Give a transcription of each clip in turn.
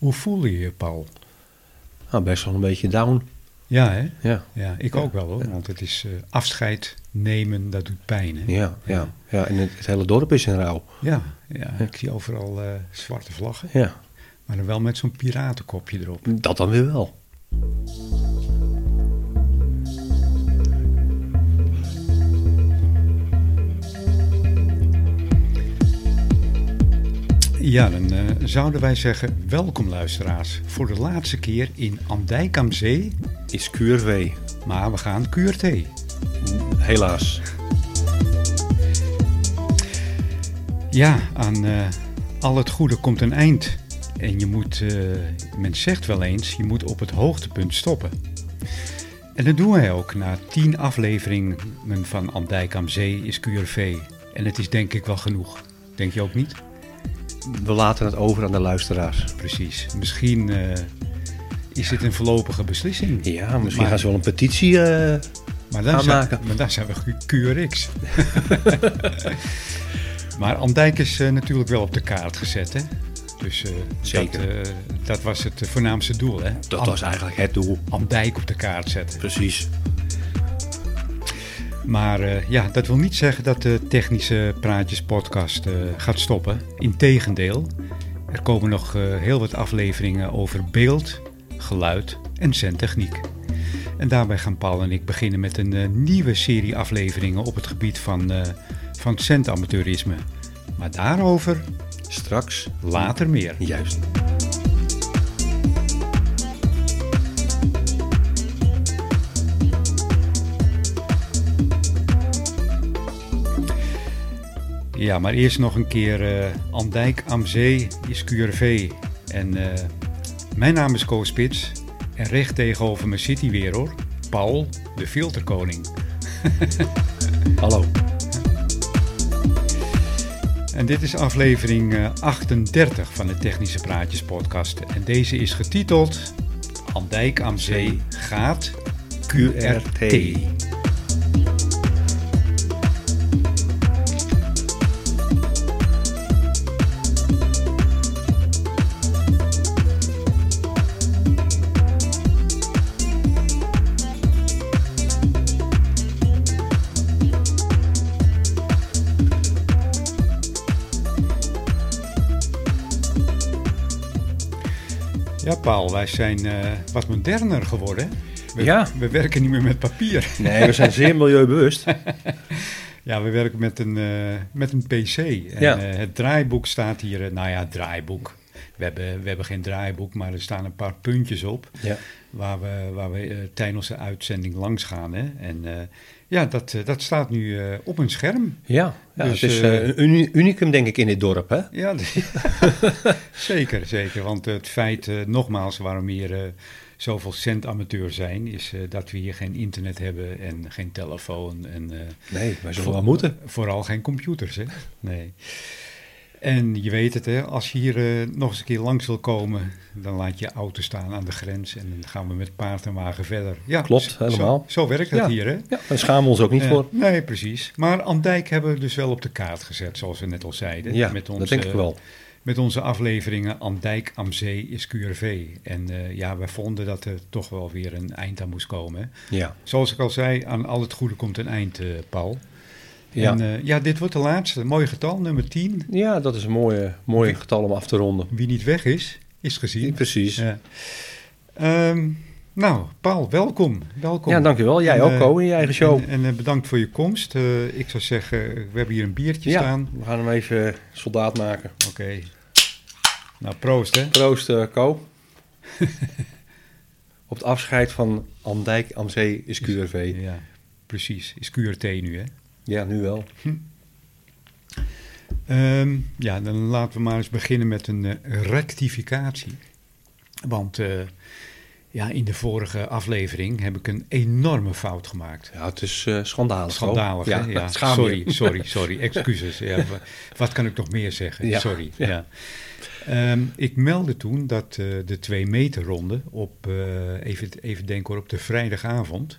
Hoe voel je je, Paul? Nou, best wel een beetje down. Ja, hè? Ja, Ja, ik ook wel hoor. Want het is eh, afscheid nemen, dat doet pijn. Hè? ja, ja. ja. En het, het hele dorp is in rouw. Ja, ja, ik zie overal eh, zwarte vlaggen. Ja, Maar dan wel met zo'n piratenkopje erop. dat dan weer wel. Ja, dan eh, zouden wij zeggen: welkom luisteraars. Voor de laatste keer in Andijk am Zee. Is QRV. Maar we gaan QRT. Helaas. Ja, aan eh, al het goede komt een eind. En je moet, eh, men zegt wel eens, je moet op het hoogtepunt stoppen. En dat doen wij ook na tien afleveringen van Andijk am Zee is QRV. En het is denk ik wel genoeg. Denk je ook niet? We laten het over aan de luisteraars. Precies. Misschien eh, is dit een voorlopige beslissing. Ja, misschien Maar- gaan ze wel een petitie... eh, Maar dan, zijn, maar dan zijn we QRX. maar Andijk is eh, natuurlijk wel op de kaart gezet, hè? Dus Zeker. Dat, dat was het voornaamste doel, hè? dat Am- was eigenlijk het doel. Andijk op de kaart zetten. Precies. Maar eh, ja, dat wil niet zeggen dat de Technische Praatjes podcast eh, gaat stoppen. Integendeel, er komen nog eh, heel wat afleveringen over beeld, geluid en zendtechniek. En daarbij gaan Paul en ik beginnen met een nieuwe serie afleveringen op het gebied van, van zendamateurisme. Maar daarover Straks. later meer. Juist. Ja, maar eerst nog een keer eh Andijk am Zee is QRV. En eh, mijn naam is Koos Spits. En recht tegenover me zit hij weer hoor. Paul, de filterkoning. Hallo. En dit is aflevering eh, 38 van de Technische Praatjes podcast. En deze is getiteld Andijk am Zee gaat QRT. Paul, wij zijn eh, wat moderner geworden. We, Ja. we werken niet meer met papier. Nee, we zijn zeer milieubewust. Ja, we werken met een, eh, met een PC. En Ja. eh, het draaiboek staat hier, nou ja, draaiboek. We hebben, we hebben geen draaiboek, maar er staan een paar puntjes op Ja. waar we, waar we tijdens de uitzending langs gaan. Hè? En ja, dat, eh, dat staat nu eh, op een scherm. Ja, ja Dus, het is eh, een uni- unicum denk ik in dit dorp, hè? Ja, zeker, zeker. Want het feit, nogmaals, waarom hier zoveel centamateurs zijn, is dat we hier geen internet hebben en geen telefoon. En, Nee, wij zullen wel moeten. Vooral geen computers, hè? Nee. En je weet het, hè? als je hier eh, nog eens een keer langs wil komen, dan laat je auto staan aan de grens en dan gaan we met paard en wagen verder. Ja, Klopt, helemaal. Zo, werkt het Ja. hier, hè? Ja, daar schamen we ons ook niet Eh, voor. Nee, precies. Maar Andijk hebben we dus wel op de kaart gezet, zoals we net al zeiden. Ja, met dat denk ik wel. Met onze afleveringen Andijk am Zee is QRV. En eh, ja, wij vonden dat er toch wel weer een eind aan moest komen. hè. Ja. Zoals ik al zei, aan al het goede komt een eind, Paul. Ja. En eh, ja, dit wordt de laatste. Mooi getal, nummer 10. ja, dat is een mooie, mooie getal om af te ronden. Wie niet weg is, is gezien. Precies. Ja, Ja. Ehm, nou, Paul, welkom. welkom. dankjewel. Jij En, ook, eh, Ko, in je eigen show. En, en eh, bedankt voor je komst. Eh, ik zou zeggen, we hebben hier een biertje ja, staan. we gaan hem even soldaat maken. Oké. Nou, proost hè. Proost, eh Ko. Op het afscheid van Andijk am Zee is QRV. Ja, precies. Is QRT nu hè. Ja, nu wel. Ehm, ja, dan laten we maar eens beginnen met een eh, rectificatie. Want eh, ja, in de vorige aflevering heb ik een enorme fout gemaakt. Ja, het is eh, schandalig. Schandalig, ja, sorry, sorry, sorry, excuses. Ja, wa- wat kan ik nog meer zeggen? Ja, Sorry. ja. Ehm, ik meldde toen dat de twee meter ronde op, even, even denken hoor, op de vrijdagavond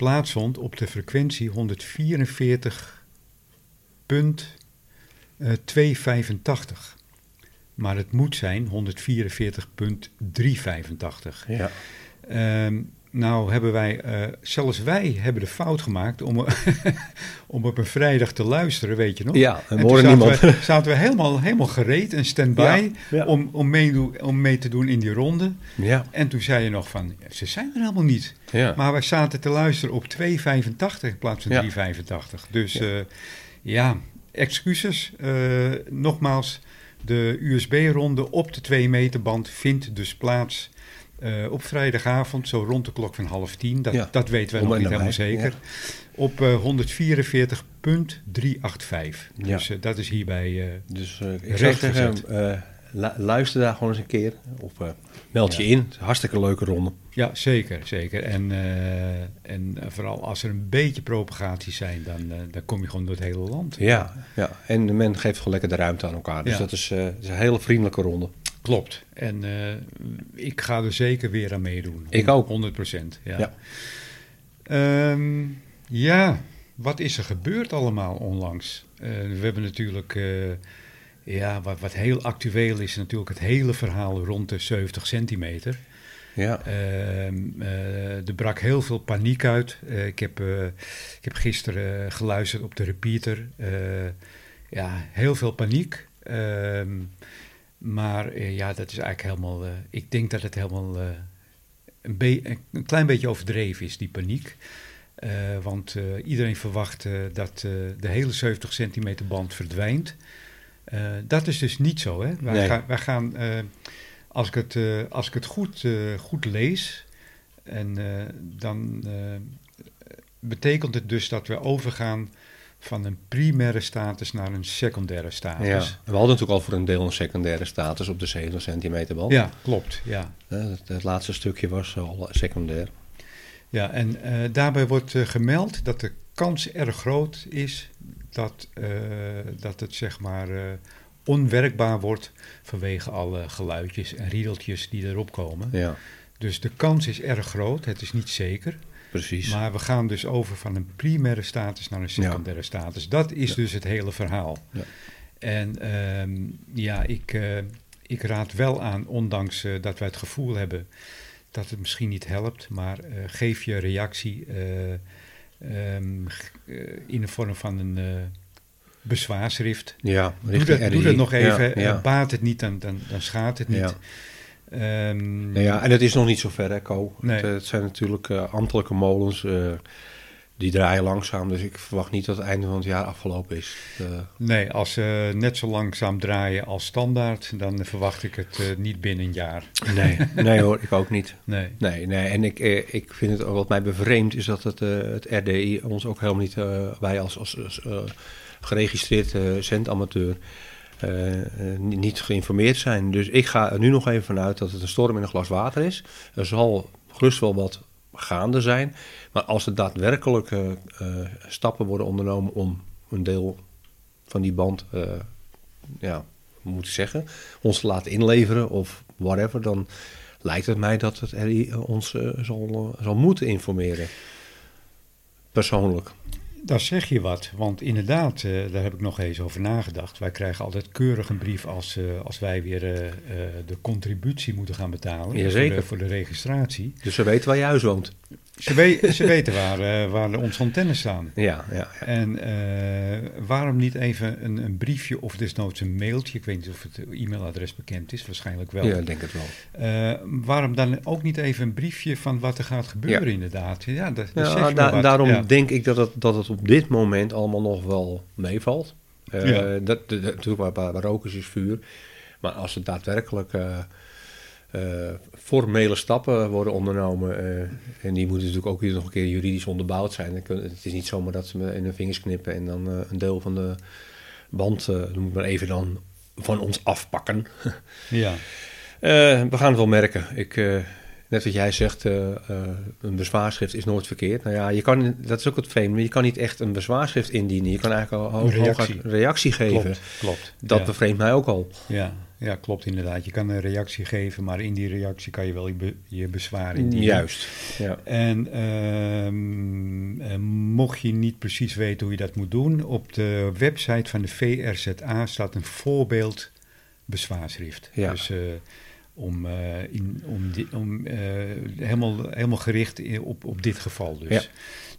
plaatsvond op de frequentie 144.285. maar het moet zijn 144.385. Ja. Ehm, nou hebben wij, eh, zelfs wij hebben de fout gemaakt om, om op een vrijdag te luisteren, weet je nog? Ja, en En niemand. we, zaten we helemaal, helemaal gereed en stand-by Ja, ja. Om, om, meedoen, om mee te doen in die ronde. Ja, En toen zei je nog van, ze zijn er helemaal niet. ja. Maar wij zaten te luisteren op 2,85 in plaats van Ja. 3,85. Dus Ja. ja, ja excuses. Eh, nogmaals, de USB-ronde op de 2 meter band vindt dus plaats eh, op vrijdagavond, zo rond de klok van half tien. Dat, Ja. dat weten Om nog niet helemaal zeker. Op eh 144.385. Ja. Dus eh, dat is hierbij... eh, Dus eh, ik eh, lu- luister daar gewoon eens een keer. Of eh, meld je in. Hartstikke leuke ronde. ja, zeker, zeker. En, eh, en vooral als er een beetje propagaties zijn, dan, eh, dan kom je gewoon door het hele land. Ja, ja. en men geeft gewoon lekker de ruimte aan elkaar. Dus dat is, eh, is een hele vriendelijke ronde. Klopt. En eh, ik ga er zeker weer aan meedoen. Ik ook. 100 procent. Ja. Ja. Ehm, ja, wat is er gebeurd allemaal onlangs? Eh, we hebben natuurlijk, eh, ja, wat, wat heel actueel is, natuurlijk het hele verhaal rond de 70 centimeter. Ja, Ehm, eh, er brak heel veel paniek uit. Ik, heb, ik heb gisteren geluisterd op de repeater. Ja, heel veel paniek. Ehm, maar eh, ja, dat is eigenlijk helemaal. eh, ik denk dat het helemaal eh, een, een klein beetje overdreven is, die paniek. Want iedereen verwacht dat de hele 70 centimeter band verdwijnt. Dat is dus niet zo. Hè? Wij, Nee. wij gaan, als ik het, als ik het goed, goed lees, en, dan betekent het dus dat we overgaan van een primaire status naar een secundaire status. ja. We hadden natuurlijk al voor een deel een secundaire status op de 70 centimeter bal. Ja, klopt. Ja. Eh, Het, het laatste stukje was al secundair. Ja, en eh, daarbij wordt eh, gemeld dat de kans erg groot is dat, dat het zeg maar onwerkbaar wordt vanwege alle geluidjes en riedeltjes die erop komen. Ja, Dus de kans is erg groot, het is niet zeker. Precies. Maar we gaan dus over van een primaire status naar een secundaire status. Dat is dus het hele verhaal. Ja. En ehm, ja, ik, eh, ik raad wel aan, ondanks eh, dat wij het gevoel hebben dat het misschien niet helpt, maar eh, geef je reactie eh, ehm, eh, in de vorm van een bezwaarschrift. ja, Doe dat, doe RDI. dat nog even. Ja, ja. baat het niet, dan, dan, dan schaadt het niet. Ja. Ehm, Nou ja, en het is nog niet zo ver, hè, Co. Nee. Het, eh, het zijn natuurlijk eh, ambtelijke molens. eh, die draaien langzaam. Dus ik verwacht niet dat het einde van het jaar afgelopen is. Nee, als ze net zo langzaam draaien als standaard, dan verwacht ik het niet binnen een jaar. nee, nee hoor, ik ook niet. Nee. Nee, nee. en ik, ik vind het, wat mij bevreemdt, is dat het, het RDI ons ook helemaal niet, wij als, als, als, geregistreerd zendamateur, niet- niet geïnformeerd zijn. Dus ik ga er nu nog even vanuit dat het een storm in een glas water is. Er zal gerust wel wat gaande zijn. Maar als er daadwerkelijk eh, eh, stappen worden ondernomen om een deel van die band, eh, ja, moet ik zeggen, ons te laten inleveren of whatever, dan lijkt het mij dat het RI ons eh, zal, eh, zal moeten informeren. Persoonlijk. Daar zeg je wat, want inderdaad, eh, daar heb ik nog eens over nagedacht. Wij krijgen altijd keurig een brief als, eh, als wij weer eh, de contributie moeten gaan betalen Jazeker. Voor, de, voor de registratie. Dus ze weten waar je huis woont. Ze, we- ze weten waar, eh, waar onze antennes staan. Ja, ja, ja. En eh, waarom niet even een, een briefje of desnoods een mailtje? Ik weet niet of het e-mailadres bekend is, waarschijnlijk wel. ja ik denk het wel. Eh, waarom dan ook niet even een briefje van wat er gaat gebeuren, Ja. inderdaad? Ja, dat, dat Ja, da- daarom Ja. denk ik dat het, dat het op dit moment allemaal nog wel meevalt. Dat, natuurlijk, waar, waar, waar rook is, is vuur. Maar als er daadwerkelijk formele stappen worden ondernomen... eh, en die moeten natuurlijk ook weer nog een keer juridisch onderbouwd zijn. Het is niet zomaar dat ze me in hun vingers knippen... en dan eh, een deel van de band, eh noem ik maar even dan, van ons afpakken. Ja. Eh, we gaan het wel merken. Ik, eh, net wat jij zegt, eh, eh, een bezwaarschrift is nooit verkeerd. Nou ja, je kan, dat is ook het vreemde. Je kan niet echt een bezwaarschrift indienen. Je kan eigenlijk al Een reactie. reactie geven. Klopt, klopt. Dat ja. bevreemdt mij ook al. Ja, ja, klopt inderdaad. Je kan een reactie geven, maar in die reactie kan je wel je, be- je bezwaar indienen. Juist. Ja. En ehm, eh, mocht je niet precies weten hoe je dat moet doen, op de website van de VRZA staat een voorbeeld bezwaarschrift. Ja. Dus om, in, om, om helemaal, helemaal gericht op, op dit geval dus. Ja.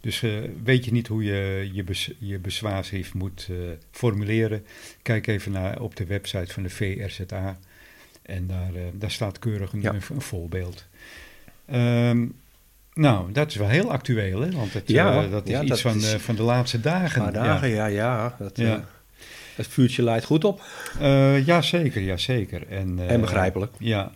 Dus eh, weet je niet hoe je je, bes, je bezwaarschrift moet eh, formuleren, kijk even naar, op de website van de VRZA. En daar, eh, daar staat keurig een, Ja. een, een voorbeeld. Ehm, nou, dat is wel heel actueel, hè? Want het, Ja, dat is ja, iets dat van, is- van de laatste dagen. Paar dagen, ja, ja. dat, Ja. het vuurtje leidt goed op. Eh, ja, zeker, ja, zeker. En, En begrijpelijk. Ja.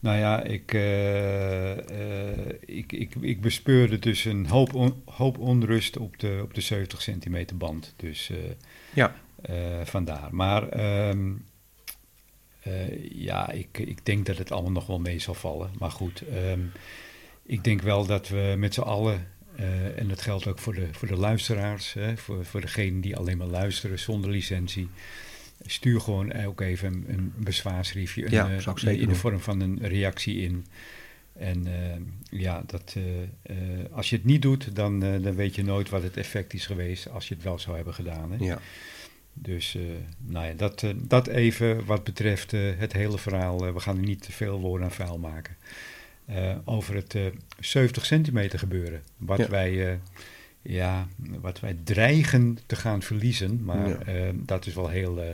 Nou ja, ik, eh, eh, ik, ik, ik bespeurde dus een hoop, on- hoop onrust op de, op de 70 centimeter band. Dus eh, Ja. vandaar. Maar ehm, eh, ja, ik, ik denk dat het allemaal nog wel mee zal vallen. Maar goed, ehm, ik denk wel dat we met z'n allen, en dat geldt ook voor de, voor de luisteraars, hè, voor, voor degenen die alleen maar luisteren zonder licentie. Stuur gewoon ook even een, een Ja, eh, ik in- de vorm van een reactie in. En eh, ja, dat, eh, eh, als je het niet doet, dan, eh, dan weet je nooit wat het effect is geweest als je het wel zou hebben gedaan. Hè? Ja. Dus eh, nou ja, dat, eh, dat even wat betreft eh, het hele verhaal. Eh, we gaan er niet te veel woorden aan vuil maken. Eh, over het eh 70 centimeter gebeuren. Wat, Ja. wij, eh, ja, wat wij dreigen te gaan verliezen. Maar Ja. eh, dat is wel heel, eh,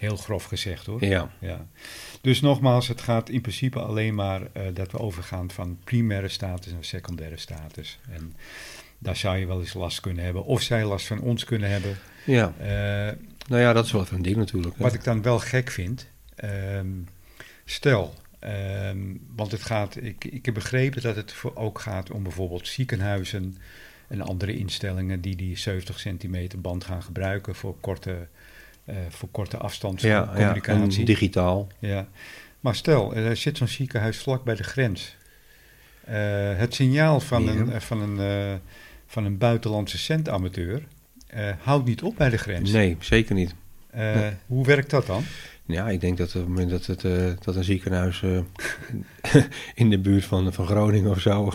heel grof gezegd hoor. Ja. Ja. Dus nogmaals, het gaat in principe alleen maar eh, dat we overgaan van primaire status naar secundaire status. En daar zou je wel eens last kunnen hebben. Of zij last van ons kunnen hebben. ja. Eh, Nou ja, dat is wel even een ding natuurlijk. hè. wat ik dan wel gek vind, ehm, stel, ehm, want het gaat, ik, ik heb begrepen dat het voor, ook gaat om bijvoorbeeld ziekenhuizen en andere instellingen die die 70 centimeter band gaan gebruiken voor korte, voor korte afstands ja, ja, communicatie. digitaal. Ja. Maar stel, er zit zo'n ziekenhuis vlak bij de grens. Eh, het signaal van Ja. een, eh, van een, eh, van een buitenlandse centamateur eh, houdt niet op bij de grens. Nee, zeker niet. Eh, Nee. Hoe werkt dat dan? Ja, ik denk dat op het moment dat, het, eh, dat een ziekenhuis eh, in de buurt van, van Groningen of zo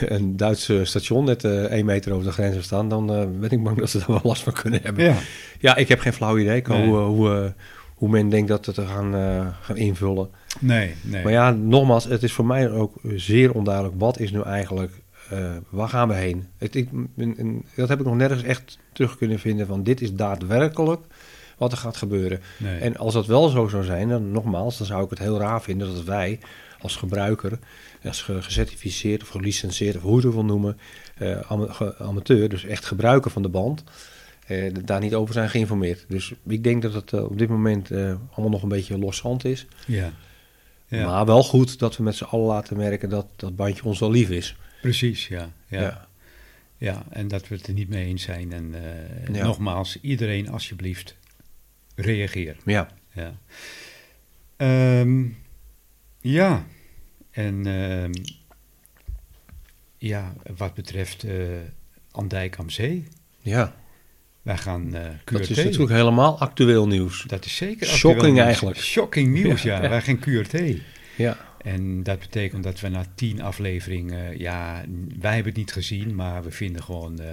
een Duitse station net eh één meter over de grens heeft staan, dan eh, ben ik bang dat ze daar wel last van kunnen hebben. Ja, Ja, ik heb geen flauw idee Nee. hoe, eh, hoe, hoe men denkt dat het te gaan, gaan invullen. nee, nee. Maar ja, nogmaals, het is voor mij ook zeer onduidelijk. Wat is nu eigenlijk, waar gaan we heen? Het, ik, en- en dat heb ik nog nergens echt terug kunnen vinden van dit is daadwerkelijk wat er gaat gebeuren. nee. En als dat wel zo zou zijn, dan nogmaals, dan zou ik het heel raar vinden dat wij als gebruiker, als ge- gecertificeerd of gelicenseerd of hoe je het wil noemen, eh, amateur, dus echt gebruiker van de band, eh, daar niet over zijn geïnformeerd. Dus ik denk dat het eh, op dit moment allemaal nog een beetje loszand is. ja. Ja, Maar wel goed dat we met z'n allen laten merken dat dat bandje ons wel lief is. precies, ja. Ja. Ja. ja. en dat we het er niet mee eens zijn. En Ja. nogmaals, iedereen alsjeblieft, reageer. Ja. Ja, Ehm, ja. En ehm, ja, wat betreft eh Andijk am Zee, ja. wij gaan eh QRT. Dat is natuurlijk helemaal actueel nieuws. Dat is zeker Shocking actueel nieuws. eigenlijk. Shocking nieuws, ja. Ja. Wij gaan QRT. Ja. En dat betekent dat we na tien afleveringen, ja, wij hebben het niet gezien, maar we vinden gewoon eh,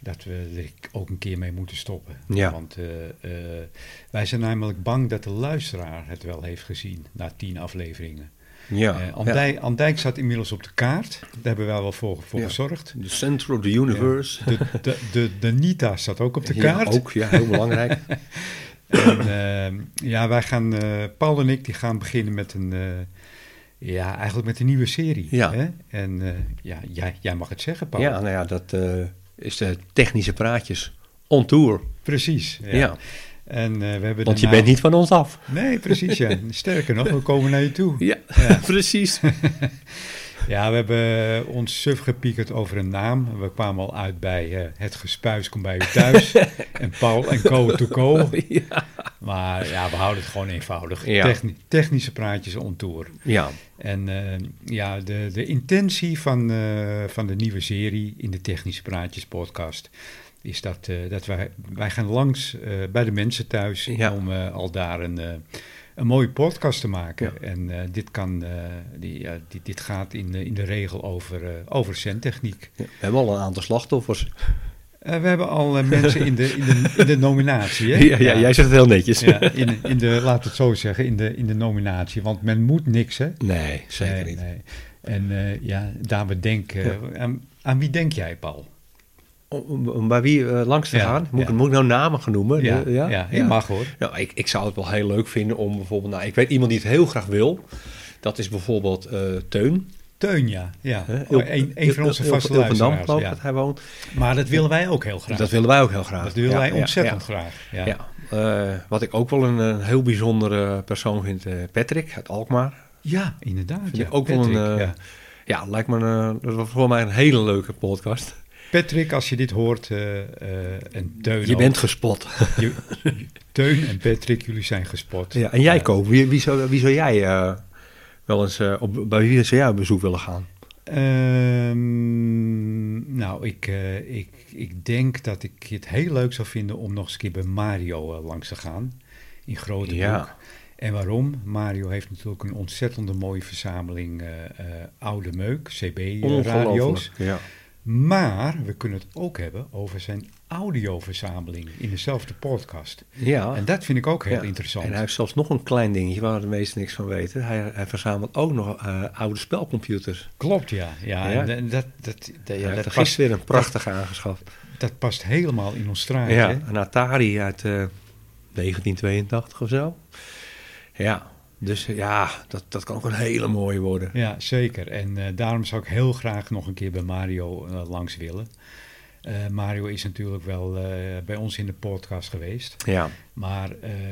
dat we er ook een keer mee moeten stoppen. Ja. Want wij zijn namelijk bang dat de luisteraar het wel heeft gezien na tien afleveringen. Ja. Eh, ja. Andijk, Andijk staat inmiddels op de kaart, daar hebben wij wel voor, voor Ja. gezorgd. The center of the universe. De, de, de, de Nita staat ook op de Ja, kaart. ook, ja, heel belangrijk. En, ehm, ja, wij gaan, eh, Paul en ik, die gaan beginnen met een, eh, ja, eigenlijk met een nieuwe serie. Ja. Hè? En eh, ja, jij, jij mag het zeggen, Paul. ja, nou ja, dat eh, is de technische praatjes on tour. Precies. Ja. En eh, we hebben Want je bent niet van ons af. Nee, precies, ja. Sterker nog, we komen naar je toe. Ja, Ja. precies. Ja, we hebben ons suf gepiekerd over een naam. We kwamen al uit bij eh, Het Gespuis komt bij u thuis. en Paul en Co to Co. ja. Maar ja, we houden het gewoon eenvoudig. Ja. Techni- technische praatjes on tour. ja, En eh, ja, de, de intentie van, van de nieuwe serie in de Technische Praatjes podcast is dat, eh, dat wij, wij gaan langs eh, bij de mensen thuis Ja. om eh, al daar een, een mooie podcast te maken. Ja. En dit, kan, die, dit, dit gaat in, de- in de regel over, over zendtechniek. we hebben al een aantal slachtoffers. We hebben al mensen in de, in, de, in de nominatie. Hè? Ja, ja, jij zegt het heel netjes. Ja, in, in de, laat het zo zeggen, in de, in de nominatie. Want men moet niks, hè? Nee, zeker Nee, niet. nee. En ja, daar we denken... aan, aan wie denk jij, Paul? Om, om bij wie eh, langs te Ja, gaan? Moet, ja. ik- moet ik nou namen gaan noemen? Ja, De- ja, je mag hoor. Nou, ik, ik zou het wel heel leuk vinden om bijvoorbeeld... Nou, ik weet iemand die het heel graag wil. Dat is bijvoorbeeld eh, Teun. Teun, ja. ja. Oh, een, een van onze vaste luisteraars. Ja. dat hij woont. Maar dat willen wij ook heel graag. Dat willen wij ook heel graag. Dat willen Ja, wij ja, ontzettend ja. graag. Ja. Ja. Eh, wat ik ook wel een, een heel bijzondere persoon vind, Patrick uit Alkmaar. Ja, inderdaad. Vind ja. ik ook wel een, ja. Ja, lijkt me een, dat was voor mij een hele leuke podcast. Patrick, als je dit hoort, eh, eh, en Teun Je ook. bent gespot. Je- Teun en Patrick, jullie zijn gespot. Ja, en jij, Ja. Koop, wie, wie, zou, wie zou jij eh, wel eens eh, op, bij wie zou jij op bezoek willen gaan? Ehm, nou, ik, eh, ik, ik denk dat ik het heel leuk zou vinden om nog eens een keer bij Mario eh, langs te gaan. In Grote Ja. Broek. En waarom? Mario heeft natuurlijk een ontzettende mooie verzameling eh, eh, oude meuk, CB-radio's. Ja. Maar we kunnen het ook hebben over zijn audioverzameling in dezelfde podcast. ja. En dat vind ik ook heel Ja. interessant. En hij heeft zelfs nog een klein dingetje waar de meesten niks van weten. Hij, hij verzamelt ook nog eh, oude spelcomputers. Klopt, ja. ja, Ja. En, dat, dat, dat, ja, dat, er past, weer een prachtige aangeschaft. dat past helemaal in ons straatje. Ja, een Atari uit eh, 1982 of zo. Ja, dus ja, dat, dat kan ook een hele mooie worden. Ja, zeker. En eh, daarom zou ik heel graag nog een keer bij Mario eh, langs willen. Eh, Mario is natuurlijk wel bij ons in de podcast geweest. Ja, Maar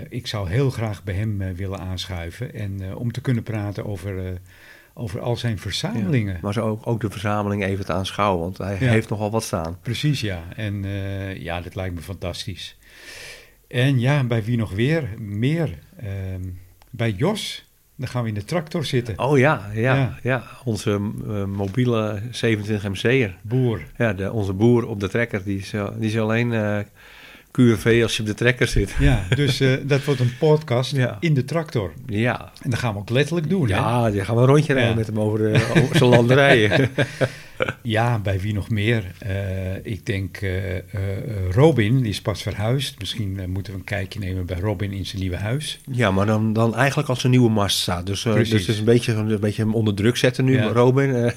ik zou heel graag bij hem willen aanschuiven. En om te kunnen praten over, over al zijn verzamelingen. maar zo ook, ook de verzameling even te aanschouwen, want hij Ja. heeft nogal wat staan. Precies, ja. En ja, dat lijkt me fantastisch. En ja, bij wie nog weer? Meer. Ehm, bij Jos. Dan gaan we in de tractor zitten. Oh ja, ja, Ja. ja. onze eh, mobiele 27 MC'er. Boer. Ja, de, onze boer op de trekker, die is, die is alleen eh QRV als je op de trekker zit. Ja, dus eh, dat wordt een podcast Ja. in de tractor. Ja, En dat gaan we ook letterlijk doen. hè? ja die gaan we een rondje rijden Ja. met hem over, de, over zijn landerijen. Ja, bij wie nog meer? Eh, ik denk eh, eh, Robin, die is pas verhuisd. Misschien eh, moeten we een kijkje nemen bij Robin in zijn nieuwe huis. Ja, maar dan, dan eigenlijk als een nieuwe mast staat. Dus, eh, dus het is een beetje, een beetje hem onder druk zetten nu, Ja. Robin. Eh,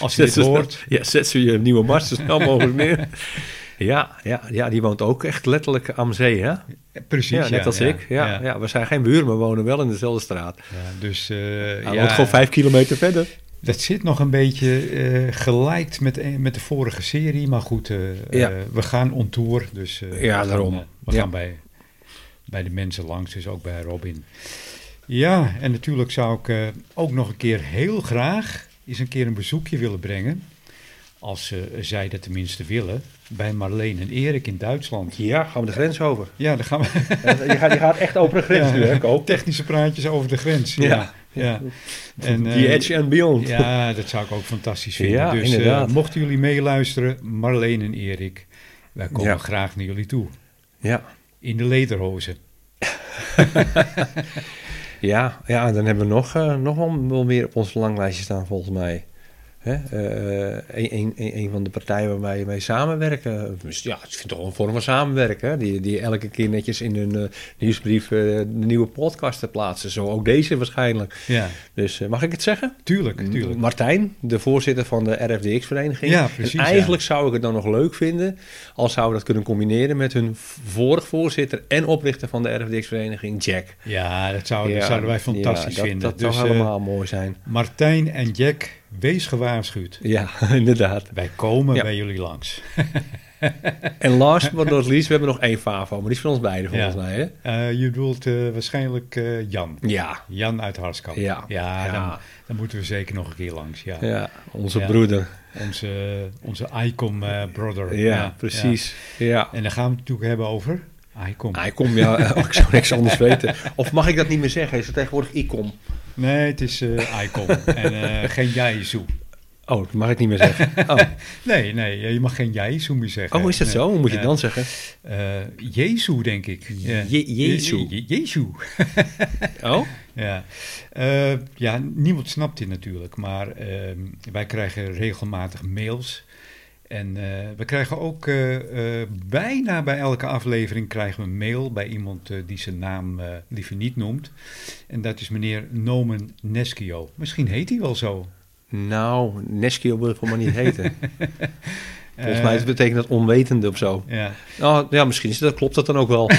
Als je zet dit ze- hoort. Ja, zet ze je nieuwe mast zo snel mogelijk neer. Ja, ja, ja, die woont ook echt letterlijk aan zee, hè? Precies, Ja, net als ik. Ja, ja. we zijn geen buren, maar we wonen wel in dezelfde straat. Ja, dus Hij ja, woont gewoon vijf kilometer verder. dat zit nog een beetje eh gelijkt met, met de vorige serie. Maar goed, eh, Ja. we gaan on tour. Dus Ja, we gaan, daarom. we Ja. gaan bij, bij de mensen langs, dus ook bij Robin. Ja, en natuurlijk zou ik ook nog een keer heel graag eens een keer een bezoekje willen brengen. Als eh, zij dat tenminste willen. Bij Marleen en Erik in Duitsland. Ja, gaan we de grens over. Ja, dan gaan we je, gaat, je gaat echt over de grens Ja. nu, hè, Koop? technische praatjes over de grens. Ja, Ja. ja. En, The eh, edge and beyond. Ja, dat zou ik ook fantastisch vinden. Ja, dus eh, mochten jullie meeluisteren, Marleen en Erik, wij komen graag naar jullie toe. Ja. In de lederhozen. Ja, ja, en dan hebben we nog, eh, nog wel, wel meer op ons langlijstje staan, volgens mij. Hè? Eh, een, een, een een van de partijen waar wij mee samenwerken. Dus ja, het toch wel een vorm van samenwerken. Hè? Die, die elke keer netjes in hun eh, nieuwsbrief eh, de nieuwe podcast te plaatsen. Zo ook deze waarschijnlijk. Ja, Dus mag ik het zeggen? tuurlijk, tuurlijk. Martijn, de voorzitter van de RFDX-vereniging. Ja, precies, En eigenlijk zou ik het dan nog leuk vinden als zouden we dat kunnen combineren met hun vorig voorzitter en oprichter van de RFDX-vereniging, Jack. Ja, dat, zou, dat zouden wij fantastisch ja, dat, vinden. Dat dus zou eh, helemaal mooi zijn. Martijn en Jack, wees gewaarschuwd. Ja, inderdaad. Wij komen Ja. bij jullie langs. En last but not least, we hebben nog één favo, maar die is van ons beiden volgens Ja. mij. Hè? Eh, je bedoelt eh, waarschijnlijk eh, Jan. Ja, Jan uit Harskamp. Ja. ja, Ja. Dan, dan moeten we zeker nog een keer langs. Ja. ja onze broeder. Onze, onze ICOM brother. Ja, precies. Ja. En dan gaan we het natuurlijk hebben over ICOM. Komt, ja, oh, ik zou niks anders weten. Of mag ik dat niet meer zeggen? Is het tegenwoordig ICOM? Nee, het is eh ICOM en eh, geen Jaisu. Oh, dat mag ik niet meer zeggen. Oh, Nee, nee, je mag geen Jaisu meer zeggen. oh is dat Nee. zo? Hoe moet je het dan zeggen? Eh, Jezu, denk ik. Je- Jezu. Je- je- Jezu. Oh? Ja. Eh, ja, niemand snapt dit natuurlijk, maar ehm, wij krijgen regelmatig mails. En eh, we krijgen ook eh, eh, bijna bij elke aflevering krijgen we een mail bij iemand die zijn naam liever niet noemt. En dat is meneer Nomen Neskio. Misschien heet hij wel zo. Nou, Neskio wil ik mij niet heten. Volgens mij betekent dat onwetende of zo. Ja. Nou, ja, misschien is dat, klopt dat dan ook wel.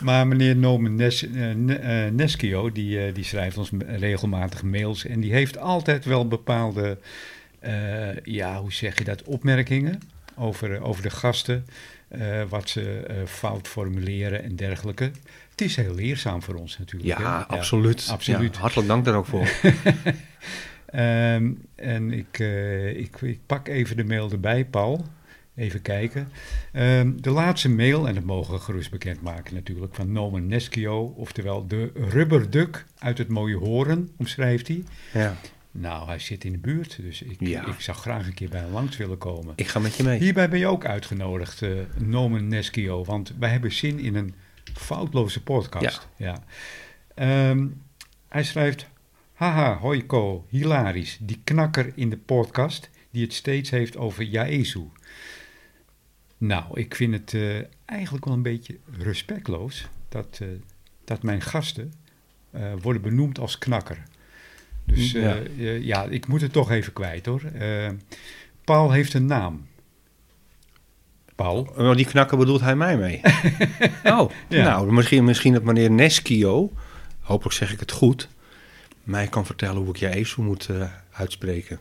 Maar meneer Nomen Nes, Ne- Neskio, die, die schrijft ons regelmatig mails. En die heeft altijd wel bepaalde, eh, ja, hoe zeg je dat, opmerkingen over, over de gasten. eh, wat ze eh, fout formuleren en dergelijke. Het is heel leerzaam voor ons natuurlijk. hè? Ja, absoluut. absoluut. Ja, hartelijk dank daar ook voor. Ehm, en ik, eh, ik, ik pak even de mail erbij, Paul. Even kijken. Ehm, de laatste mail, en dat mogen we gerust bekendmaken natuurlijk, van Nomen Neskio, oftewel de rubberduk uit het mooie Horen, omschrijft hij. Ja. Nou, hij zit in de buurt, dus ik, Ja. ik zou graag een keer bij hem langs willen komen. Ik ga met je mee. Hierbij ben je ook uitgenodigd, eh Nomen Neskio, want wij hebben zin in een foutloze podcast. Ja. Ehm, hij schrijft, haha, hoi Ko, hilarisch, die knakker in de podcast die het steeds heeft over Jaezu. Nou, ik vind het eh, eigenlijk wel een beetje respectloos dat, eh, dat mijn gasten worden benoemd als knakker. Dus Ja. eh, ja, ik moet het toch even kwijt hoor. Eh, Paul heeft een naam. Paul? Maar die knakker bedoelt hij mij mee. oh, Ja. nou, misschien, misschien dat meneer Neskio, hopelijk zeg ik het goed, mij kan vertellen hoe ik Jezus moet eh, uitspreken.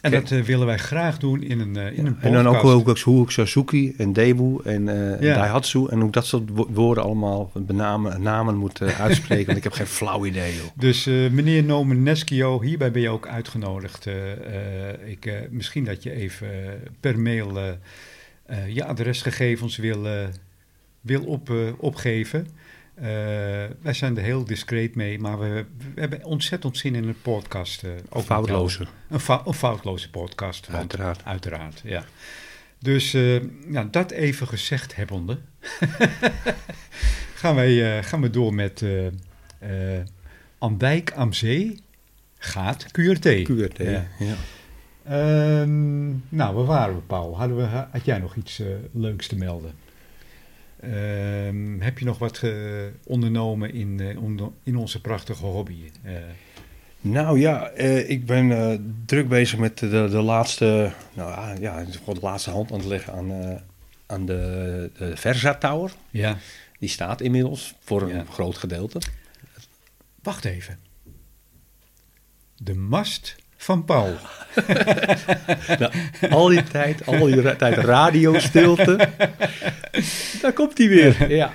En dat eh, willen wij graag doen in een, eh, in een podcast. En dan ook ik, hoe ik Suzuki en Daewoo en Ja. Daihatsu en hoe ik dat soort wo- woorden allemaal, benamen, namen moet uitspreken, want ik heb geen flauw idee, joh. Dus meneer Nomen Neskio, hierbij ben je ook uitgenodigd. Ik, misschien dat je even per mail je adresgegevens wil, wil op, opgeven. Eh, wij zijn er heel discreet mee, maar we, we hebben ontzettend zin in een podcast. eh, ook Foutloze. Een, fou- een foutloze podcast. want- uiteraard. Uiteraard, ja. Dus eh, nou, dat even gezegd hebbende, gaan, wij, gaan we door met Andijk am Zee gaat QRT. QRT, Ja. ja. Ehm, nou, waar waren we, Paul? Hadden we, had jij nog iets leuks te melden? Ehm, heb je nog wat ondernomen in, eh, in onze prachtige hobby? Eh, Nou ja, eh, ik ben druk bezig met de, de laatste, nou ja, ja, gewoon de laatste hand aan het leggen aan, aan de, de Versa Tower. ja, Die staat inmiddels voor een Ja. groot gedeelte. wacht even. De mast van Paul. Nou, al die tijd, al die tijd radiostilte. Daar komt hij weer. Ja,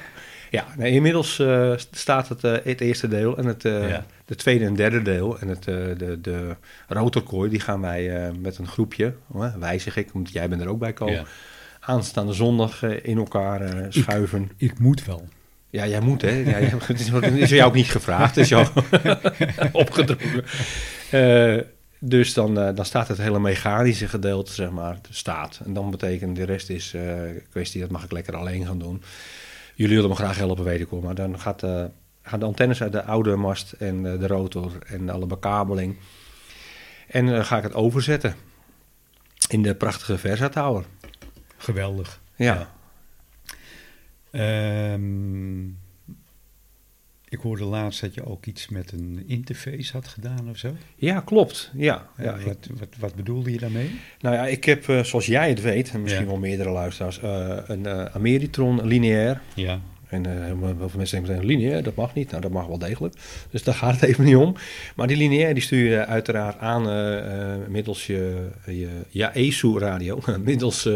ja nee, inmiddels eh, staat het, eh, het eerste deel en het eh, Ja. de tweede en derde deel. En het, de, de rotorkooi, die gaan wij met een groepje, wijzig ik, want jij bent er ook bij komen, Ja. aanstaande zondag in elkaar schuiven. Ik moet wel. Ja, jij moet, hè? Ja, het is jou ook niet gevraagd, het is jou opgedrongen. Dus dan, eh, dan staat het hele mechanische gedeelte, zeg maar, staat. En dan betekent de rest is eh, kwestie, dat mag ik lekker alleen gaan doen. Jullie willen me graag helpen, weet ik wel. Maar dan gaat, eh, gaan de antennes uit de oude mast en de rotor en alle bekabeling. En dan ga ik het overzetten in de prachtige Versa Tower. Geweldig. Ja. Ehm, ik hoorde laatst dat je ook iets met een interface had gedaan of zo. Ja, klopt. Ja, ja, Ja, ik- wat, wat, wat bedoelde je daarmee? Nou ja, ik heb, eh, zoals jij het weet, en misschien Ja. wel meerdere luisteraars, eh, een eh, Ameritron lineair. Ja. En eh, heel veel mensen denken lineair, dat mag niet. Nou, dat mag wel degelijk. Dus daar gaat het even niet om. Maar die lineair, die stuur je uiteraard aan eh, eh, middels je, je ja, ESU-radio. middels eh,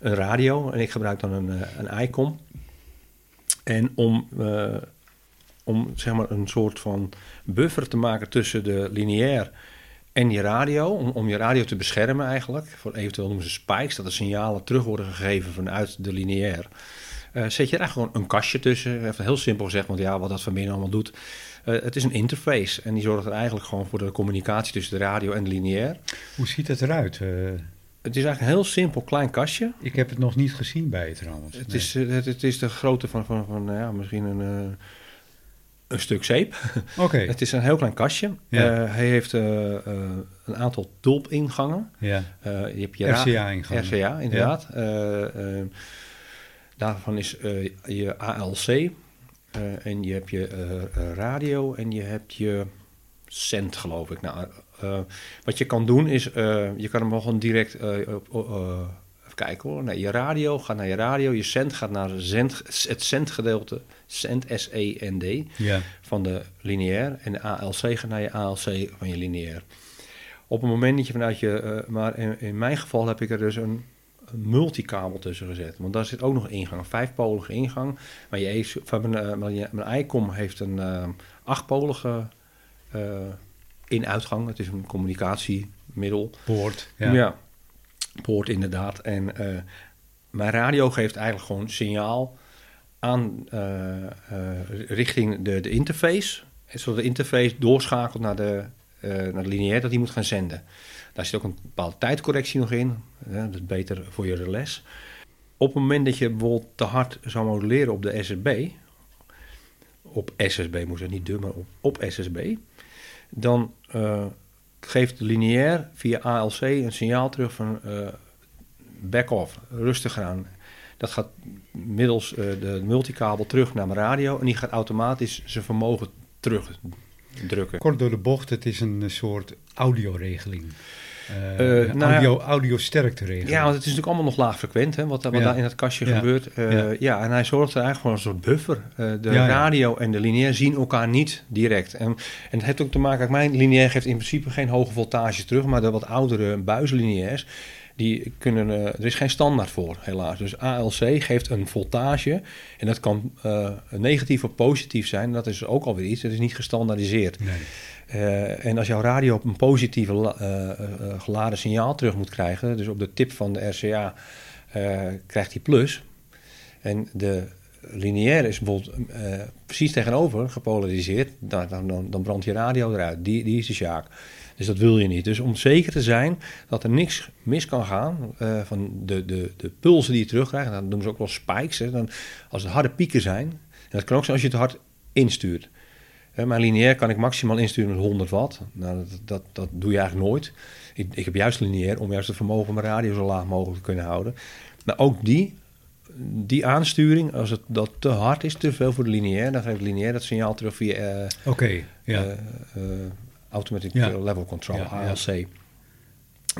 een radio. En ik gebruik dan een, eh, een ICOM. En om, eh, om zeg maar een soort van buffer te maken tussen de lineair en je radio, om, om je radio te beschermen eigenlijk, voor eventueel noemen ze spikes, dat de signalen terug worden gegeven vanuit de lineair. Eh, zet je er eigenlijk gewoon een kastje tussen. Even heel simpel gezegd, want ja, wat dat van binnen allemaal doet. Eh, het is een interface en die zorgt er eigenlijk gewoon voor de communicatie tussen de radio en de lineair. Hoe ziet het eruit? Eh, Het is eigenlijk een heel simpel klein kastje. ik heb het nog niet gezien bij je trouwens. Het, Nee. is, het, het is de grootte van, van, van ja, misschien een, een stuk zeep. Oké. Het is een heel klein kastje. Ja. Eh, hij heeft eh, eh, een aantal tulp-ingangen. Ja. Je hebt je ra- RCA-ingang. RCA, inderdaad. Daarvan is je ALC. en je hebt je radio en je hebt je cent, geloof ik. Nou, wat je kan doen is, je kan hem gewoon direct even kijken hoor. Nee, je radio gaat naar je radio, je cent gaat naar zend, het centgedeelte, cent S-E-N-D Ja. van de lineair en de ALC gaat naar je ALC van je lineair. Op het moment dat je vanuit je, eh, maar in, in mijn geval heb ik er dus een, een multicabel tussen gezet. Want daar zit ook nog een ingang, een vijfpolige ingang. Maar je, heeft- van mijn, eh, mijn, mijn iCom heeft een eh, achtpolige eh, in-uitgang. Het is een communicatiemiddel. Poort. Ja. Ja. poort inderdaad. En mijn radio geeft eigenlijk gewoon signaal aan eh, eh, richting de, de interface. Zodat de interface doorschakelt naar de, eh, naar de lineair dat die moet gaan zenden. Daar zit ook een bepaalde tijdcorrectie nog in. dat is beter voor je relais. Op het moment dat je bijvoorbeeld te hard zou moduleren op de SSB, op SSB moet het niet de, maar op, op SSB, dan geeft de lineair via ALC een signaal terug van back off, rustig aan. Dat gaat middels eh, de multicabel terug naar mijn radio en die gaat automatisch zijn vermogen terugdrukken. Kort door de bocht, het is een soort audioregeling. Eh Eh, een nou ja. audio, audio-sterkte-regeling. Ja, want het is natuurlijk allemaal nog laag frequent, hè, wat, wat Ja. daar in het kastje Ja. gebeurt. Eh, Ja. ja. en hij zorgt er eigenlijk voor een soort buffer. Eh, de radio en de lineair zien elkaar niet direct. En, en het heeft ook te maken, mijn lineair geeft in principe geen hoge voltage terug, maar de wat oudere buislineairs, die kunnen, eh, er is geen standaard voor, helaas. Dus ALC geeft een voltage en dat kan eh, negatief of positief zijn. Dat is ook alweer iets, het is niet gestandaardiseerd. Nee. Eh, en als jouw radio op een positieve la- geladen signaal terug moet krijgen, dus op de tip van de RCA krijgt hij plus. En de lineaire is bijvoorbeeld precies tegenover gepolariseerd, dan, dan, dan, dan brandt je radio eruit. Die, die is de sjaak. Dus dat wil je niet. Dus om zeker te zijn dat er niks mis kan gaan eh, van de, de, de pulsen die je terugkrijgt, dan noemen ze ook wel spikes. Hè, dan, als het harde pieken zijn, en dat kan ook zijn als je het hard instuurt. Hè, mijn lineair kan ik maximaal insturen met 100 watt. Nou, dat, dat, dat doe je eigenlijk nooit. Ik, ik heb juist lineair om juist het vermogen van mijn radio zo laag mogelijk te kunnen houden. Maar ook die, die aansturing, als het dat te hard is, te veel voor de lineair, dan geeft lineair dat signaal terug via eh, Oké, ja. eh, Automatic Ja. Level Control. ALC.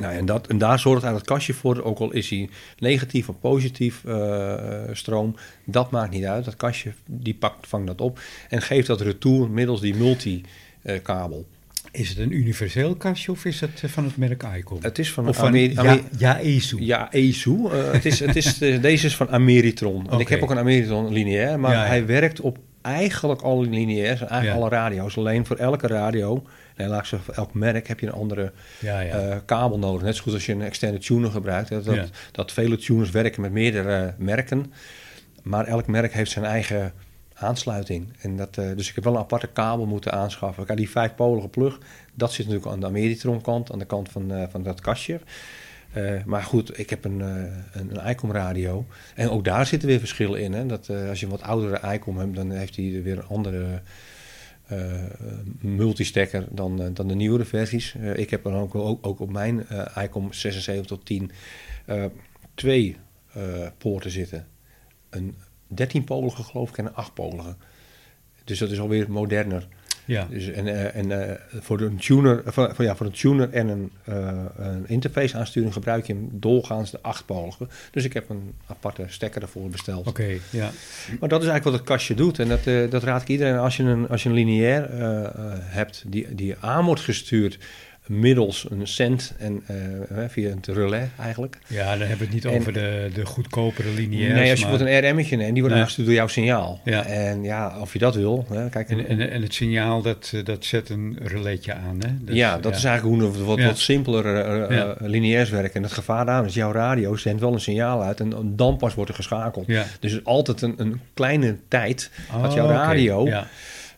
Nou, en, dat, en daar zorgt eigenlijk het kastje voor, ook al is hij negatief of positief eh, stroom, dat maakt niet uit. Dat kastje die pakt, vangt dat op en geeft dat retour middels die multi-kabel. Is het een universeel kastje of is het eh, van het merk Icom? Het is van of van Ameri- ja, ESU. Ja, ESU. Eh, het is, het is, eh, deze is van Ameritron. En ik heb ook een Ameritron lineair, maar Ja, ja. hij werkt op eigenlijk alle lineairs, en eigenlijk alle radio's. Alleen voor elke radio, voor elk merk heb je een andere ja, ja. eh, kabel nodig. Net zo goed als je een externe tuner gebruikt. Dat, Ja. dat vele tuners werken met meerdere merken. Maar elk merk heeft zijn eigen aansluiting. En dat, eh, dus ik heb wel een aparte kabel moeten aanschaffen. Kijk, die vijfpolige plug, dat zit natuurlijk aan de Ameritron kant, aan de kant van, eh, van dat kastje. Eh, maar goed, ik heb een, eh, een, een ICOM radio. En ook daar zitten weer verschillen in. Hè? Dat, eh, als je een wat oudere ICOM hebt, dan heeft hij weer een andere eh, multistacker dan, eh, dan de nieuwere versies. Eh, ik heb dan ook, ook, ook op mijn ICOM 76 tot 10 eh, twee poorten zitten. Een 13-polige geloof ik en een 8-polige. Dus dat is alweer moderner. Ja. Dus, en eh, en eh, voor, een tuner, eh, voor, ja, voor een tuner en een, eh, een interface aansturing gebruik je hem doorgaans de achtpolige. Dus ik heb een aparte stekker ervoor besteld. Oké, ja. Maar dat is eigenlijk wat het kastje doet. En dat, eh, dat raad ik iedereen. Als je een, als je een lineair eh, eh, hebt die, die aan wordt gestuurd middels een cent en eh, eh, via het relais eigenlijk. Ja, dan hebben we het niet En- over de, de goedkopere lineairs. nee, als je maar- bijvoorbeeld een RM'tje neemt, die wordt aangestuurd door jouw signaal. Ja. En ja, of je dat wil. Hè, kijk, En, en, en het signaal, dat, eh, dat zet een relaitje aan, hè? Ja, dat is eigenlijk hoe wat, Ja. wat simpeler Ja. lineairs werken. En het gevaar daarom is, jouw radio zendt wel een signaal uit en dan pas wordt er geschakeld. Dus het is altijd een, een kleine tijd Oh, dat jouw radio Ja.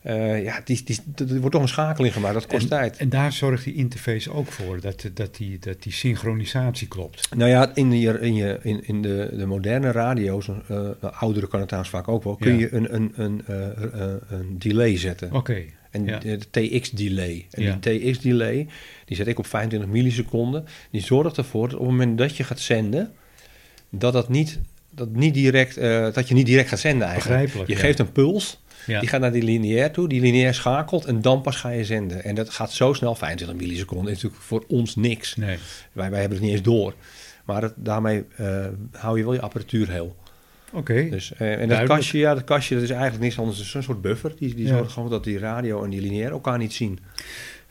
Eh, ja, die, die, er wordt toch een schakeling gemaakt, dat kost en, tijd. En daar zorgt die interface ook voor, dat, dat, die, dat die synchronisatie klopt. Nou ja, in, de, in, je, in, in de, de moderne radio's, uh, oudere kan het trouwens vaak ook wel, kun Ja. je een, een, een, eh, een delay zetten. Oké, En ja. de, de TX-delay. En Ja. die TX-delay, die zet ik op 25 milliseconden. Die zorgt ervoor dat op het moment dat je gaat zenden, dat, dat, niet, dat, niet direct, dat je niet direct gaat zenden eigenlijk. Begrijpelijk, Je ja. geeft een puls, ja. die gaat naar die lineair toe, die lineair schakelt en dan pas ga je zenden. En dat gaat zo snel, 25 milliseconden, is natuurlijk voor ons niks. Nee, Wij, wij hebben het niet eens door. Maar het, daarmee eh, hou je wel je apparatuur heel. oké. Dus, eh, en dat kastje, ja, dat kastje dat is eigenlijk niks anders dan een soort buffer. Die, die Ja. zorgt gewoon dat die radio en die lineair elkaar niet zien.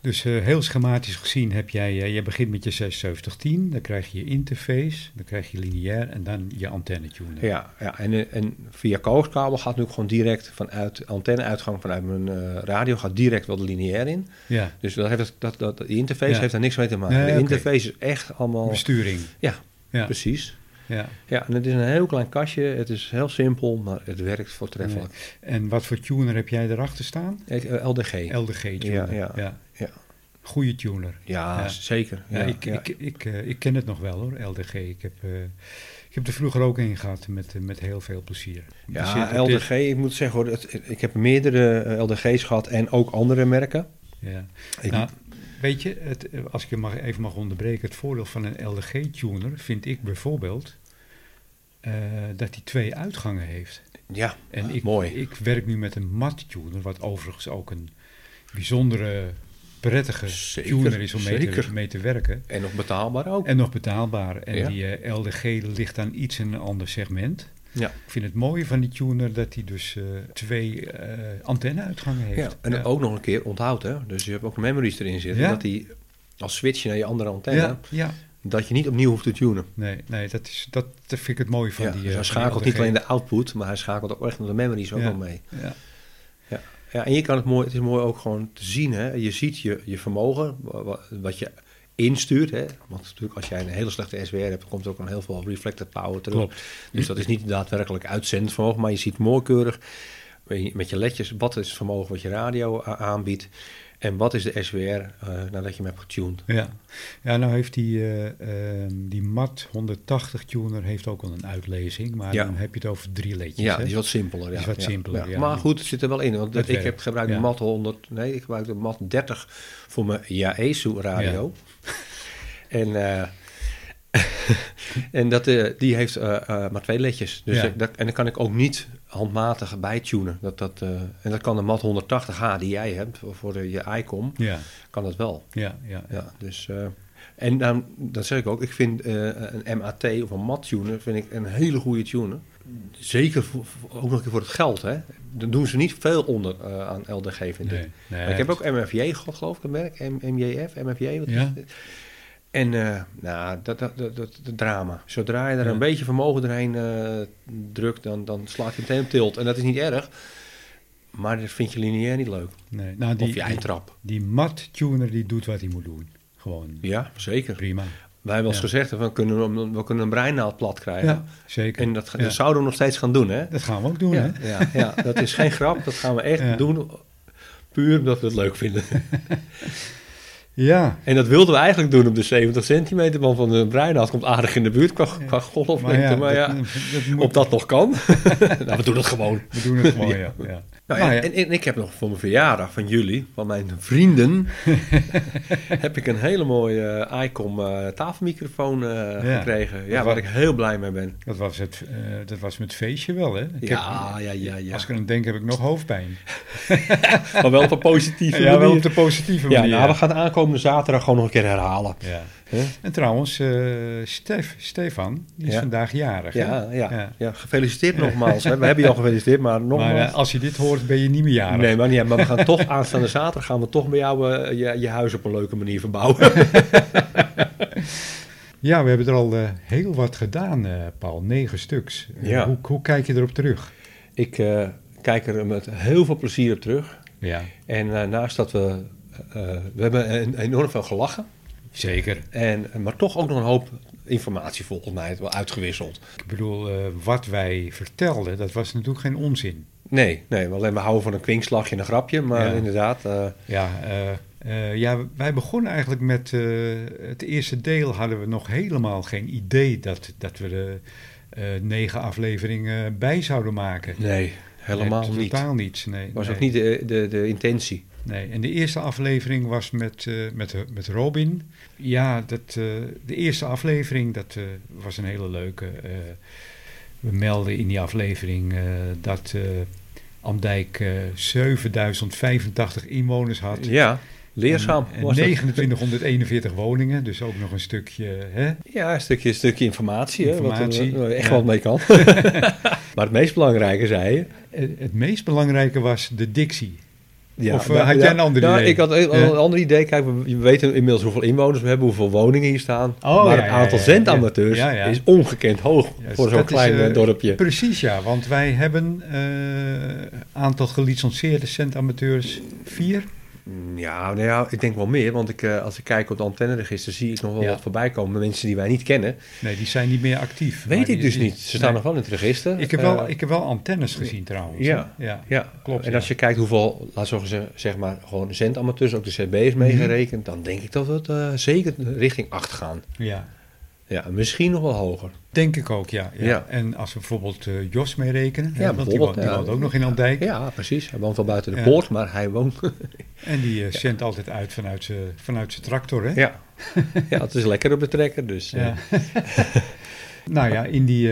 Dus eh, heel schematisch gezien heb jij, eh, je begint met je 7610, dan krijg je je interface, dan krijg je lineair en dan je antenne tuner. Ja, ja en, eh, en via kooskabel gaat nu ook gewoon direct vanuit antenneuitgang vanuit mijn radio gaat direct wel de lineair in. Ja, Dus dat heeft dat, dat, die interface Ja. heeft daar niks mee te maken. Nee, de interface is echt allemaal... besturing. Ja, Ja, precies. Ja. Ja, en het is een heel klein kastje. Het is heel simpel, maar het werkt voortreffelijk. En wat voor tuner heb jij erachter staan? Eh, LDG. LDG tuner. Ja, ja, ja. Goeie tuner. Ja, Ja. zeker. Ja, ik. Ik, ik, eh, ik ken het nog wel hoor, LDG. Ik heb, eh, ik heb er vroeger ook in gehad met, met heel veel plezier. Ja, dit- LDG, ik moet zeggen hoor, het- ik heb meerdere LDG's gehad en ook andere merken. Ja. Ik- Nou, weet je, het, als ik je mag, even mag onderbreken, het voordeel van een LDG-tuner vind ik bijvoorbeeld eh, dat hij twee uitgangen heeft. ja, En ik, mooi. ik werk nu met een mat-tuner, wat overigens ook een bijzondere, prettige Zeker, tuner is om mee te, zeker. mee te werken. En nog betaalbaar ook. En nog betaalbaar. En Ja. die eh, LDG ligt dan iets in een ander segment. Ja. Ik vind het mooie van die tuner dat hij dus eh, twee eh antenne-uitgangen heeft. Ja, en ook nog een keer onthoud, hè. Dus je hebt ook memories erin zitten. Ja. Dat die als switch naar je andere antenne, ja, dat je niet opnieuw hoeft te tunen. Nee, nee dat, is, dat, vind ik het mooie van die dus eh, hij die schakelt niet alleen de output, maar hij schakelt ook echt naar de memories ook wel mee. Ja, Ja, en je kan het mooi, het is mooi ook gewoon te zien, hè. Je ziet je, je vermogen, wa- wa- wat je instuurt, hè. Want natuurlijk als jij een hele slechte SWR hebt, komt er ook een heel veel reflected power terug. klopt. Dus dat is niet daadwerkelijk uitzendvermogen, maar je ziet mooi keurig met je ledjes wat is het vermogen wat je radio aanbiedt en wat is de SWR eh, nadat je hem hebt getuned. Ja. ja, nou heeft die, eh, ehm, die MAT 180 tuner heeft ook al een uitlezing, maar Ja. dan heb je het over drie ledjes. Ja, hè? die is wat simpeler. Ja. Is wat simpeler, ja. Maar goed, het zit er wel in. Want Het ik heb gebruikt de MAT 100, nee, ik gebruik de MAT 30 voor mijn Yaesu radio. En, eh, en dat, eh, die heeft maar twee ledjes. Dus Ja. dat, en dan kan ik ook niet handmatig bijtunen. Dat, dat, eh, en dat kan de MAT 180H die jij hebt voor, de, je ICOM, Ja, kan dat wel. ja, ja. Ja, dus, eh, en dan, dat zeg ik ook, ik vind eh, een MAT of een mat tuner vind ik een hele goede tuner. Zeker voor, ook nog een keer voor het geld. Hè. Dan doen ze niet veel onder aan LDG, vind Nee, ik. nee, Maar ik heb ook MFJ gehad, geloof ik, een merk. M- MJF, MFJ. Wat Ja. is het? En eh, nou, dat, dat, dat, dat, drama. Zodra je er Ja. een beetje vermogen erheen eh, drukt, dan, dan slaat je meteen op tilt. En dat is niet erg. Maar dat vind je lineair niet leuk. Nee, nou, of die, je die, eindtrap. die mat tuner die doet wat hij moet doen. Gewoon Ja, zeker. prima. Wij hebben wel eens Ja. gezegd, we kunnen, een- we kunnen een breinaald plat krijgen. Ja, zeker. En dat, dat zouden we nog steeds gaan doen, hè? Dat gaan we ook doen, hè? ja, ja, dat is geen grap. Dat gaan we echt doen. Puur omdat we het leuk vinden. Ja, En dat wilden we eigenlijk doen op de 70 centimeter band van de breinaald. Komt aardig in de buurt qua, qua golflengte. Maar ja, dat, dat moet- op dat nog kan. nou, we doen het gewoon. we doen het gewoon, ja. ja. Nou, Nou ja, ja. En, en ik heb nog voor mijn verjaardag van jullie, van mijn vrienden, heb ik een hele mooie eh, ICOM eh, tafelmicrofoon eh, Ja. gekregen. Ja, waar ik heel blij mee ben. Dat was het, dat was met feestje wel, hè? Ik Ja, heb- ja, ja, ja. Als ik aan denk, heb ik nog hoofdpijn. Maar wel op een positieve Ja, wel manier. op de positieve Ja, manier. nou, we gaan aankomende zaterdag gewoon nog een keer herhalen. Ja. En trouwens, eh, Stef, Stefan, die is Ja. vandaag jarig. Ja, ja, Ja. ja. gefeliciteerd nogmaals. hè. We hebben je al gefeliciteerd, maar Maar nogmaals. eh, als je dit hoort, ben je niet meer jarig. nee, maar, niet, maar we gaan toch aanstaande zaterdag gaan we toch bij jou eh, je, je huis op een leuke manier verbouwen. Ja, we hebben er al eh, heel wat gedaan, eh, Paul. Negen stuks. Eh, Ja. hoe, hoe kijk je erop terug? Ik eh, kijk er met heel veel plezier op terug. Ja, En eh, naast dat we... eh, we hebben enorm veel gelachen. Zeker. En, maar toch ook nog een hoop informatie volgens mij wel uitgewisseld. Ik bedoel, eh, wat wij vertelden, dat was natuurlijk geen onzin. Nee, nee, alleen we houden van een kwinkslagje en een grapje, maar Ja. inderdaad. eh, Ja, eh, ja, wij begonnen eigenlijk met het eerste deel hadden we nog helemaal geen idee dat, dat we de negen afleveringen bij zouden maken. nee, helemaal Nee, niet. Totaal niets. Nee, was nee, ook niet de, de, de intentie. Nee. En de eerste aflevering was met, met, met Robin. Ja, dat, eh, de eerste aflevering, dat eh, was een hele leuke. eh, we melden in die aflevering dat Amdijk eh 7085 inwoners had. Ja, leerzaam. En, en was dat. 2941 woningen, dus ook nog een stukje. Hè? Ja, een stukje, een stukje informatie. Hè, wat er, Informatie, eh, echt ja. wel mee kan. maar het meest belangrijke, zei je. Het, het meest belangrijke was de dictie. Ja, Of, eh, nou, had jij een ander nou, idee? Ik had een, ander idee. Kijk, we, we weten inmiddels hoeveel inwoners we hebben, hoeveel woningen hier staan. Oh, maar het aantal zendamateurs is ongekend hoog voor zo'n dat is, klein eh, eh, dorpje. Precies ja, want wij hebben aantal gelicenseerde centamateurs vier. Mm, Ja, nou ja, ik denk wel meer. Want ik, eh, als ik kijk op de antenneregister, zie ik nog wel Ja. wat voorbij komen. Mensen die wij niet kennen. Nee, die zijn niet meer actief. Weet ik die- dus die- niet. Ze staan nog wel in het register. Ik heb, wel, Eh, ik heb wel antennes gezien trouwens. ja. ja. Ja, Klopt, En als je kijkt hoeveel, laten we zeggen, zeg maar, gewoon zendamateurs, ook de CB is Mhm. meegerekend, dan denk ik dat we het eh, zeker richting 8 gaan. ja. Ja, misschien nog wel hoger. Denk ik ook, ja. ja. Ja. En als we bijvoorbeeld eh, Jos mee rekenen, hè, Ja, want die woont, die ja. woont ook nog in Andijk. Ja, precies. Hij woont wel buiten de poort, maar hij woont. En die eh, zendt altijd uit vanuit zijn vanuit zijn tractor. Hè? ja. ja, het is lekker op de trekker. Dus, eh, Ja. nou ja, in die,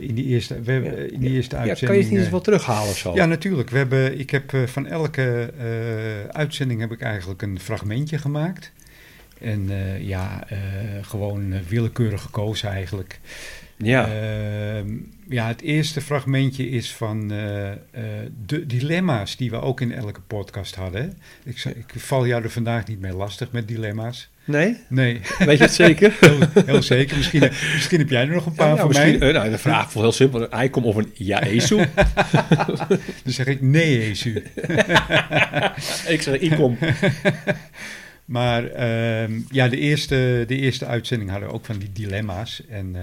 in die eerste, we, hebben- in die eerste ja, uitzending... kan je het niet eens wel terughalen of zo? Ja, natuurlijk. We hebben, ik heb van elke uitzending heb ik eigenlijk een fragmentje gemaakt. En eh, ja, eh, gewoon eh, willekeurig gekozen eigenlijk. ja. Ehm, ja, het eerste fragmentje is van de dilemma's die we ook in elke podcast hadden. Ik, ik val jou er vandaag niet mee lastig met dilemma's. Nee? Nee, Weet je het zeker? heel, heel zeker. Misschien, misschien heb jij er nog een paar Ja, voor misschien, mij. nou, de vraag voelt heel simpel. Een eikom of een jaesu? Dan zeg ik nee, Jezu. ik zeg ikom. Maar ehm, ja, de eerste, de eerste uitzending hadden we ook van die dilemma's. En eh,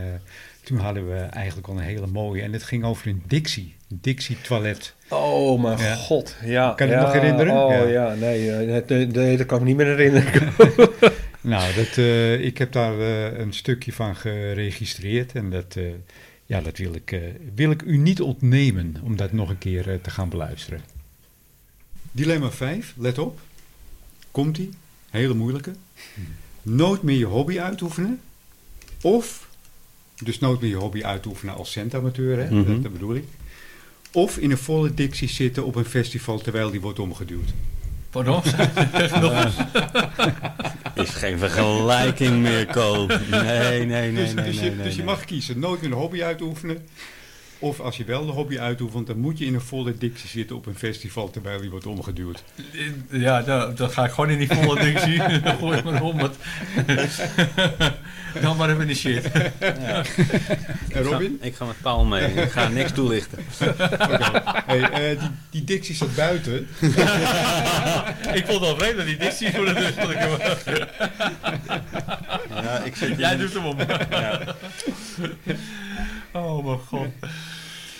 toen hadden we eigenlijk al een hele mooie. En het ging over een Dixie. Een Dixie toilet. Oh mijn Ja. god. Ja, Kan je het nog herinneren? Oh Ja. ja, nee, eh, het- nee, nee, dat kan ik me niet meer herinneren. Nou, dat, eh, ik heb daar een stukje van geregistreerd. En dat, ja, dat wil, ik, wil ik u niet ontnemen om dat nog een keer te gaan beluisteren. Dilemma 5, let op. Komt-ie? Hele moeilijke. Nooit meer je hobby uitoefenen. Of, dus nooit meer je hobby uitoefenen als centamateur, hè? Mhm. dat, dat bedoel ik. Of in een volle dictie zitten op een festival terwijl die wordt omgeduwd. Pardon? Is geen vergelijking meer, Ko. Nee, nee, nee, dus nee, dus, nee, je, nee, dus je mag kiezen, nooit meer een hobby uitoefenen. Of als je wel de hobby uitoefent, dan moet je in een volle dictie zitten op een festival terwijl die wordt omgeduwd. Ja, dan, dan ga ik gewoon in die volle. Dan gooi ik me om. Dan maar even in de shit. En Robin? Ik ga met Paul mee. Ik ga niks toelichten. Oké. Hey, eh, die, die dictie staat buiten. ik vond het al vreemd dat die dictie voor de deur stond. Ja, ik zit Jij doet hem om. Oh mijn god.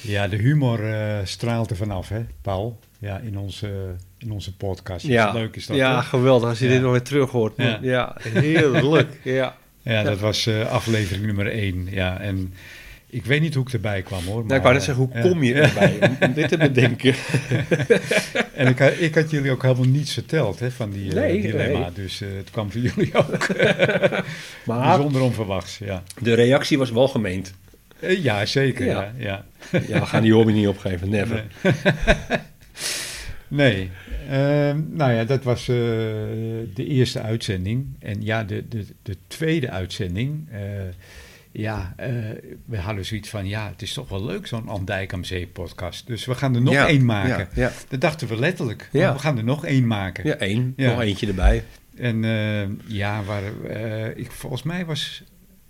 Ja, de humor eh, straalt er vanaf, hè, Paul? Ja, in onze, in onze podcast. Ja, Leuk is dat, ja geweldig als je Ja. dit nog weer terug hoort. Ja. Ja, heerlijk. Ja. Ja, dat was eh, aflevering nummer 1. Ja, en ik weet niet hoe ik erbij kwam, hoor. Nou, ik wou net zeggen, hoe kom je erbij om, om dit te bedenken? En ik, had- ik had jullie ook helemaal niets verteld hè, van die eh, Nee, dilemma. nee. Dus eh, het kwam voor jullie ook Maar bijzonder onverwachts. Ja, de reactie was wel gemeend. Eh, ja zeker. Ja. Ja. Ja, Ja, we gaan die hobby niet opgeven, never. Nee. nee. Ehm, nou ja, dat was eh, de eerste uitzending. En ja, de, de, de tweede uitzending. eh, ja, we hadden zoiets van: ja, het is toch wel leuk, zo'n Andijk Zee podcast. Dus we gaan er nog Ja, één maken. Ja, ja. Dat dachten we letterlijk. We gaan er nog één maken. ja één. Nog eentje erbij. En eh, ja, waar, ik, volgens mij was,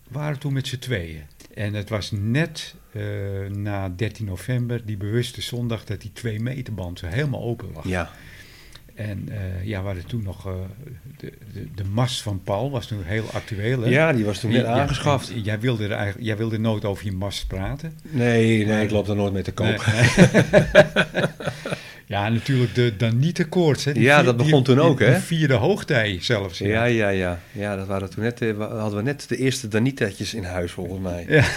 waren we toen met z'n tweeën. En het was net eh, na 13 november, die bewuste zondag, dat die twee meterband zo helemaal open lag. Ja. En eh, ja, we hadden toen nog eh, de, de, de mast van Paul, was toen heel actueel. Hè? Ja, die was toen net Ja, aangeschaft. Jij wilde, er eigenlijk, jij wilde nooit over je mast praten. Nee, nee, ik loop er nooit mee te koop. Ja, natuurlijk de Danite-koorts. hè. Die Ja, vier- dat begon die- toen ook, hè? Die vierde hoogtij zelfs. Ja, ja, ja. Ja, dat waren toen net, eh, hadden we net de eerste Danitaatjes in huis, volgens mij. Ja.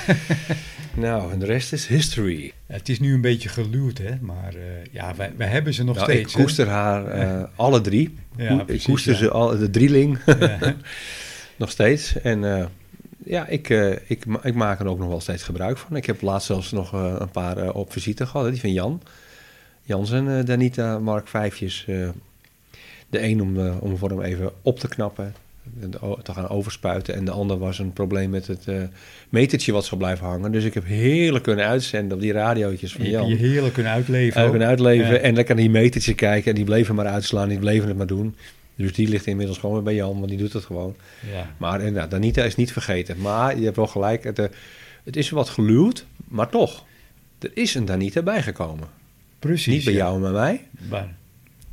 Nou, en de rest is history. Het is nu een beetje geluwd, hè. Maar eh, ja, wij, wij hebben ze nog Nou, steeds. ik koester haar eh, alle drie. Ja, ik precies, koester ze al, de drieling, nog steeds. En ja, ik, ik, ik maak er ook nog wel steeds gebruik van. Ik heb laatst zelfs nog een paar op visite gehad. Die van Jan. Jan zijn eh, Danita Mark Vijfjes. eh de een om, eh, om voor hem even op te knappen. en te gaan overspuiten. En de ander was een probleem met het metertje wat zou blijven hangen. Dus ik heb heerlijk kunnen uitzenden op die radiootjes van Je Jan. hebt je heerlijk kunnen uitleven. Uit ook. kunnen uitleven Ja. en lekker naar die metertje kijken. En die bleven maar uitslaan, die bleven het maar doen. Dus die ligt inmiddels gewoon weer bij Jan, want die doet het gewoon. Ja. Maar inderdaad, Danita is niet vergeten. Maar je hebt wel gelijk, het, het is wat geluwd, maar toch. Er is een Danita bijgekomen. Precies. niet bij ja. jou en bij mij, Maar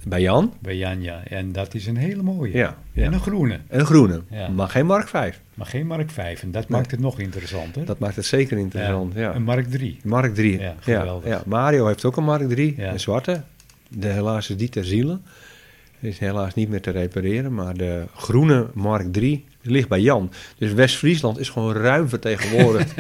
bij Jan. bij Jan, ja. En dat is een hele mooie. Ja, En een groene. En een groene, Ja. maar geen Mark 5. Maar geen Mark 5. En dat Nee. maakt het nog interessanter. Dat maakt het zeker interessant. Ja. Een Mark 3. Mark 3. Ja, geweldig. ja, Mario heeft ook een Mark 3, Ja. een zwarte. De helaas is die ter ziele. Is helaas niet meer te repareren. Maar de groene Mark 3 ligt bij Jan. Dus West-Friesland is gewoon ruim vertegenwoordigd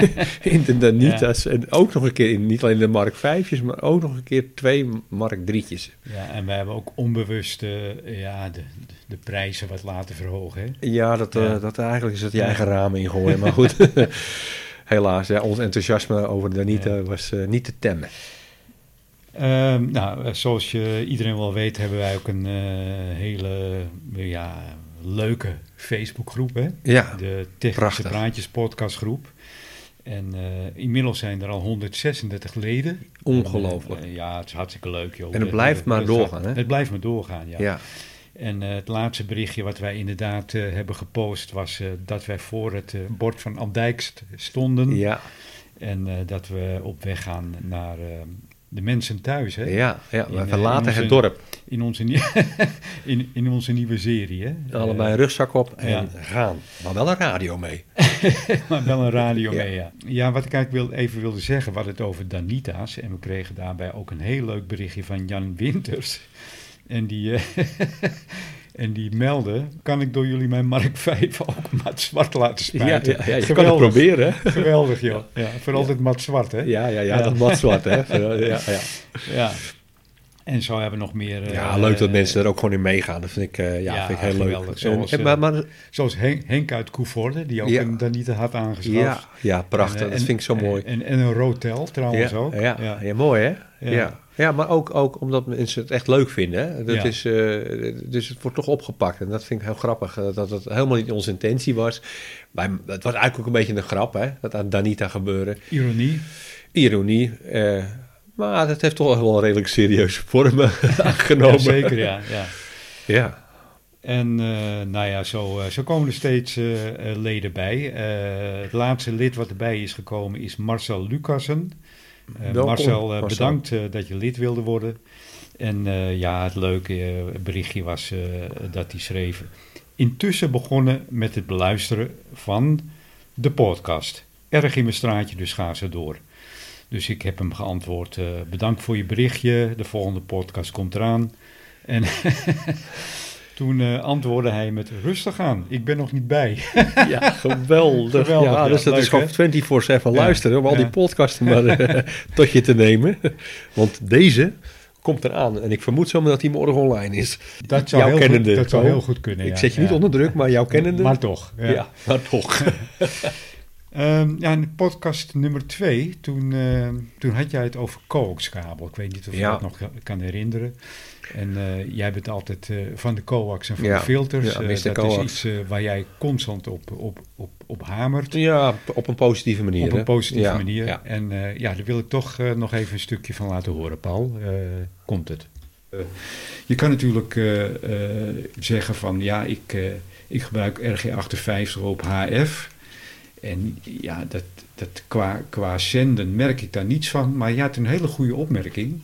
in de Danita's. En ook nog een keer, in, niet alleen de Mark 5'jes, maar ook nog een keer twee Mark 3'tjes. Ja, en wij hebben ook onbewust eh, ja, de, de, prijzen wat laten verhogen. Hè? Ja, dat, eh, dat eigenlijk is het je Ja. eigen ramen ingooien. Maar goed, helaas, ja, ons enthousiasme over de Danita was eh, niet te temmen. Ehm, nou, zoals je iedereen wel weet, hebben wij ook een eh, hele ja, leuke Facebookgroep. Hè? Ja, De Technische prachtig. Praatjes podcastgroep. En eh, inmiddels zijn er al 136 leden. Ongelooflijk. En, eh, ja, het is hartstikke leuk. Joh. En het blijft maar doorgaan, hè? Het blijft maar doorgaan, ja. ja. En het laatste berichtje wat wij inderdaad hebben gepost was dat wij voor het bord van Andijkst stonden. ja. En dat we op weg gaan naar de mensen thuis. Hè? Ja, ja we eh, verlaten in onze- het dorp. In, onze in, in onze nieuwe serie. Hè? Allebei een rugzak op en ja. gaan. Maar wel een radio mee. Eh, maar wel een radio Ja. mee, ja. Ja, wat ik eigenlijk wil, even wilde zeggen, we hadden het over Danita's. En we kregen daarbij ook een heel leuk berichtje van Jan Winters. En die, eh, en die meldde, kan ik door jullie mijn Mark 5 ook mat zwart laten spuiten? ja, ja, je kan het proberen. hè? Geweldig, joh. Ja, vooral het mat zwart, hè? Ja, ja, ja, dat mat zwart, hè. Ja, ja. Ja. En zo hebben we nog meer... eh, ja, leuk dat mensen er ook gewoon in meegaan. Dat vind ik, eh, ja, ja, vind ik heel geweldig. leuk. Zoals, En- en- maar, maar, Zoals Henk, Henk uit Koevoorde, die ook Ja. een Danita had aangeschaft. ja, ja, prachtig. En, eh, dat en- vind ik zo mooi. En, en een rotel trouwens ook. Ja, ja. ja. mooi, hè? Ja. Ja. maar ook, ook omdat mensen het echt leuk vinden. Hè? Dat Ja. is, eh, dus het wordt toch opgepakt. En dat vind ik heel grappig. eh, dat het helemaal niet onze intentie was. Maar het was eigenlijk ook een beetje een grap, hè? Dat aan Danita gebeuren. Ironie. Ironie. eh, maar het heeft toch wel redelijk serieuze vormen aangenomen. Ja, zeker, ja. ja. Ja. En nou ja, zo, zo komen er steeds leden bij. Het laatste lid wat erbij is gekomen is Marcel Lucassen. Eh, Welkom, Marcel, eh, Marcel. bedankt eh, dat je lid wilde worden. En ja, het leuke berichtje was dat hij schreef... Intussen begonnen met het beluisteren van de podcast. Erg in mijn straatje, dus ga ze door. Dus ik heb hem geantwoord, bedankt voor je berichtje, de volgende podcast komt eraan. En toen eh, antwoordde hij met rustig aan, ik ben nog niet bij. Ja, geweldig. Geweldig, ja, ja. dus dat Leuk, is gewoon 24-7 luisteren om al die podcasten maar eh, tot je te nemen. Want deze komt eraan. En ik vermoed zomaar dat hij morgen online is. Dat zou, Jouw heel, kennende, goed, dat zou heel goed kunnen. ik zet je niet onder druk, maar jouw kennende. Maar toch. Ja. maar toch. Ehm, ja, in podcast nummer twee, toen, ehm, toen had jij het over coaxkabel. Ik weet niet of je Ja. dat nog kan herinneren. En eh, jij bent altijd eh, van de coax en van Ja. de filters. Ja, Eh, dat Coax. is iets waar jij constant op, op, op, op hamert. ja, op een positieve manier. Op een positieve Ja, manier. Ja. En eh, ja, daar wil ik toch eh, nog even een stukje van laten horen, Paul. Eh, komt het? Eh, je kan natuurlijk eh, eh, zeggen van ja, ik, eh, ik gebruik RG58 op HF. En ja, dat, dat qua, qua zenden merk ik daar niets van. Maar je had een hele goede opmerking.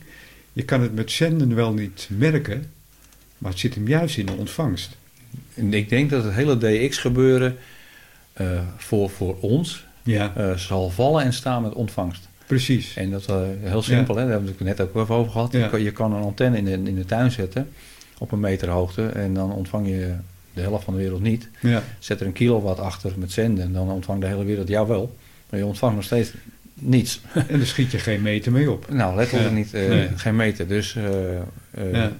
Je kan het met zenden wel niet merken, Maar het zit hem juist in de ontvangst. En ik denk dat het hele DX-gebeuren eh, voor, voor ons Ja, eh, zal vallen en staan met ontvangst. precies. En dat is heel simpel, hè? daar hebben we het net ook even over gehad. Ja. Je, kan, je kan een antenne in de, in de tuin zetten op een meter hoogte en dan ontvang je de helft van de wereld niet. Ja, Zet er een kilowatt achter met zenden en dan ontvangt de hele wereld jou wel. Maar je ontvangt nog steeds niets. en daar schiet je geen meter mee op. nou, letterlijk Ja. niet, eh, Nee. geen meter. Dus eh, eh, Ja.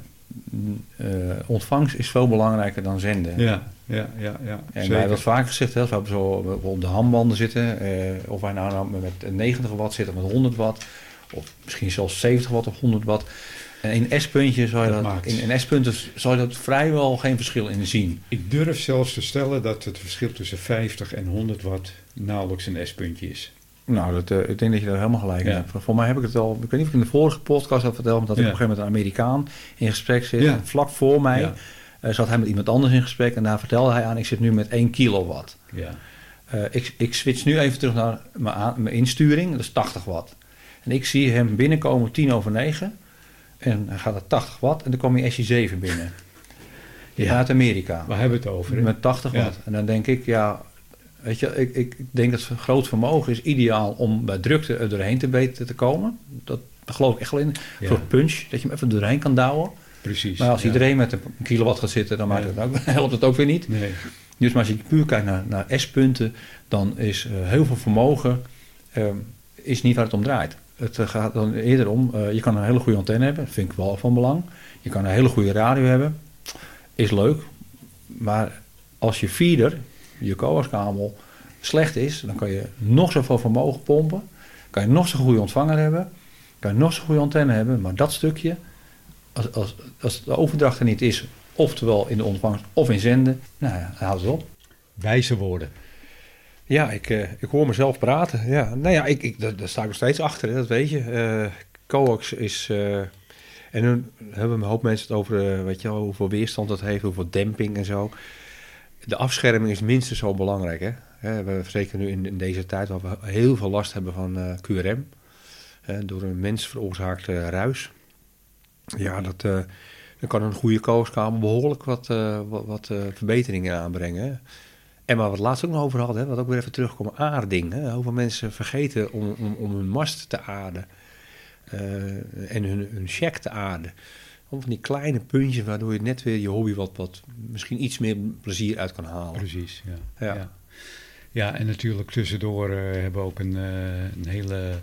ontvangst is veel belangrijker dan zenden. Ja, ja, ja. ja En wij hebben dat vaak gezegd, hè, als we op de handbanden zitten, of wij nou, nou met 90 watt zitten of met 100 watt, of misschien zelfs 70 watt of 100 watt. En in S-puntje zou je Dat in, in S-punten zou je dat vrijwel geen verschil in zien. Ik durf zelfs te stellen dat het verschil tussen 50 en 100 watt nauwelijks een S-puntje is. Nou, dat, eh, ik denk dat je daar helemaal gelijk in Ja. hebt. Voor mij heb ik het al, ik weet niet of ik in de vorige podcast had verteld, dat ik op een gegeven moment een Amerikaan in gesprek zit. Vlak voor mij eh, zat hij met iemand anders in gesprek en daar vertelde hij aan, ik zit nu met 1 kilowatt. Ja, Eh, ik, ik switch nu even terug naar mijn, aan- mijn insturing, dat is 80 watt. En ik zie hem binnenkomen tien over negen. En hij gaat naar 80 watt en dan komt hij SI7 binnen. Ja. Uit Amerika. waar hebben we het over? hè? Met 80 Ja. watt. En dan denk ik, ja, weet je, ik, ik denk dat groot vermogen is ideaal om bij drukte er doorheen te weten te komen. Dat, daar geloof ik echt wel in. Ja. Voor punch, dat je hem even doorheen kan douwen. Precies. Maar als ja. iedereen met een kilowatt gaat zitten, dan maakt Ja. het ook, helpt het ook weer niet. Nee, Dus maar als je puur kijkt naar, naar S-punten, dan is eh, heel veel vermogen ehm, is niet waar het om draait. Het eh, gaat dan eerder om, eh, je kan een hele goede antenne hebben, dat vind ik wel van belang. Je kan een hele goede radio hebben, is leuk. Maar als je feeder, je coaxkabel, slecht is, dan kan je nog zoveel vermogen pompen. Kan je nog zo'n goede ontvanger hebben, kan je nog zo'n goede antenne hebben, maar dat stukje, als, als, als de overdracht er niet is, oftewel in de ontvangst of in zenden, nou ja, dan houdt het op. wijze woorden. Ja, ik, eh, ik hoor mezelf praten. Ja, nou ja, ik, ik, daar, sta ik nog steeds achter, hè, dat weet je. Eh coax is... eh, en nu hebben een hoop mensen het over, weet je wel, hoeveel weerstand dat heeft, hoeveel demping en zo. De afscherming is minstens zo belangrijk, hè. We zeker nu in, deze tijd waar we heel veel last hebben van eh, QRM. door een mens veroorzaakte ruis. Ja, dat, eh, dan kan een goede coaxkabel behoorlijk wat, eh, wat, wat verbeteringen aanbrengen. En waar we het laatst ook nog over hadden, hè, wat ook weer even terugkomen, aarding. Hè. Hoeveel mensen vergeten om, om, om hun mast te aarden. en hun, hun te aarden. Om van die kleine puntjes waardoor je net weer je hobby wat, wat misschien iets meer plezier uit kan halen. Precies, ja. Ja. Ja, ja. en natuurlijk tussendoor eh, hebben we ook een, eh, een hele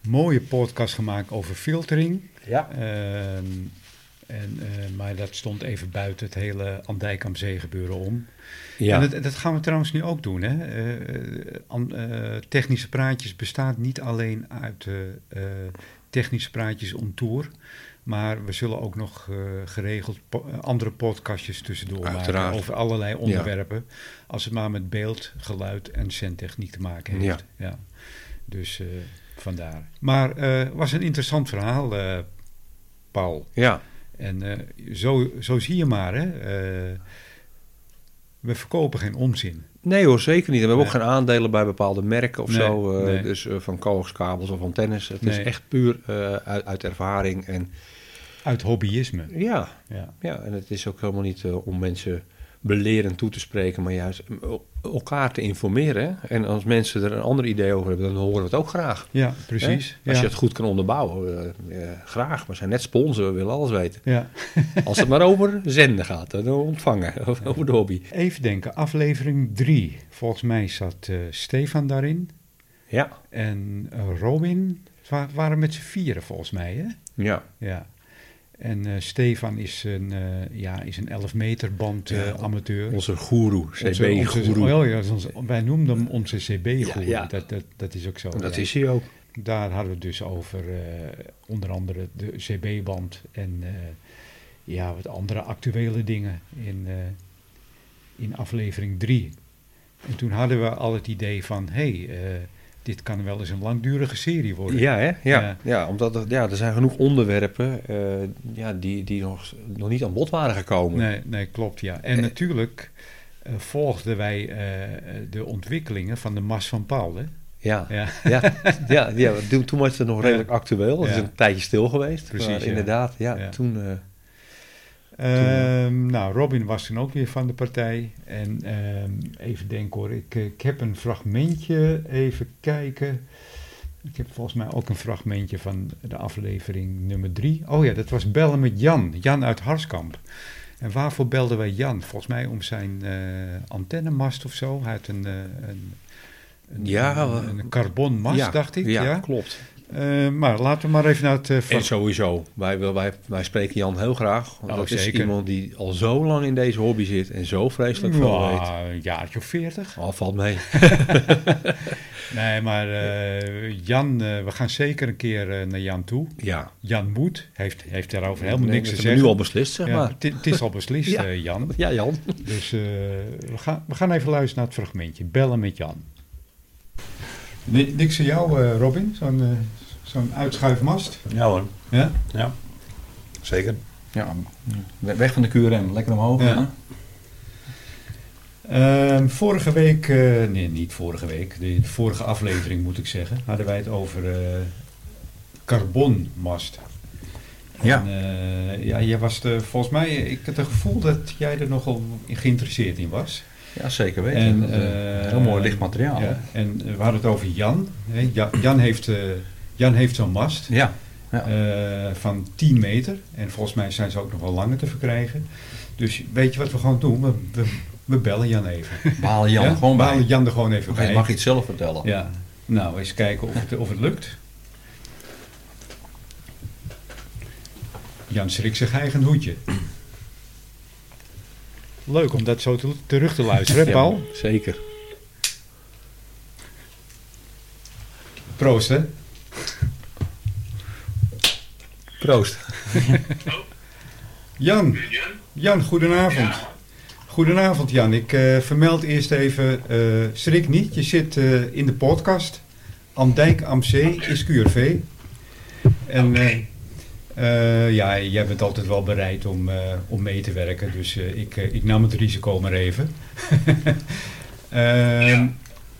mooie podcast gemaakt over filtering. Ja. Ehm, en, eh, maar dat stond even buiten het hele Andijkamzee gebeuren om. Ja. En dat, dat gaan we trouwens nu ook doen. Hè? Technische praatjes bestaat niet alleen uit technische praatjes on tour. Maar we zullen ook nog eh, geregeld po- eh, andere podcastjes tussendoor Uiteraard. maken over allerlei onderwerpen. Als het maar met beeld, geluid en zendtechniek te maken heeft. Ja. Dus eh, vandaar. Maar het was een interessant verhaal, Paul. ja. En zo, zo zie je maar, hè. we verkopen geen onzin. Nee hoor, zeker niet. En we hebben Nee. ook geen aandelen bij bepaalde merken of Nee, zo. nee. Dus van coaxkabels of antennes. Het is echt puur uit, uit ervaring. En Uit hobbyisme. ja, Ja. ja, en het is ook helemaal niet eh, om mensen belerend toe te spreken, maar juist elkaar te informeren. En als mensen er een ander idee over hebben, dan horen we het ook graag. ja, precies. Hè? Als ja. je het goed kan onderbouwen, eh, eh, graag. We zijn net sponsor, we willen alles weten. Ja. Als het maar over zenden gaat, en ontvangen, over over de hobby. Even denken, aflevering 3. Volgens mij zat Stefan daarin. Ja, En Robin. Wa- waren met z'n vieren volgens mij, hè? ja. Ja. En eh, Stefan is een, eh, ja, is een 11 meter band eh, amateur. Onze CB-goeroe. onze- oh ja, dat wij noemden hem onze CB-goeroe. Ja, ja. Dat, dat, dat is ook zo. dat ja. is hij ook. Daar hadden we het dus over onder andere de CB-band en ja, wat andere actuele dingen in, in aflevering 3. En toen hadden we al het idee van, hé, hey, dit kan wel eens een langdurige serie worden. Ja, hè? Ja, Ja. ja. omdat er, ja, er zijn genoeg onderwerpen eh, ja, die, die nog, nog niet aan bod waren gekomen. Nee, nee, klopt, ja. En Eh. natuurlijk eh, volgden wij de ontwikkelingen van de Mas van Paul, hè? Ja, Ja, ja, ja, ja toen, was het nog redelijk actueel. Het is een tijdje stil geweest. Precies, maar inderdaad, ja, Ja. toen... eh, Ehm, nou, Robin was toen ook weer van de partij. En ehm, even denken hoor, ik, ik heb een fragmentje, even kijken. Ik heb volgens mij ook een fragmentje van de aflevering nummer drie. Oh ja, dat was bellen met Jan, Jan uit Harskamp. En waarvoor belden wij Jan? Volgens mij om zijn eh, antennemast of zo. Hij had een, eh, een, een, Ja, een, een carbonmast, ja, dacht ik. Ja, Ja, klopt. Eh, maar laten we maar even naar het uh, En sowieso, wij, wij, wij spreken Jan heel graag. Want Oh, dat is zeker. iemand die al zo lang in deze hobby zit en zo vreselijk veel weet. Ja, een jaartje of veertig. Al valt mee. Nee, maar eh, Jan, we gaan zeker een keer naar Jan toe. Ja. Jan moet, heeft, heeft daarover helemaal niks te zeggen. nu al beslist, zeg maar. het, is al beslist, Ja. Jan. Ja, Jan. Dus we, gaan, we gaan even luisteren naar het fragmentje. Bellen met Jan. Ni- Niks voor jou, eh, Robin? Zo'n eh, zo'n uitschuifmast? Ja hoor, Ja? ja. Zeker. Ja, we- weg van de QRM, lekker omhoog. Ja. Ehm, vorige week, eh, nee, niet vorige week, de, vorige aflevering moet ik zeggen, hadden wij het over eh, carbonmast. Ja. En, eh, ja, jij was de, volgens mij, ik had het gevoel dat jij er nogal geïnteresseerd in was. Ja, zeker weten. En, Dat, eh, eh, heel mooi licht materiaal. Ja, en we hadden het over Jan. Jan heeft, eh, Jan heeft zo'n mast Ja. Ja. van 10 meter. En volgens mij zijn ze ook nog wel langer te verkrijgen. Dus weet je wat we gewoon doen? We, we, we bellen Jan even. We halen Jan Ja? er gewoon bij. Jan er gewoon even bij. hij mag iets zelf vertellen. Ja. Nou, eens kijken of het, of het lukt. Jan schrikt zich eigen hoedje. Leuk om dat zo te- terug te luisteren, hè, Paul? Ja, zeker. Proost, hè? Proost. Jan, Jan, goedenavond. Goedenavond, Jan. Ik eh, vermeld eerst even, eh, schrik niet, je zit eh, in de podcast. Am Dijk am Zee is QRV. En eh, ja, jij bent altijd wel bereid om, eh, om mee te werken, dus eh, ik, ik nam het risico maar even. Ehm,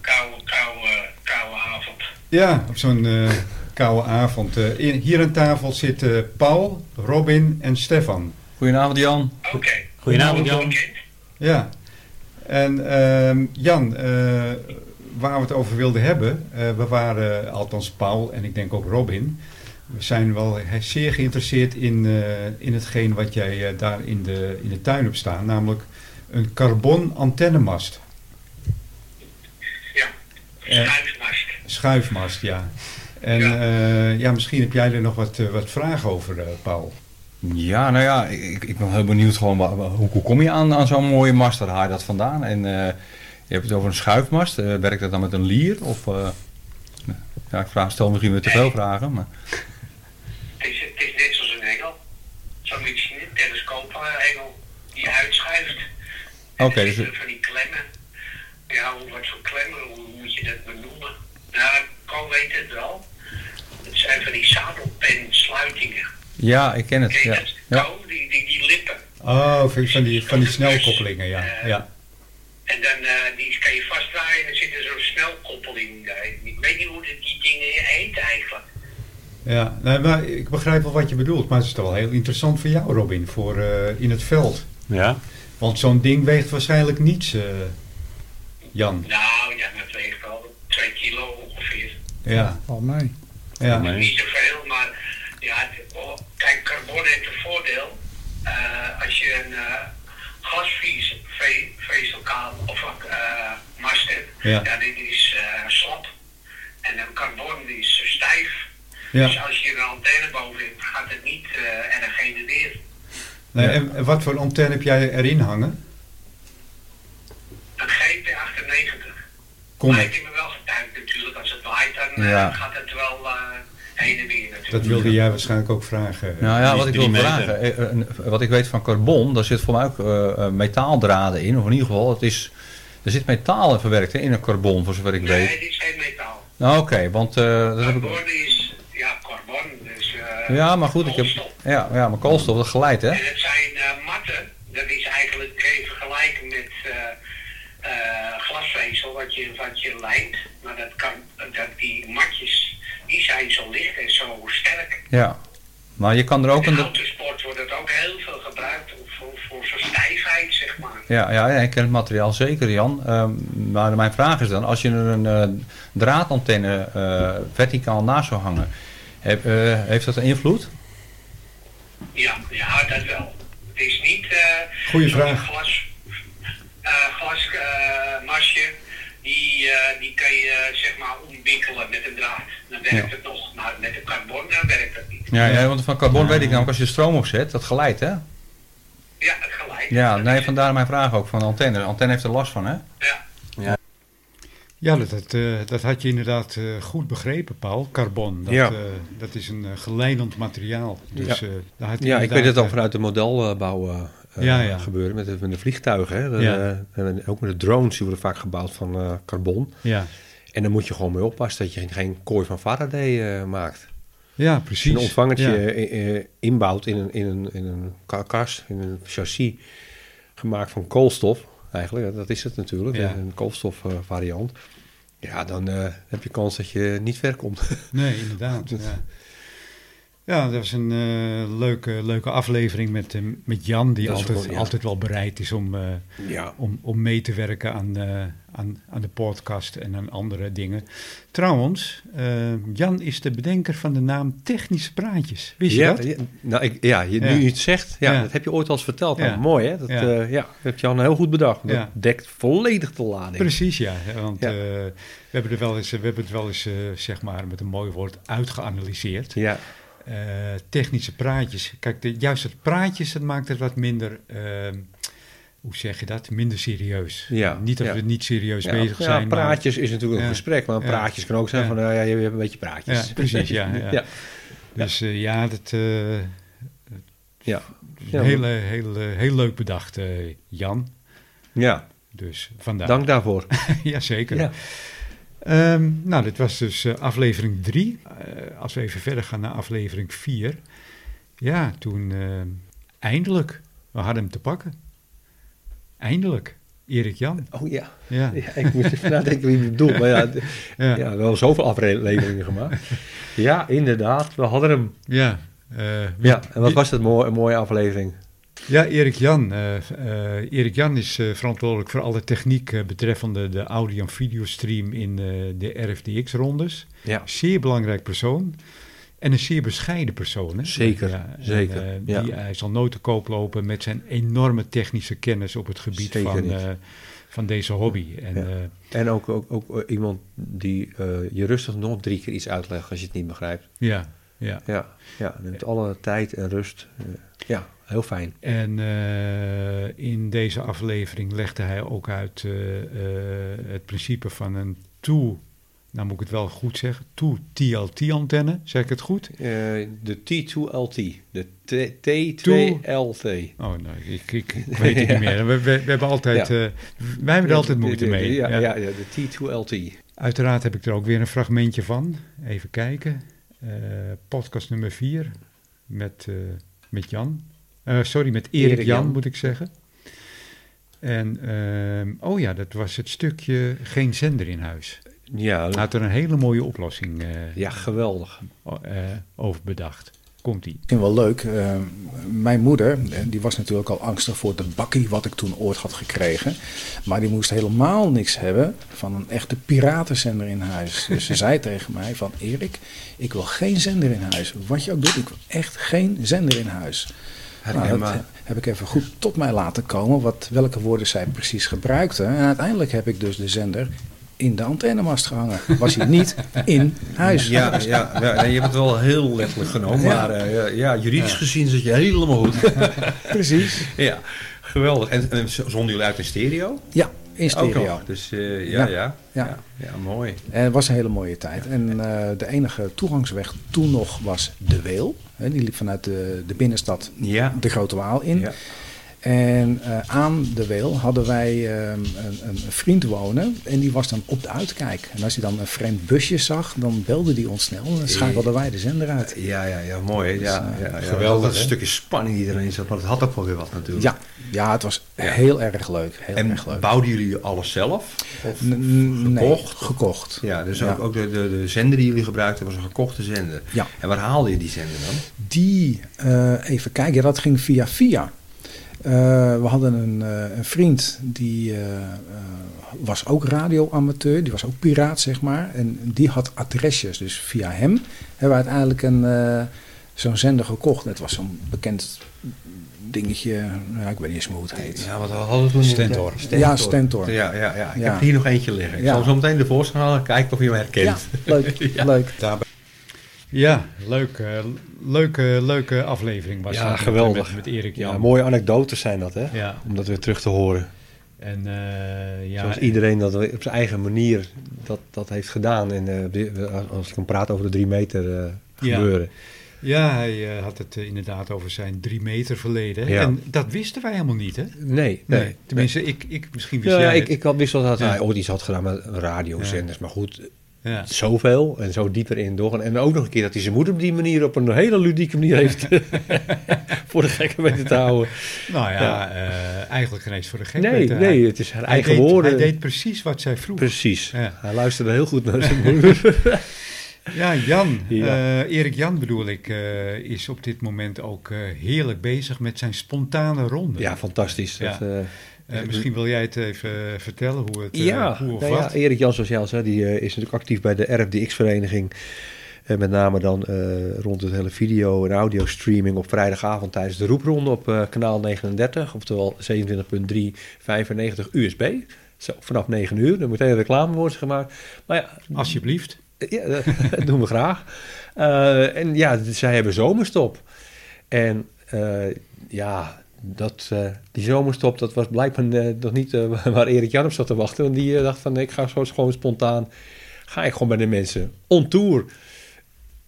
koude, koude, koude avond. ja, op zo'n eh, koude avond. Eh, in- hier aan tafel zitten Paul, Robin en Stefan. Goedenavond Jan. Oké. Goedenavond, Jan. Ja, en ehm, Jan, eh, waar we het over wilden hebben, eh, we waren, althans Paul en ik denk ook Robin, we zijn wel zeer geïnteresseerd in, eh, in hetgeen wat jij eh, daar in de, in de tuin hebt staan, namelijk een carbon antennemast, Ja. Eh. Schuifmast. schuifmast, ja. En Ja. ja, ja misschien heb jij er nog wat, wat vragen over, eh, Paul. Ja, nou ja, ik, ik ben heel benieuwd gewoon, hoe, hoe kom je aan, aan zo'n mooie mast? Waar haal je dat vandaan? En eh, je hebt het over een schuifmast. Werkt dat dan met een lier? Of, eh, ja, ik vraag, stel misschien weer te veel vragen, maar... Het is, net zoals een engel. Zo moet je zien, een telescoop-engel die uitschuift. Oké, dus- van die klemmen. Ja, wat voor klemmen, hoe moet je dat benoemen? Nou, Ko weet het wel. Het zijn van die zadelpen-sluitingen. Ja, ik ken het. Ken Ja. Ja. Die, die, die lippen. Oh, van van die, van die snelkoppelingen, ja. ja. En dan eh, die kan je vastdraaien en er zit er zo'n snelkoppeling. eh, ik weet niet hoe die dingen heet eigenlijk. Ja, nee, maar ik begrijp wel wat je bedoelt, maar het is toch wel heel interessant voor jou, Robin, voor eh, in het veld. Ja. Want zo'n ding weegt waarschijnlijk niets, eh, Jan. Nou, ja, dat weegt wel 2 kilo ongeveer. Ja, Valt mee. ja. Nee. Niet zoveel, maar ja, het- oh, kijk, carbon heeft een voordeel. Eh, als je een uh, glasvezelkabel of eh mast hebt, Ja. ja. dit is eh, slap. En een carbon die is stijf. Ja. Dus als je een antenne boven hebt, gaat het niet eh erg heen en weer. Nee, en, en wat voor antenne heb jij erin hangen? Een GP98. Kom maar ik heb me wel getuigd natuurlijk. Als het waait, dan eh, Ja. gaat het wel eh, heen en weer natuurlijk. Dat wilde jij waarschijnlijk ook vragen. Nou ja, wat ik wil vragen, eh, eh, wat ik weet van carbon, daar zit voor mij ook eh, eh, metaaldraden in. Of in ieder geval, het is, er zit metaal in verwerkt hè, in een carbon, voor zover ik Nee, weet. dit is geen metaal. Nou oké, want eh, dat heb ik... Carbon is, ja, carbon. Dus, eh, Ja, maar goed, ik heb... Ja, ja maar koolstof, dat geleid hè? En het zijn eh, matten. Dat is eigenlijk kun je vergelijken met eh, eh, glasvezel wat je, wat je lijnt. Maar dat kan, dat die matjes, die zijn zo licht en zo sterk. Ja. Maar je kan er ook In een... autosport wordt het ook heel veel gebruikt. Voor, voor zo'n stijfheid, zeg maar. Ja, ja, ik ken het materiaal zeker, Jan. Ehm, maar mijn vraag is dan, als je er een draadantenne verticaal naast zou hangen, heb, eh, heeft dat een invloed? Ja, ja, dat wel. Het is niet eh Goeie vraag. glas, eh glasmasje, die, die kan je zeg maar omwikkelen met een draad. Dan werkt het nog, maar met een carbon eh, werkt dat niet. Ja, ja, want van carbon weet ik namelijk, als je stroom opzet, dat geleidt, hè? Ja, gelijk. Ja, Dat nee, vandaar mijn vraag ook van de antenne. De antenne heeft er last van, hè? Ja. Ja, dat, dat, eh, dat had je inderdaad eh, goed begrepen, Paul. Carbon, dat, Ja. eh, dat is een geleidend materiaal. Dus, daar had Ja, ik weet het al vanuit de modelbouw Ja, ja. gebeuren met de, met de vliegtuigen. Hè. De- Ja. en ook met de drones, die worden vaak gebouwd van carbon. Ja, En dan moet je gewoon mee oppassen dat je geen, kooi van Faraday maakt. ja precies. een ontvangertje Ja. inbouwt in een, in, een, in een karkas, in een chassis gemaakt van koolstof, eigenlijk, dat is het natuurlijk, Ja. een koolstofvariant. ja, dan eh, heb je kans dat je niet ver komt. Nee, inderdaad. Ja, ja dat was een eh, leuke, leuke aflevering met, eh, met Jan, die Dat altijd, ja. altijd wel bereid is om, eh, ja. om, om mee te werken aan, aan, aan de podcast en aan andere dingen. Trouwens, Jan is de bedenker van de naam Technische Praatjes. Wist je ja, dat? ja, nou, ik, ja, je, nu je het zegt, ja, dat heb je ooit al eens verteld. Nou, mooi hè, dat Ja. dat heb je al heel goed bedacht. Dat dekt volledig de lading. Precies, ja. Want we, hebben er wel eens, we hebben het wel eens, zeg maar, met een mooi woord uitgeanalyseerd. Ja, Eh, technische praatjes. Kijk, de, juist het praatjes, dat maakt het wat minder, ehm, hoe zeg je dat, minder serieus. Ja, Niet dat ja. we niet serieus ja, bezig ja, zijn. maar- praatjes is natuurlijk een Ja. gesprek, maar Ja. praatjes kan ook zijn Ja. van, nou ja, je hebt een beetje praatjes. Ja, precies, ja, ja. ja. dus eh, ja, dat eh, Ja. Ja, heel, heel, heel leuk bedacht, eh, Jan. ja, Dus vandaar. dank daarvoor. Jazeker. Ja. Ehm, nou, dit was dus eh, aflevering 3. als we even verder gaan naar aflevering 4. Ja, toen ehm, eindelijk, we hadden hem te pakken. Eindelijk, Erik Jan. Oh ja. Ja, ja, ik moest even nadenken wie je bedoelt. Maar ja, ja, ja, wel zoveel afleveringen gemaakt. Ja, inderdaad, we hadden hem. ja. eh, Ja, en wat was dat mooi, een mooie aflevering. Ja, Erik Jan. eh, Erik Jan is eh, verantwoordelijk voor alle techniek betreffende de audio- en videostream in de RFDX-rondes. Ja, Zeer belangrijk persoon. En een zeer bescheiden persoon. Hè? Zeker, zeker, ja. die, hij zal nooit te koop lopen met zijn enorme technische kennis op het gebied Zeker van, van deze hobby. En, Ja. en ook, ook, ook iemand die je rustig nog drie keer iets uitlegt als je het niet begrijpt. ja, ja. Ja, ja neemt alle tijd en rust. Ja, heel fijn. En eh, in deze aflevering legde hij ook uit eh, eh, het principe van een toe, nou moet ik het wel goed zeggen, toe TLT-antenne, zeg ik het goed? Eh, de T2LT, de T- T2LT. Oh, nou, ik, ik, ik weet het niet meer. We, we, we hebben altijd, Ja. eh, wij hebben er altijd moeite mee. Ja, Ja. de T2LT. Uiteraard heb ik er ook weer een fragmentje van. Even kijken. Eh, podcast nummer 4 met, eh, met Jan. Eh, sorry, met Erik, Erik Jan, Jan. moet ik zeggen. En, ehm, oh ja, dat was het stukje geen zender in huis. Ja, Hij had er een hele mooie oplossing eh, ja, geweldig. eh, over bedacht. Komt-ie. Ik vind wel leuk. eh, mijn moeder, die was natuurlijk al angstig voor de bakkie wat ik toen ooit had gekregen. Maar die moest helemaal niks hebben van een echte piratenzender in huis. Dus ze zei tegen mij van Erik, ik wil geen zender in huis. Wat je ook doet, ik wil echt geen zender in huis. Nou, Herkenbaar. heb ik even goed tot mij laten komen, wat, welke woorden zij precies gebruikte. En uiteindelijk heb ik dus de zender in de antennemast gehangen. Was hij niet in huis. Ja, ja, ja, je hebt het wel heel letterlijk genomen, Ja. maar eh, ja, ja, juridisch gezien zit je helemaal goed. Precies. ja, geweldig. En, en zonden jullie uit in stereo? Ja, in Ook stereo. nog. Dus eh, ja, ja, Ja. ja, mooi. En het was een hele mooie tijd. En eh, de enige toegangsweg toen nog was de Weel. Die liep vanuit de, de binnenstad de Grote Waal in. Ja. En eh, aan de Weel hadden wij ehm, een, een vriend wonen. En die was dan op de uitkijk. En als hij dan een vreemd busje zag, dan belde die ons snel. En dan schakelden wij de zender uit. Ja, ja, ja, mooi. Ja, Dus, ja, eh, ja, geweldig, Dat een hè? stukje spanning die erin zat, maar het had ook wel weer wat natuurlijk. Ja, ja het was Ja. heel erg leuk. Heel En erg leuk. bouwden jullie alles zelf? Of N- n- nee, gekocht? gekocht. Ja, dus Ja. Ook, ook de, de, de zender die jullie gebruikten was een gekochte zender. Ja. En waar haalde je die zender dan? Die, eh, even kijken, ja, dat ging via via. Eh, we hadden een, eh, een vriend die eh, was ook radioamateur, die was ook piraat zeg maar. En die had adresjes, dus via hem hebben we uiteindelijk een, eh, zo'n zender gekocht. Het was zo'n bekend dingetje, nou, ik weet niet eens meer hoe het heet. Ja, wat hadden we toen? Stentor. Ja, Stentor. Ja, ja, ja. Ik Ja. heb hier nog eentje liggen. Ik Ja. zal zo meteen de voorstel halen. Kijken of je hem herkent. Ja, leuk, leuk. Ja, leuk, eh, leuke, leuke aflevering was Ja, dat geweldig. Met, met Erik Jan. Ja, mooie anekdotes zijn dat, hè? Ja, Om dat weer terug te horen. en eh, ja, Zoals iedereen dat op zijn eigen manier dat, dat heeft gedaan. En eh, als ik dan praat over de drie meter Ja. gebeuren. Ja, hij had het inderdaad over zijn drie meter verleden. Ja. En dat wisten wij helemaal niet, hè? Nee, Nee, tenminste, ik, ik misschien wist Ja, ja, jij ik, het. ik had wist wel dat Ja. hij ooit iets had gedaan met radiozenders. Maar goed, Ja. zoveel en zo dieper in doorgaan. En ook nog een keer dat hij zijn moeder op die manier, op een hele ludieke manier heeft voor de gekke weten te houden. Nou ja, Ja. eh, eigenlijk geen eens voor de gek. Nee, weten. nee, Hij- het is haar eigen deed, woorden. Hij deed precies wat zij vroeg. Precies. Ja. Hij luisterde heel goed naar zijn moeder. Ja, Jan, Ja. eh, Erik Jan bedoel ik, eh, is op dit moment ook heerlijk bezig met zijn spontane ronde. ja, fantastisch. Ja. Dat, eh, Eh, misschien wil jij het even vertellen hoe het eh, ja, hoe of nou wat. ja, Erik Jan, zoals jij zei, die eh, is natuurlijk actief bij de RFDX-vereniging. Eh, met name dan eh, rond het hele video- en audio-streaming op vrijdagavond tijdens de roepronde op eh, kanaal 39, oftewel 27.395 USB. Zo, vanaf 9 uur. Er moet een reclame worden gemaakt. Maar ja, Alsjeblieft. ja, dat doen we graag. Eh, en ja, zij hebben zomerstop. En eh, ja, dat, eh, die zomerstop, dat was blijkbaar eh, nog niet eh, waar Erik Jan op zat te wachten. Want die eh, dacht van, ik ga zo gewoon spontaan, ga ik gewoon bij de mensen on tour.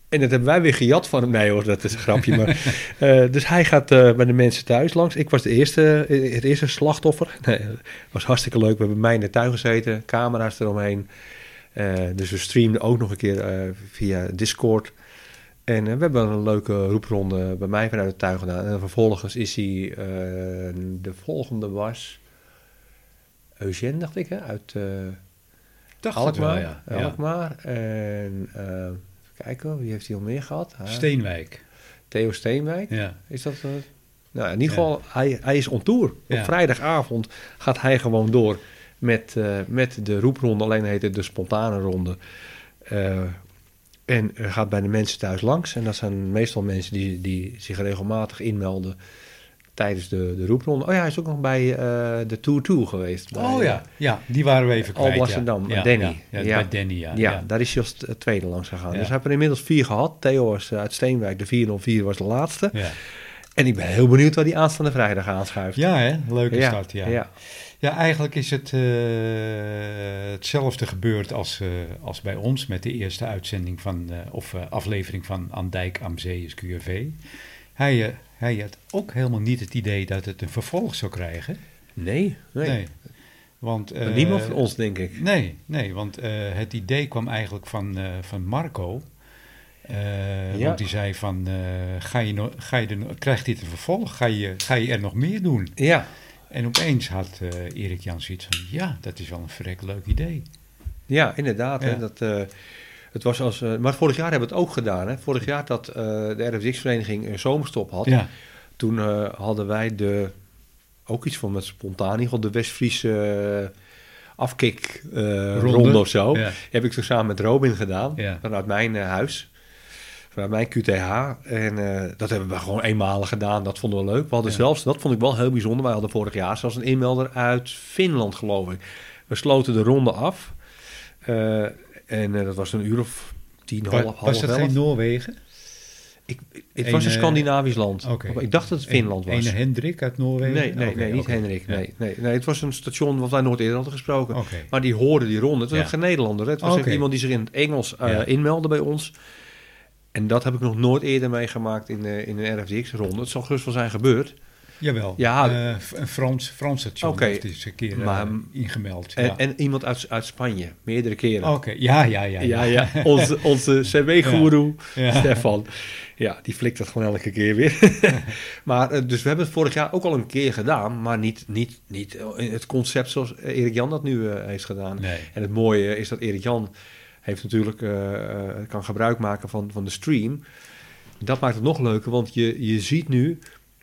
En dat hebben wij weer gejat van hem. Nee hoor, dat is een grapje. Maar, eh, dus hij gaat eh, bij de mensen thuis langs. Ik was de eerste, eh, het eerste slachtoffer. Nee, het was hartstikke leuk. We hebben mij in de tuin gezeten, camera's eromheen. Eh, dus we streamden ook nog een keer eh, via Discord. En eh, we hebben een leuke roepronde bij mij vanuit de tuin gedaan. En vervolgens is hij, eh, de volgende was Eugène, dacht ik, hè? uit eh Dacht Alkmaar. wel, ja. ja. Alkmaar. En even kijken, wie heeft hij al meer gehad? Steenwijk. Theo Steenwijk. Ja. Is dat... nou, in ieder geval, hij, hij is on tour. Op vrijdagavond gaat hij gewoon door met, met de roepronde. Alleen heet het de spontane ronde. Eh, en gaat bij de mensen thuis langs. En dat zijn meestal mensen die, die zich regelmatig inmelden tijdens de, de roepronde. Oh ja, hij is ook nog bij eh, de Tour 2 geweest. Bij, Oh ja, ja, die waren we even kwijt. Alblasserdam, ja. Danny. Ja, ja, Ja. bij Danny, ja. Ja, daar is hij als t- tweede langs gegaan. Dus hij heeft er inmiddels vier gehad. Theo was eh, uit Steenwijk, de 404 was de laatste. Ja. En ik ben heel benieuwd waar die aanstaande vrijdag aanschuift. Ja, hè? Leuk is ja, ja. eigenlijk is het eh, hetzelfde gebeurd als, eh, als bij ons met de eerste uitzending van, eh, of aflevering van Andijk am Zee is QRV. Hij, hij had ook helemaal niet het idee dat het een vervolg zou krijgen. Nee, nee. Want, Maar eh, niemand van ons, denk ik. Nee, nee want het idee kwam eigenlijk van, van Marco. Ja. Want die zei van, ga je no- ga je krijgt dit een vervolg? Ga je, ga je er nog meer doen? Ja, En opeens had eh, Erik Jan zoiets van, ja, dat is wel een verrek leuk idee. ja inderdaad. Ja. Hè, dat, eh, het was als, eh, maar vorig jaar hebben we het ook gedaan. Hè. Vorig jaar dat de RFX-vereniging een zomerstop had. Ja, Toen hadden wij de, ook iets van met spontaan, de West-Friese uh, afkik eh, Ronde. ronde of zo. ja, Heb ik toen samen met Robin gedaan, Ja. vanuit mijn huis. Mijn QTH. En eh, dat hebben we gewoon eenmalig gedaan. Dat vonden we leuk. We hadden Ja. zelfs, dat vond ik wel heel bijzonder. Wij hadden vorig jaar zelfs een inmelder uit Finland, geloof ik. We sloten de ronde af. Eh, en eh, dat was een uur of tien, half, was half het elf. geen Noorwegen? Ik, het was een Scandinavisch land. Oké. Ik dacht dat het Finland was. Ene Hendrik uit Noorwegen? Nee, nee, nee niet. Ja. Nee, nee, het was een station wat wij nooit eerder hadden gesproken. Oké. Maar die hoorde die ronde. Het was Ja. geen Nederlander. hè. Het was iemand die zich in het Engels Ja. inmeldde bij ons. En dat heb ik nog nooit eerder meegemaakt in, eh, in een RFDX-ronde. Het zal gerust wel zijn gebeurd. Jawel, Ja. eh, een Frans, Frans station Oké. heeft eens een keer eh, Maar- ingemeld. En, ja. en iemand uit, uit Spanje, meerdere keren. Oké, ja, ja, ja. ja, ja. Onze, onze CW-goeroe. Stefan. Ja, die flikt dat gewoon elke keer weer. maar eh, dus we hebben het vorig jaar ook al een keer gedaan. Maar niet, niet, niet in het concept zoals Erik Jan dat nu eh, heeft gedaan. Nee. En het mooie is dat Erik Jan heeft natuurlijk, eh, eh, kan gebruik maken van, van de stream. Dat maakt het nog leuker, want je, je ziet nu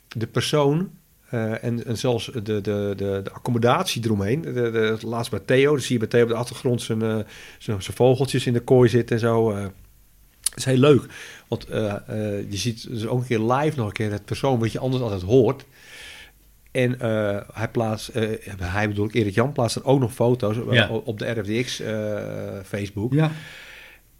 de persoon Eh, en, en zelfs de, de, de, de accommodatie eromheen. De, de, laatst bij Theo, dan zie je bij Theo op de achtergrond zijn, zijn, zijn vogeltjes in de kooi zitten en zo. Het is heel leuk, want je ziet dus ook een keer live nog een keer het persoon wat je anders altijd hoort. En eh, hij plaatst, eh, hij bedoel ik, Erik Jan plaatst er ook nog foto's eh, Ja. op de RFDX Facebook. Ja,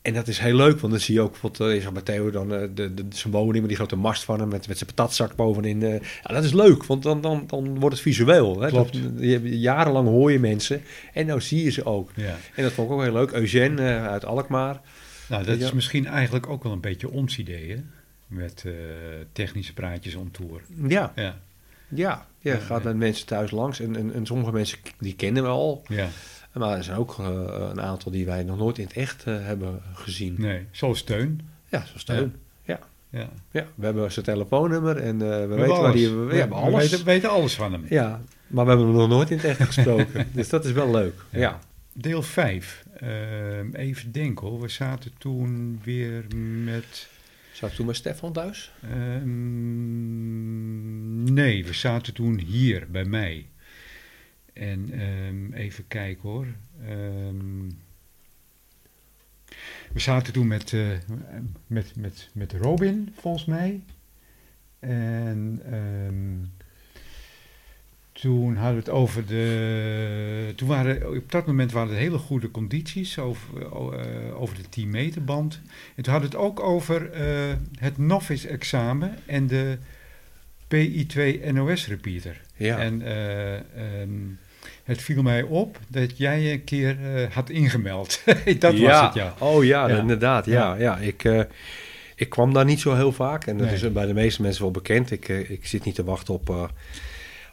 En dat is heel leuk, want dan zie je ook bijvoorbeeld, uh, is bij Theo dan de, de, zijn woning met die grote mast van hem, met, met zijn patatzak bovenin. ja, dat is leuk, want dan, dan, dan wordt het visueel. Hè? Klopt. Dat- je, jarenlang hoor je mensen en nou zie je ze ook. ja. En dat vond ik ook heel leuk. Eugène uit Alkmaar. Nou, dat is misschien eigenlijk ook wel een beetje ons idee, hè? Met technische praatjes on tour. Ja, Ja, ja. Je Ja, gaat met mensen thuis langs en, en, en sommige mensen die kennen we al. ja. Maar er zijn ook eh, een aantal die wij nog nooit in het echt eh, hebben gezien. Nee, zoals steun. Ja, zo steun. Ja. Ja. Ja. we hebben zijn telefoonnummer en eh, we, weten waar die... We, we hebben alles. We weten, weten alles van hem. Ja, maar we hebben hem nog nooit in het echt gesproken. dus dat is wel leuk. Ja. Ja. Deel 5. even denken hoor. We zaten toen weer met... Ik toen met Stefan thuis? ehm, nee, we zaten toen hier bij mij. En ehm, even kijken hoor. Ehm, we zaten toen met, eh, met, met, met Robin, volgens mij. En toen hadden we het over de. Toen waren op dat moment waren het hele goede condities over, eh, over de 10 meter band. En toen hadden we het ook over eh, het novice examen en de PI2 NOS repeater. Ja. En eh, ehm, het viel mij op dat jij een keer had ingemeld. dat ja. was het, ja. Oh ja, Ja. inderdaad. Ja, ja. Ik, ik kwam daar niet zo heel vaak. En dat Nee. is bij de meeste mensen wel bekend. Ik, ik zit niet te wachten op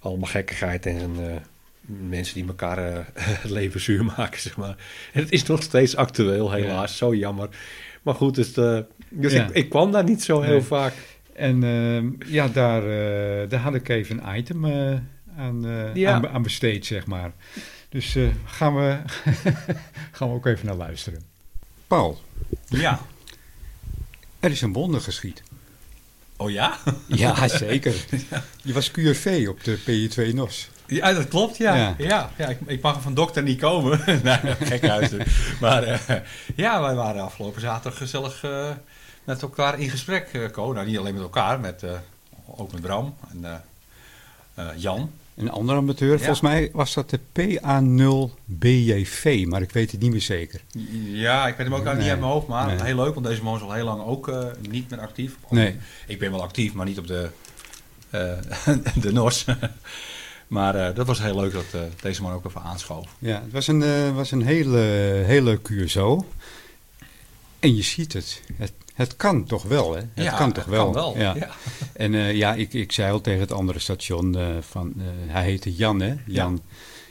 allemaal gekkigheid en eh, mensen die elkaar eh, het leven zuur maken, zeg maar. En het is nog steeds actueel, helaas. Zo jammer. Maar goed, dus, eh, dus Ja. ik, ik kwam daar niet zo heel Nee. vaak. En ehm, ja, daar, eh, daar had ik even een item eh, aan, eh, Ja. aan, aan besteed, zeg maar. Dus eh, gaan, we, gaan we ook even naar luisteren. Paul, Ja. er is een wonder geschied. Oh ja? Ja, zeker. Je was QRV op de PI2 NOS. Ja, dat klopt, ja. Ja. Ja, ja. ik, ik mag van dokter niet komen. nee, gek huis. Maar eh, ja, wij waren afgelopen zaterdag gezellig eh, met elkaar in gesprek, Ko. Nou, niet alleen met elkaar, met, ook met Bram en Jan. Een andere amateur, volgens mij was dat de PA0BJV, maar ik weet het niet meer zeker. Ja, ik weet hem ook niet Nee. uit mijn hoofd, maar Nee. heel leuk, want deze man is al heel lang ook eh, niet meer actief. Nee. Ik ben wel actief, maar niet op de, eh, de NOS. maar eh, dat was heel leuk dat deze man ook even aanschoof. Ja, het was een, was een hele, hele QSO. En je ziet het. het. Het kan toch wel, hè? Het Ja, kan toch wel. Kan wel. Ja. Ja. En eh, ja, ik, ik zei al tegen het andere station eh, van, eh, hij heette Jan, hè? Jan.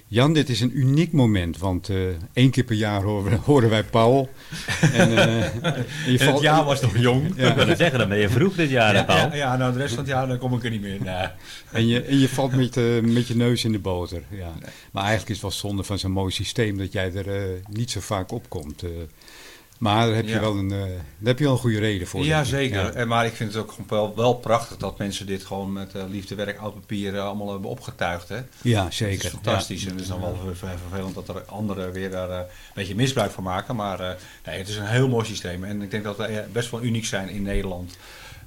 Jan, dit is een uniek moment, want één keer per jaar horen, horen wij Paul. En, je En het jaar was nog jong. Ik wil het zeggen, dan ben je vroeg dit jaar, hè, Ja, Paul? ja, ja, nou de rest van het jaar dan kom ik er niet meer. Nee. En je, en je valt met, met je neus in de boter. Ja. Maar eigenlijk is het wel zonde van zo'n mooi systeem dat jij er niet zo vaak op komt. Maar daar heb, je Ja. wel een, eh, daar heb je wel een goede reden voor. Ja, zeker. Ja. En Maar ik vind het ook gewoon wel, wel prachtig dat mensen dit gewoon met eh, liefde, werk, oud papier eh, allemaal hebben opgetuigd. Hè? Ja, Dat zeker. is fantastisch. En het is dan wel ver- ver- vervelend dat er anderen weer daar eh, een beetje misbruik van maken. Maar eh, nee, het is een heel mooi systeem. En ik denk dat we best wel uniek zijn in Nederland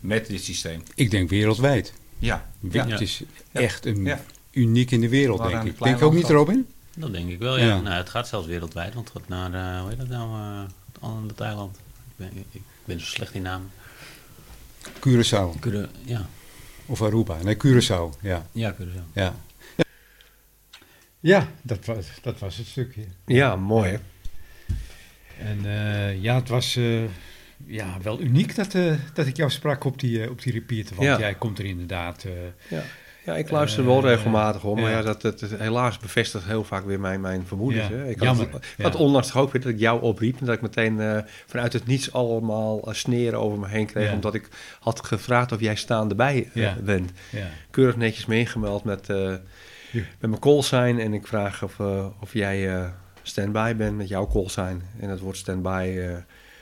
met dit systeem. Ik denk wereldwijd. Ja. Het is Ja. echt een Ja. uniek in de wereld, denk ik. Denk je ook niet, Robin? Dat denk ik wel, ja. Ja. Nou, het gaat zelfs wereldwijd, want het gaat naar, eh, hoe heet dat nou, eh, het eiland. Ik ben, ik ben zo slecht in namen. Curaçao Cura- ja, of Aruba. Nee, Curaçao. Ja, ja Curaçao. ja. Ja, dat was, dat was het stukje. Ja, mooi hè. En eh, ja, het was eh, ja, wel uniek dat, eh, dat ik jou sprak op die, op die repeater. Want Ja. jij komt er inderdaad... eh, Ja. Ja, ik luister wel Eh, regelmatig hoor, maar ja. dat, dat, dat- helaas bevestigt heel vaak weer mijn, mijn vermoedens. Ja, Hè. Ik jammer. had, ik had onlangs toch ook weer dat ik jou opriep en dat ik meteen eh, vanuit het niets allemaal eh, sneren over me heen kreeg, omdat ik had gevraagd of jij staande bij Ja. bent. ja. Keurig netjes meegemeld met, met mijn call sign en ik vraag of, of jij standby bent met jouw call sign. En het woord standby...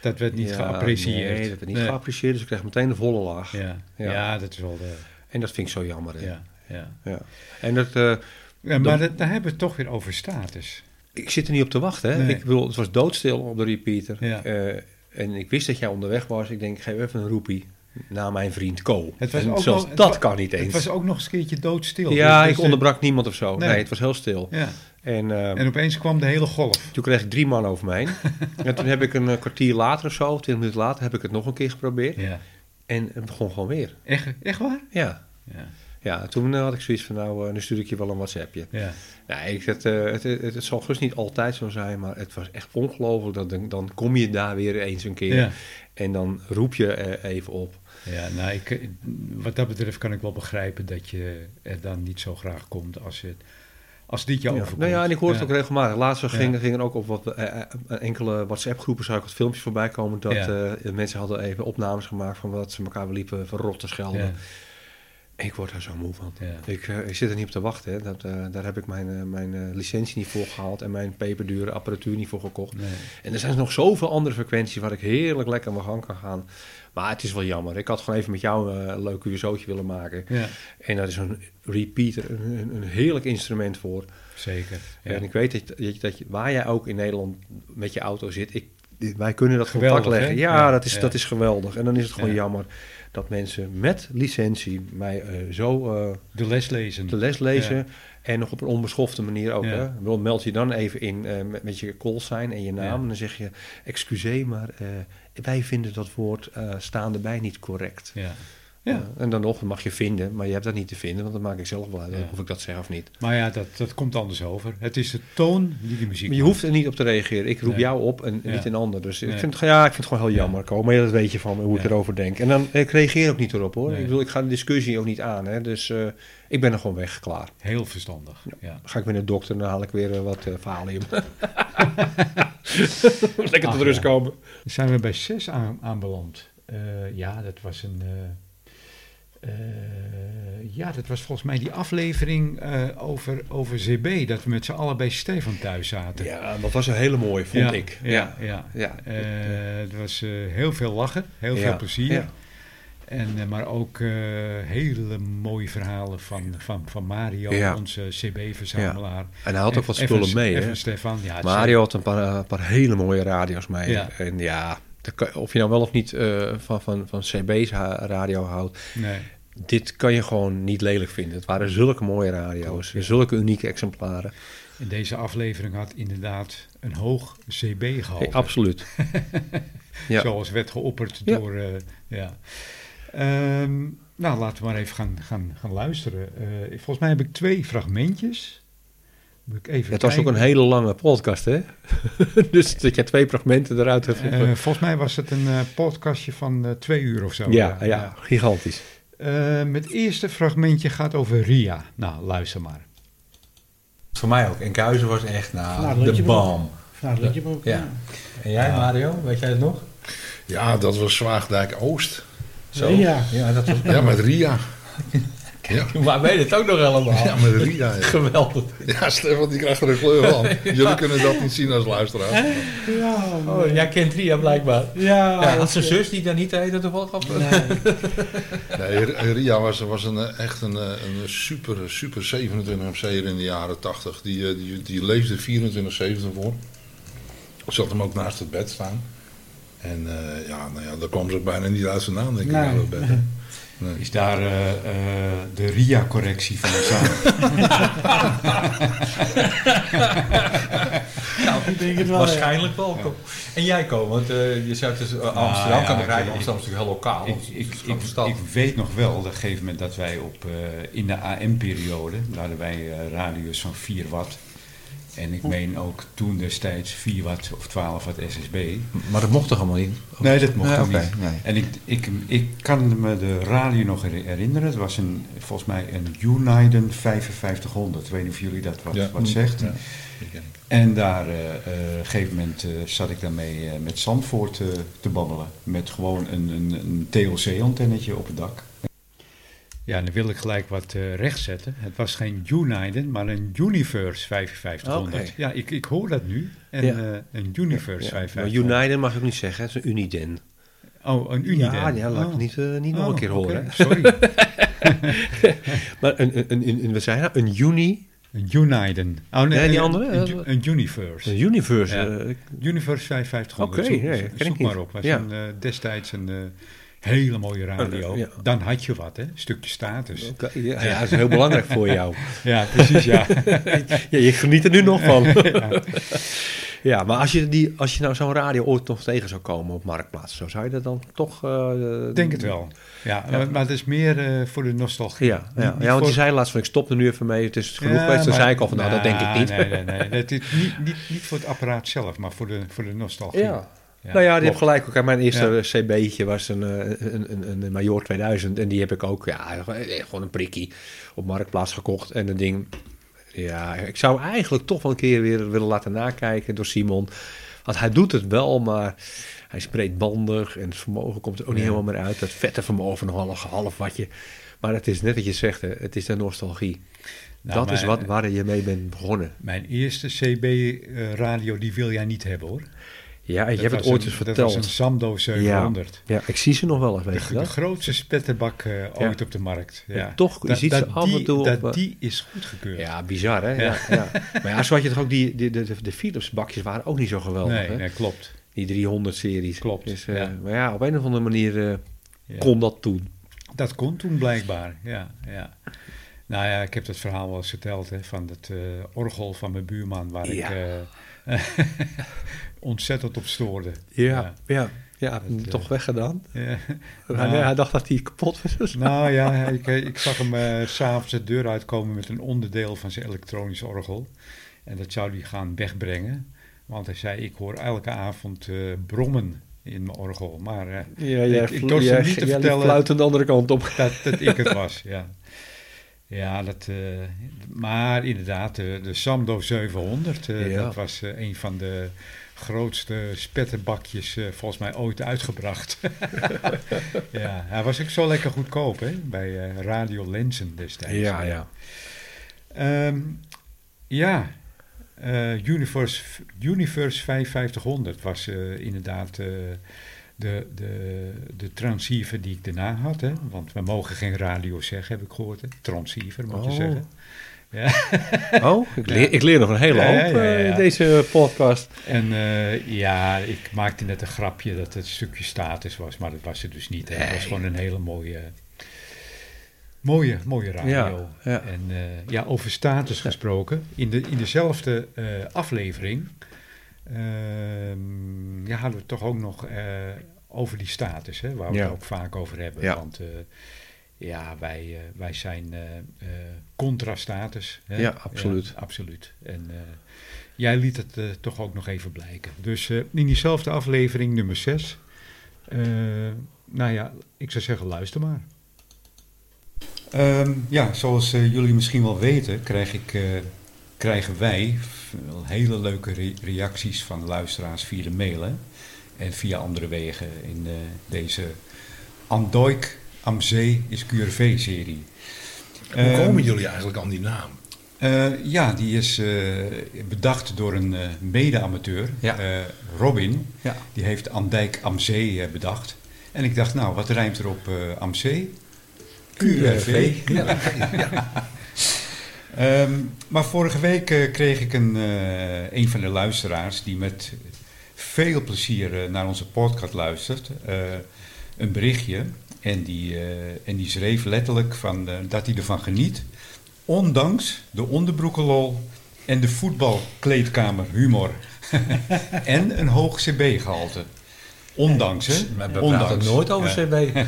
Dat werd niet ja, geapprecieerd. Nee, dat werd niet Nee. geapprecieerd, dus ik kreeg meteen de volle laag. Ja. Ja. Ja. dat is wel de... En dat vind ik zo jammer. hè. Ja. Ja. Ja. En dat, eh, Ja, maar dat, daar hebben we het toch weer over status. ik zit er niet op te wachten. Hè? Nee. Ik bedoel, het was doodstil op de repeater. Ja. Eh, en ik wist dat jij onderweg was. Ik denk, ik geef even een roepie naar mijn vriend Co. Het was en ook zelfs nog- dat kan niet eens. Het was ook nog eens een keertje doodstil. ja, Dus- ik dus, onderbrak niemand of zo. Nee. Nee, het was heel stil. Ja. En, eh, En opeens kwam de hele golf. toen kreeg ik drie man over heen. en toen heb ik een kwartier later of zo, twintig minuten later, heb ik het nog een keer geprobeerd. Ja. En het begon gewoon weer. Echt, echt waar? Ja. Ja. Ja, toen eh, had ik zoiets van, nou, eh, nu stuur ik je wel een WhatsAppje. Ja. Ja, ik, het, eh, het, het, het zal gerust niet altijd zo zijn, maar het was echt ongelooflijk. Dat, dan- kom je daar weer eens een keer Ja. en dan roep je even op. Ja, nou, ik, wat dat betreft kan ik wel begrijpen dat je er dan niet zo graag komt als, het, als dit je Ja. overkomt. Nou ja, en ik hoor het Ja. ook regelmatig. Laatst gingen, gingen ook op wat eh, enkele WhatsApp-groepen zag ik wat filmpjes voorbij komen dat Ja. mensen hadden even opnames gemaakt van wat ze elkaar liepen verrot te schelden. Ik word daar zo moe van. Ja. Ik, eh, ik zit er niet op te wachten. Hè. Dat, eh, daar heb ik mijn, eh, mijn licentie niet voor gehaald en mijn peperdure apparatuur niet voor gekocht. Nee. En er zijn nog zoveel andere frequenties waar ik heerlijk lekker aan mijn gang kan gaan. Maar het is wel jammer. Ik had gewoon even met jou een leuk USO'tje willen maken. Ja, En daar is een repeater, een, een, een heerlijk instrument voor. zeker. Ja. En ik weet dat, dat, je- dat je, waar jij ook in Nederland met je auto zit, ik, wij kunnen dat Geweldig, contact leggen. Ja, dat, is, dat is geweldig. En dan is het gewoon Ja. jammer dat mensen met licentie mij eh, zo eh, De les lezen. de les lezen. En nog op een onbeschofte manier ook. Ja. Hè? Meld je dan even in eh, met, met je call sign en je naam. Ja. En dan zeg je, excuseer, maar wij vinden dat woord staande bij niet correct. Ja. Ja. Eh, en dan nog, dat mag je vinden, maar je hebt dat niet te vinden, want dan maak ik zelf wel uit of ik dat zeg of niet. Maar ja, dat, dat komt anders over. Het is de toon die de muziek Maar je maakt. hoeft er niet op te reageren. Ik roep Nee. jou op en niet een ander. Dus Nee. ik, vind het, ja, ik vind het gewoon heel Ja. jammer, Ko. Maar dat weet je van me, hoe ik erover denk. En dan, ik reageer ook niet erop, hoor. Nee. Ik bedoel, ik ga de discussie ook niet aan. Hè. Dus eh, ik ben er gewoon weg, klaar. Heel verstandig. Ja. Ga ik weer naar de dokter en dan haal ik weer eh, wat uh, Valium. Lekker tot rust komen. Dan zijn we bij 6 aan, aanbeland. Ja, dat was een. Eh, ja, dat was volgens mij die aflevering eh, over, over ZB. Dat we met z'n allen bij Stefan thuis zaten. Ja, dat was een hele mooie, vond ja, ik. Ja, ja. ja. Eh, het was heel veel lachen, heel veel plezier. ja. En, maar ook hele mooie verhalen van, van, van Mario, onze CB-verzamelaar. En hij had ook wat En- en spullen mee, en hè? van Stefan, ja. Mario had een paar, een paar hele mooie radio's mee. Ja. En ja, of je nou wel of niet eh, van, van, van CB's radio houdt. Nee. Dit kan je gewoon niet lelijk vinden. Het waren zulke mooie radio's. Zulke unieke exemplaren. En deze aflevering had inderdaad een hoog CB-gehalte. Hey, absoluut. ja. Zoals werd geopperd Ja. door... eh, ja. Ehm, nou, laten we maar even gaan, gaan, gaan luisteren. Eh, volgens mij heb ik twee fragmentjes. Moet ik even Het was ook een hele lange podcast, hè? dus dat je twee fragmenten eruit hebt. Eh, volgens mij was het een eh, podcastje van eh, twee uur of zo. ja, ja, gigantisch. Eh, het eerste fragmentje gaat over Ria. Nou, luister maar. Voor mij ook. En Kuizen was echt nou, de. Nou, dat ook. Ja. En jij, Mario, weet jij het nog? Ja, dat was Zwaagdijk Oost. Zo. Ja. Ja, dat was... Ja, met Ria. Ja, Maar weet het ook nog helemaal. ja met Ria. Ja. Geweldig. Ja, Stefan die krijgt er een kleur van. Jullie kunnen dat niet zien als luisteraars. Ja, Oh, jij kent Ria blijkbaar. ja, Ja, had zijn zus die daar niet heette toevallig af? Nee, Ria was, was een, eh, echt een, eh, een super, super 27 MC'er in de jaren 80. Die, eh, die, die leefde 24-7 voor. Zat hem ook naast het bed staan. En eh, ja, nou ja, daar kwam ze ook bijna niet uit zijn naam, denk ik, Nee. bed. hè. Nee. Is daar eh, eh, de Ria-correctie van de zaak? ik denk het wel. Waarschijnlijk wel. Kom. En jij komen, want eh, je zegt dus uh, Amsterdam, Nou, ja, kan ik- Amsterdam is natuurlijk heel lokaal. ik, ik, ik, weet nog wel, op een gegeven moment, dat wij op, eh, in de AM-periode, daar hadden wij radio's van 4 watt. En ik meen ook toen destijds 4 watt of 12 watt SSB. Maar dat mocht toch allemaal niet? Nee, dat mocht Nee, ook oké, niet. nee. En ik, ik, ik kan me de radio nog her- herinneren. Het was een, volgens mij een Uniden 5500. Ik weet niet of jullie dat wat, Ja. wat zegt. Ja. En daar, eh, eh, op een gegeven moment eh, zat ik daarmee met Zandvoort te babbelen. Met gewoon een, een, een TLC-antennetje op het dak. Ja, dan wil ik gelijk wat eh rechtzetten. Het was geen Uniden, maar een Universe 5500. Oké. Ja, ik, ik hoor dat nu. En Ja. eh, een Universe Ja, maar 5500. United mag ik niet zeggen, het is een Uniden. Oh, een Uniden. Ja, ja laat ik Oh. niet, eh, niet nog Oh, een keer oké, horen. Sorry. maar een, een, een, een, wat zei je nou? Een Uni? Een Uniden. Oh, Nee, die andere? Een, Universe. Een Universe. Ja. Universe 5500. Oké, zoek, nee, zoek- zoek maar op. Was een, destijds een hele mooie radio. Ja. Dan had je wat, hè? Een stukje status. ja, ja, dat is heel belangrijk voor jou. Ja, precies, ja. Ja, je geniet er nu nog van. Ja. Ja, maar als je, die, als je nou zo'n radio ooit nog tegen zou komen op Marktplaats, zo zou je dat dan toch... Ik denk het wel. Ja, Maar, maar het is meer eh, voor de nostalgie. Ja, ja. Niet- niet ja want voor- je zei laatst van ik stop er nu even mee, het is genoeg geweest. Toen maar- zei ik al van nou, dat denk ik niet. Nee, nee, nee. Het is niet, niet, niet voor het apparaat zelf, maar voor de, voor de nostalgie. Ja. Nou ja, die heb gelijk ook. Mijn eerste cb'tje was een, eh, een, een, een Major 2000 en die heb ik ook, ja, gewoon een prikkie op Marktplaats gekocht. En een ding, ja, ik zou eigenlijk toch wel een keer weer willen laten nakijken door Simon. Want hij doet het wel, maar hij is breedbandig en het vermogen komt er ook niet Ja. helemaal meer uit. Het vette vermogen nog half, half watje. Maar het is net wat je zegt, hè, het is de nostalgie. Nou, dat is wat, waar je mee bent begonnen. Mijn eerste CB-radio, die wil jij niet hebben, hoor. Ja, je Dat hebt het ooit een- eens Dat verteld. was een Samdo 700. Ja, ik zie ze nog wel eens, De, weet je de dat? grootste spetterbak eh, ooit op de markt. Ja. Ja, toch, je Dat- ziet dat ze af en die- toe op, Dat eh, die is goedgekeurd. Ja, bizar hè? Ja. Ja, Maar ja, zo had je toch ook die, die, de, de Philips bakjes waren ook niet zo geweldig nee, hè? nee, klopt. Die 300 series. Klopt, Dus, eh, ja. Maar ja, op een of andere manier eh, Ja. kon dat toen. Dat kon toen blijkbaar, ja, ja. Nou ja, ik heb dat verhaal wel eens verteld, hè, van het eh, orgel van mijn buurman, waar Ja. ik eh, ontzettend op stoorde. Ja, ja. ja, Dat, toch eh, weggedaan. Ja. hij, Nou, hij dacht dat hij kapot was. nou ja, ik, ik zag hem eh, s s'avonds de deur uitkomen met een onderdeel van zijn elektronisch orgel. En dat zou hij gaan wegbrengen. Want hij zei, ik hoor elke avond eh, brommen in mijn orgel. Maar eh, Ja, ik, ik niet te vertellen de andere kant op. dat, dat ik het was, ja. Ja, dat, eh, maar inderdaad, de, de Samdo 700, eh, Ja. dat was eh, een van de grootste spetterbakjes eh, volgens mij ooit uitgebracht. ja, hij was ook zo lekker goedkoop, hè, bij eh, Radio Lenzen destijds. Ja, ja. Ehm, ja, eh, Universe, Universe 5500 was eh, inderdaad eh, de, de, de transceiver die ik daarna had. Hè? Want we mogen geen radio zeggen, heb ik gehoord. Hè? Transceiver moet je Oh. zeggen. Ja. Oh, ik leer, ik leer nog een hele hoop ja, eh, in deze podcast. En eh, ja, ik maakte net een grapje dat het een stukje status was, maar dat was het dus niet. Hè? Het was gewoon een hele mooie, mooie, mooie radio. En eh, ja, over status gesproken, in, de, in dezelfde aflevering ehm, ja, hadden we toch ook nog over die status, hè, waar we Ja. het ook vaak over hebben. Ja. Want eh, ja, wij, eh, wij zijn eh eh, contra status. Hè? Ja, absoluut. Ja, absoluut. En eh, jij liet het toch ook nog even blijken. Dus eh, in diezelfde aflevering, nummer 6. nou ja, ik zou zeggen, luister maar. Ehm, ja, zoals jullie misschien wel weten, krijg ik, eh, krijgen wij hele leuke re- reacties van luisteraars via de mail. hè. En via andere wegen in eh, deze Andoik am Zee is QRV-serie. Hoe komen jullie eigenlijk aan die naam? Eh, ja, die is eh, bedacht door een eh, mede-amateur, Ja. eh, Robin. Ja. Die heeft Andijk am Zee bedacht. En ik dacht, nou, wat rijmt er op eh am Zee? QRV. Ja. Ehm, maar vorige week kreeg ik een, eh, een van de luisteraars die met veel plezier eh, naar onze podcast luistert, eh, een berichtje. En die, eh, en die schreef letterlijk van, dat hij ervan geniet, ondanks de onderbroekenlol en de voetbalkleedkamer humor. en een hoog CB-gehalte. Ondanks, hè? Maar we Ondanks. nooit over Ja. CB.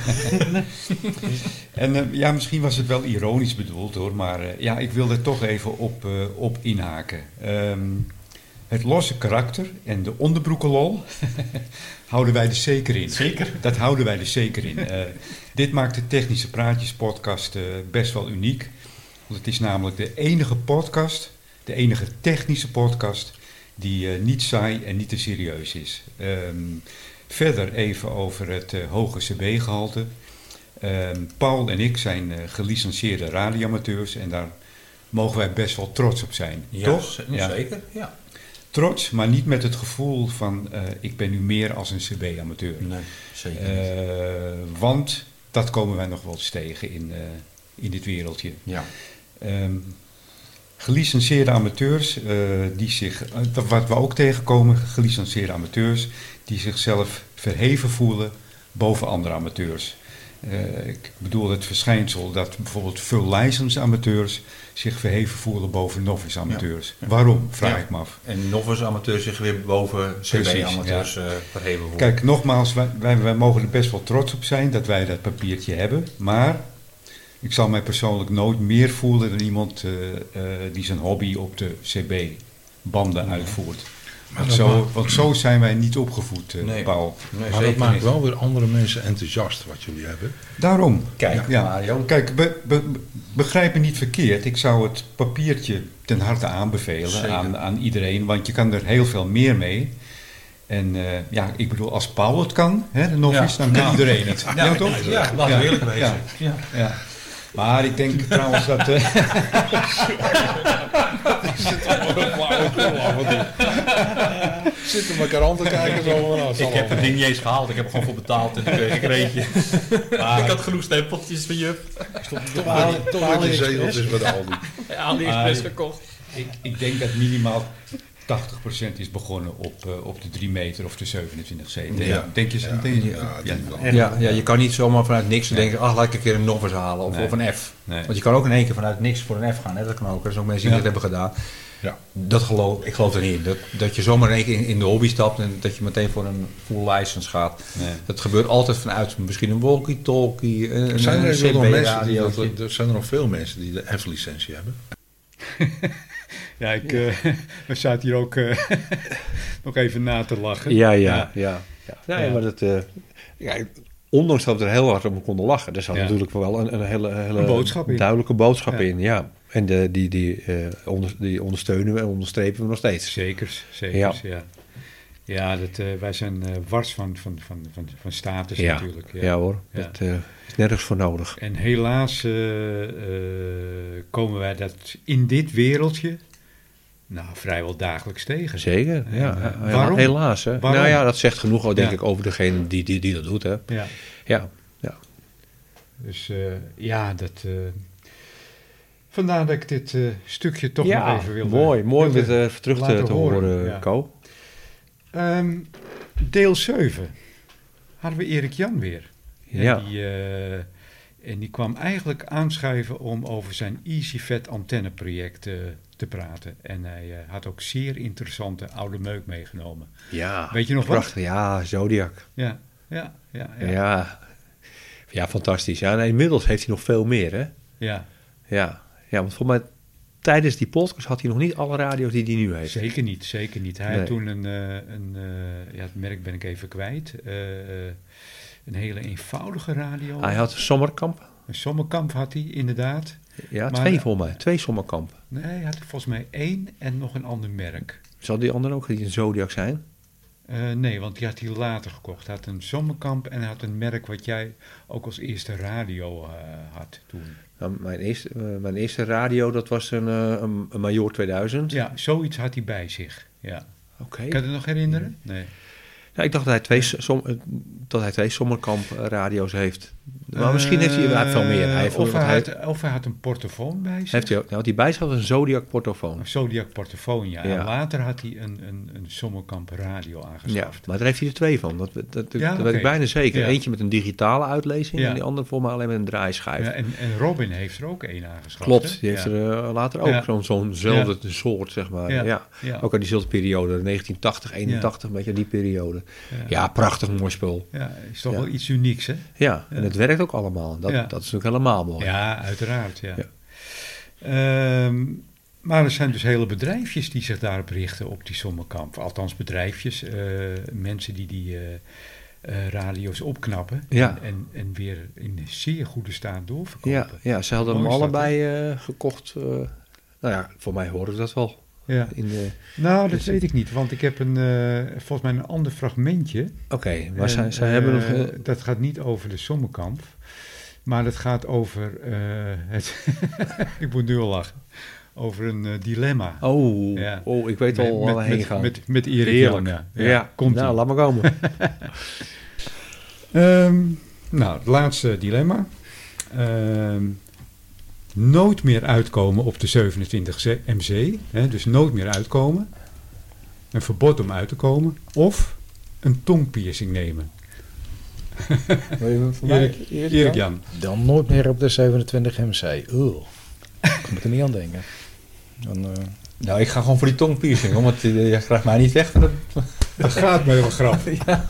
En ja, misschien was het wel ironisch bedoeld hoor, maar ja, ik wil er toch even op, op inhaken. Ehm, het losse karakter en de onderbroekenlol houden wij er zeker in. Zeker? Dat houden wij er zeker in. Eh, dit maakt de Technische Praatjes podcast eh, best wel uniek. Want het is namelijk de enige podcast, de enige technische podcast, die eh, niet saai en niet te serieus is. Ehm, verder even over het hoge CB-gehalte. Ehm, Paul en ik zijn gelicenseerde radioamateurs en daar mogen wij best wel trots op zijn. toch? Ja. zeker. Ja. Trots, maar niet met het gevoel van eh, ik ben nu meer als een CB-amateur. Nee, zeker niet. Eh, want dat komen wij nog wel eens tegen in, eh, in dit wereldje. Ja. Ehm, gelicenseerde amateurs, die zich, wat we ook tegenkomen, gelicenseerde amateurs, die zichzelf verheven voelen boven andere amateurs. Eh, ik bedoel het verschijnsel dat bijvoorbeeld full license amateurs zich verheven voelen boven novice amateurs. Waarom, vraag Ja. ik me af. En novice amateurs zich weer boven Precies, CB-amateurs eh verheven worden. Kijk, nogmaals, wij, wij, wij mogen er best wel trots op zijn dat wij dat papiertje hebben. Maar ik zal mij persoonlijk nooit meer voelen dan iemand eh, die zijn hobby op de CB-banden uitvoert. Want dat zo, maakt- want zo zijn wij niet opgevoed, eh, Nee. Paul. Nee, Maar dat maakt niet. wel weer andere mensen enthousiast wat jullie hebben. Daarom. Kijk, Ja. Mario. Kijk, be- be- begrijp me niet verkeerd. Ik zou het papiertje ten harte aanbevelen aan, aan iedereen, want je kan er heel veel meer mee. En eh, ja, ik bedoel, als Paul het kan, hè, de novice, Ja. dan kan Ja. iedereen het. Ja, Ja, toch? ja, laten we eerlijk wezen. Ja, Ja. ja. Maar ik denk trouwens dat... eh, Zitten elkaar aan te kijken zo van, nou, Ik heb het ding niet eens gehaald, ik heb er gewoon voor betaald en toen kreeg ik er eentje. ik had genoeg stempeltjes van Juf. Toch met- Toch met die zegeltjes bij de Aldi. AliExpress gekocht. ik, ik denk dat minimaal 80% is begonnen op, eh, op de 3 meter of de 27 C. Denk, Ja. denk je zo? Ja, ja. Ja, ja, je kan niet zomaar vanuit niks Nee. denken, ach, laat ik een keer een novice halen of, Nee. of een F. Nee. Want je kan ook in één keer vanuit niks voor een F gaan. Hè? Dat kan ook. Er zijn ook mensen die Ja. dat hebben gedaan. Ja. Dat geloof, ik geloof er niet in. Dat, dat je zomaar in één keer in, in de hobby stapt en dat je meteen voor een full license gaat. Nee. Dat gebeurt altijd vanuit misschien een walkie-talkie, een, een, Zijn er, een ook nog mensen die CB-radio. dat, er zijn er nog veel mensen die de F-licentie hebben? Ja, ik, eh, we zaten hier ook eh, nog even na te lachen. Ja, ja, ja. ja. Maar dat... eh, ja, ondanks dat we er heel hard om konden lachen, er zat Ja. natuurlijk wel een, een hele, hele Een boodschap in. duidelijke boodschap Ja. in. Ja. En de, die, die, eh, onder, die ondersteunen we en onderstrepen we nog steeds. Zekers, zekers, ja. Ja, ja dat, eh, wij zijn eh, wars van, van, van, van, van status Ja. natuurlijk. Ja, hoor, Ja. dat eh, is nergens voor nodig. En helaas eh, eh, komen wij dat in dit wereldje nou, vrijwel dagelijks tegen. Zeker, ja. eh, ja, waarom? Helaas, hè. Waarom? Nou ja, dat zegt genoeg, ook, denk Ja. ik, over degene die, die, die dat doet, hè. Ja. Ja, ja. Dus ja, dat. vandaar dat ik dit stukje toch ja, nog even wilde. mooi, mooi om dit terug te, horen, ja. Co. Ehm, deel 7 hadden we Erik Jan weer. En Ja. Die, eh, en die kwam eigenlijk aanschuiven om over zijn EasyFet antenneproject eh, te praten. En hij eh, had ook zeer interessante oude meuk meegenomen. Ja, Weet je nog wat? prachtig. Ja, Zodiac. Ja, ja, ja. Ja. Ja, ja. fantastisch. Ja, en inmiddels heeft hij nog veel meer, hè? ja. Ja, ja want volgens mij tijdens die podcast had hij nog niet alle radio's die hij nu heeft. zeker niet, zeker niet. Hij Nee. had toen een, een ja, het merk ben ik even kwijt, een hele eenvoudige radio. Hij had Sommerkamp. Een sommerkamp had hij, inderdaad. Ja, Maar- twee volgens mij. Twee Sommerkamp. Nee, hij had volgens mij één en nog een ander merk. Zal die andere ook een Zodiac zijn? Eh, nee, want die had hij later gekocht. Hij had een Sommerkamp en hij had een merk wat jij ook als eerste radio eh, had toen. Nou, mijn, eerste, eh, mijn eerste radio, dat was een, een, een Major 2000. Ja, zoiets had hij bij zich. Ja. Oké. Kan je het nog herinneren? Nee. Ja, ik dacht dat hij twee, som, eh, dat hij twee Sommerkamp radio's heeft. Maar misschien heeft hij, hij wel meer. Hij heeft, Eh, of, hij had, of hij had een portofoon bij zich. heeft hij, ook- nou, die bij zich had een Zodiac portofoon. Een Zodiac portofoon, ja. Ja. En later had hij een, een, een Sommerkamp radio Ja, aangeschaft. maar daar heeft hij er twee van. Dat, dat, dat, Ja, dat ik bijna zeker. Ja. Eentje met een digitale uitlezing Ja. en die andere voor mij alleen met een draaischijf. Ja, en, en Robin heeft er ook één aangeschaft. Klopt, hè? die heeft Ja. er eh, later ook Ja. zo'n zo'nzelfde soort, zeg maar. Ja. Ja. Ja. Ook uit diezelfde periode, 1980, 81, een beetje die periode. Ja. Ja, prachtig mooi spul. Ja, is toch Ja. wel iets unieks, hè? Ja, en het werkt ook allemaal. Dat, Ja. dat is natuurlijk helemaal mooi. Ja, uiteraard, ja. Ja. Ehm, maar er zijn dus hele bedrijfjes die zich daarop richten, op die sommerkamp. Althans bedrijfjes, eh, mensen die die eh, eh, radio's opknappen Ja. en, en, en weer in zeer goede staat doorverkopen. Ja, ja, ze hadden hem allebei gekocht. nou ja, voor mij hoor ik dat wel. Ja. In de... Nou, dat Dus- weet ik niet, want ik heb een, eh, volgens mij een ander fragmentje. Oké, maar En, zij, zij hebben nog... eh, Dat gaat niet over de sommerkamp, maar dat gaat over eh, het... ik moet nu al lachen. Over een dilemma. oh, Ja. oh, ik weet al waar we heen met, gaan. Met, met Heerlijk. Jan, Ja, ja. komt nou, laat maar komen. Ehm, nou, het laatste dilemma. Ehm, nooit meer uitkomen op de 27 MC, hè, dus nooit meer uitkomen, een verbod om uit te komen, of een tongpiercing nemen. Wil je voor mij? Erik, Erik Jan. Dan nooit meer op de 27 MC. Oeh. Ik moet er niet aan denken. Dan, eh, Nou, ik ga gewoon voor die tongpiercing, hoor, want eh, je krijgt mij niet weg. van dat- Dat gaat mij wel grappig. Ja,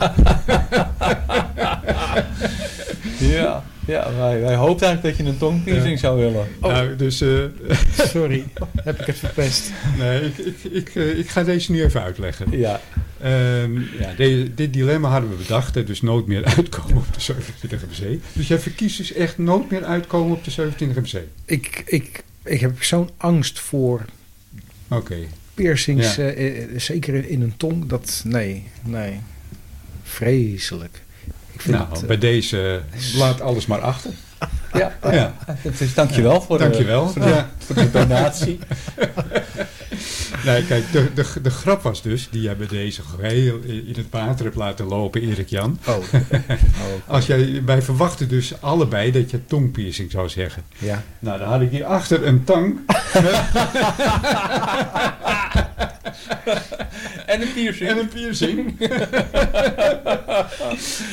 ja wij, wij hoopten eigenlijk dat je een tongpiercing zou willen. Nou, dus eh, sorry, heb ik het verpest. nee, ik, ik, ik, eh, ik ga deze nu even uitleggen. Ja. Ehm, ja, de- dit dilemma hadden we bedacht, hè, dus nooit meer uitkomen op de 27 MC. Dus jij verkiest dus echt nooit meer uitkomen op de 27 MC. Ik, ik, ik heb zo'n angst voor Oké. piercings, Ja. eh, zeker in een tong. Dat, nee, nee. Vreselijk. Ik vind Nou, het, eh, bij deze eh, laat alles maar achter. Ja, Ja. Dus dankjewel voor, de- Dankjewel. de, voor de donatie. Nee, kijk, de, de, de grap was dus, die jij bij deze geheel in het water hebt laten lopen, Erik Jan. oh, Als jij, wij verwachten dus allebei dat je tongpiercing zou zeggen. ja. Nou, dan had ik hier achter een tang. En een piercing. en een piercing.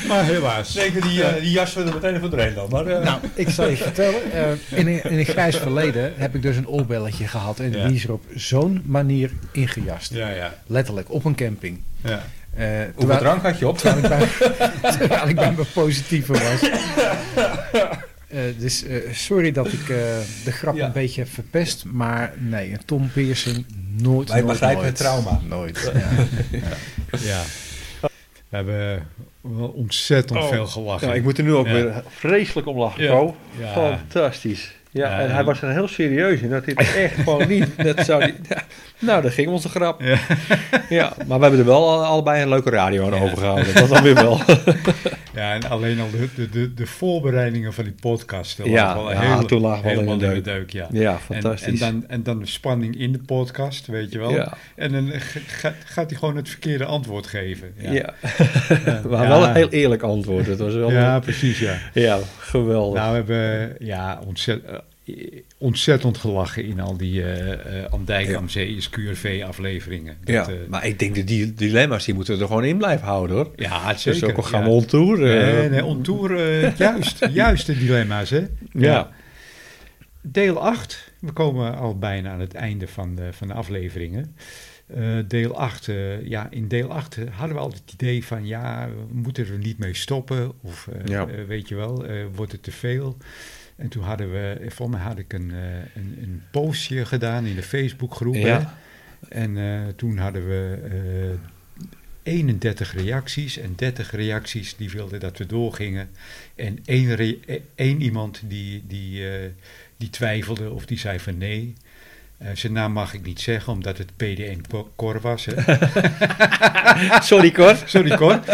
maar helaas. Zeker die, eh, die jas er meteen even doorheen dan. Maar, eh, Nou, ik zal je vertellen. eh, in, een, in een grijs verleden heb ik dus een oorbelletje gehad. En Ja. die is er op zo'n manier ingejast. Ja, ja. Letterlijk, op een camping. ja. Eh, hoeveel drank had je op? terwijl ik bij, terwijl ik bij mijn positieve was. Eh, dus eh, sorry dat ik eh, de grap Ja. een beetje heb verpest. Maar nee, een Tom Piercing nooit, Wij nooit, begrijpen nooit. het trauma. Nooit. Ja. ja. We hebben wel ontzettend Oh. veel gelachen. Ja, ik moet er nu ook Ja. weer vreselijk om lachen, Ja. Ko. Ja. Fantastisch. Ja, Ja, en hij was er heel serieus in. Dat hij het echt gewoon niet... Dat zou die, ja, nou, daar ging onze grap. Ja. Ja, maar we hebben er wel al- allebei een leuke radio aan overgehouden. Dat dan weer wel. Ja, en alleen al de, de, de, de voorbereidingen van die podcast. dat Ja, wel ja, heel- toen lagen we helemaal de in de deuk. deuk. Ja. Ja, fantastisch. en, dan, en dan de spanning in de podcast, weet je wel. Ja. En dan gaat hij gewoon het verkeerde antwoord geven. Ja. Ja, maar wel een heel eerlijk antwoord. Het was wel... Ja, precies, ja. Ja, geweldig. Nou, we hebben ja, ontzet, eh, ontzettend gelachen in al die eh eh Andijk Ja. am Zee is QRV afleveringen. ja, eh, maar ik denk dat die dilemma's, die moeten er gewoon in blijven houden, hoor. ja, Dus zeker. ook al gaan ja. we on tour. eh, Nee, nee, on tour, eh, juist, juist de dilemma's, hè? Ja. Deel 8, we komen al bijna aan het einde van de, van de afleveringen. Eh, deel 8, eh, ja, in deel 8 eh, hadden we altijd het idee van, ja, we moeten er niet mee stoppen. Of, eh, eh, weet je wel, eh, wordt het te veel? En toen hadden we, eh, voor mij had ik een, eh, een, een postje gedaan in de Facebookgroep. Ja. En eh, toen hadden we eh 31 reacties. En 30 reacties die wilden dat we doorgingen. En één, eh, iemand die, die, eh, die twijfelde of die zei van nee. Eh, zijn naam mag ik niet zeggen, omdat het PD1 Cor- was. Hè. Sorry, Cor. Sorry Cor.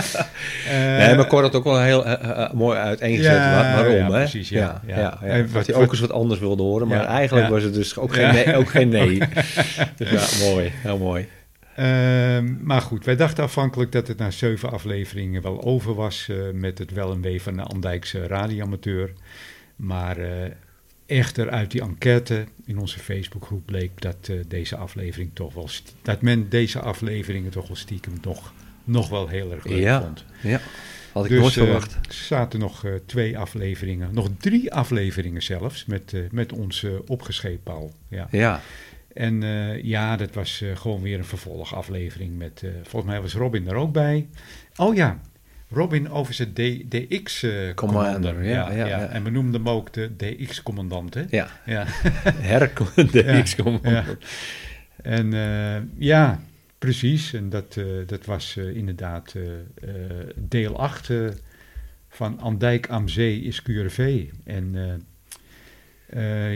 Nee, maar Cor had ook wel heel eh, eh, mooi uiteengezet Ja, waarom. ja, hè? precies, ja, ja, ja. ja, ja. En wat- hij wat- ook eens wat anders wilde horen, maar eigenlijk was het dus ook geen nee. Ook geen nee. dus ja, mooi. Heel mooi. Ehm, maar goed, wij dachten afhankelijk dat het na zeven afleveringen wel over was met het wel en wee van de Andijkse radioamateur. Maar echter uit die enquête in onze Facebookgroep bleek dat eh, deze aflevering toch wel dat men deze afleveringen toch wel stiekem nog, nog wel heel erg leuk Ja. vond. Ja, had ik dus nooit eh, verwacht. er zaten nog eh, twee afleveringen, nog drie afleveringen zelfs, met, met ons eh, opgescheept al. Ja. Ja, En ja, dat was gewoon weer een vervolgaflevering met, volgens mij was Robin er ook bij. Oh ja, Robin over zijn DX-commander. Commander, ja, ja, ja. En we noemden hem ook de DX-commandant, hè? ja. Ja. Ja. En eh, ja, precies. En dat, eh, dat was eh, inderdaad deel 8 eh, van Andijk am Zee is QRV. En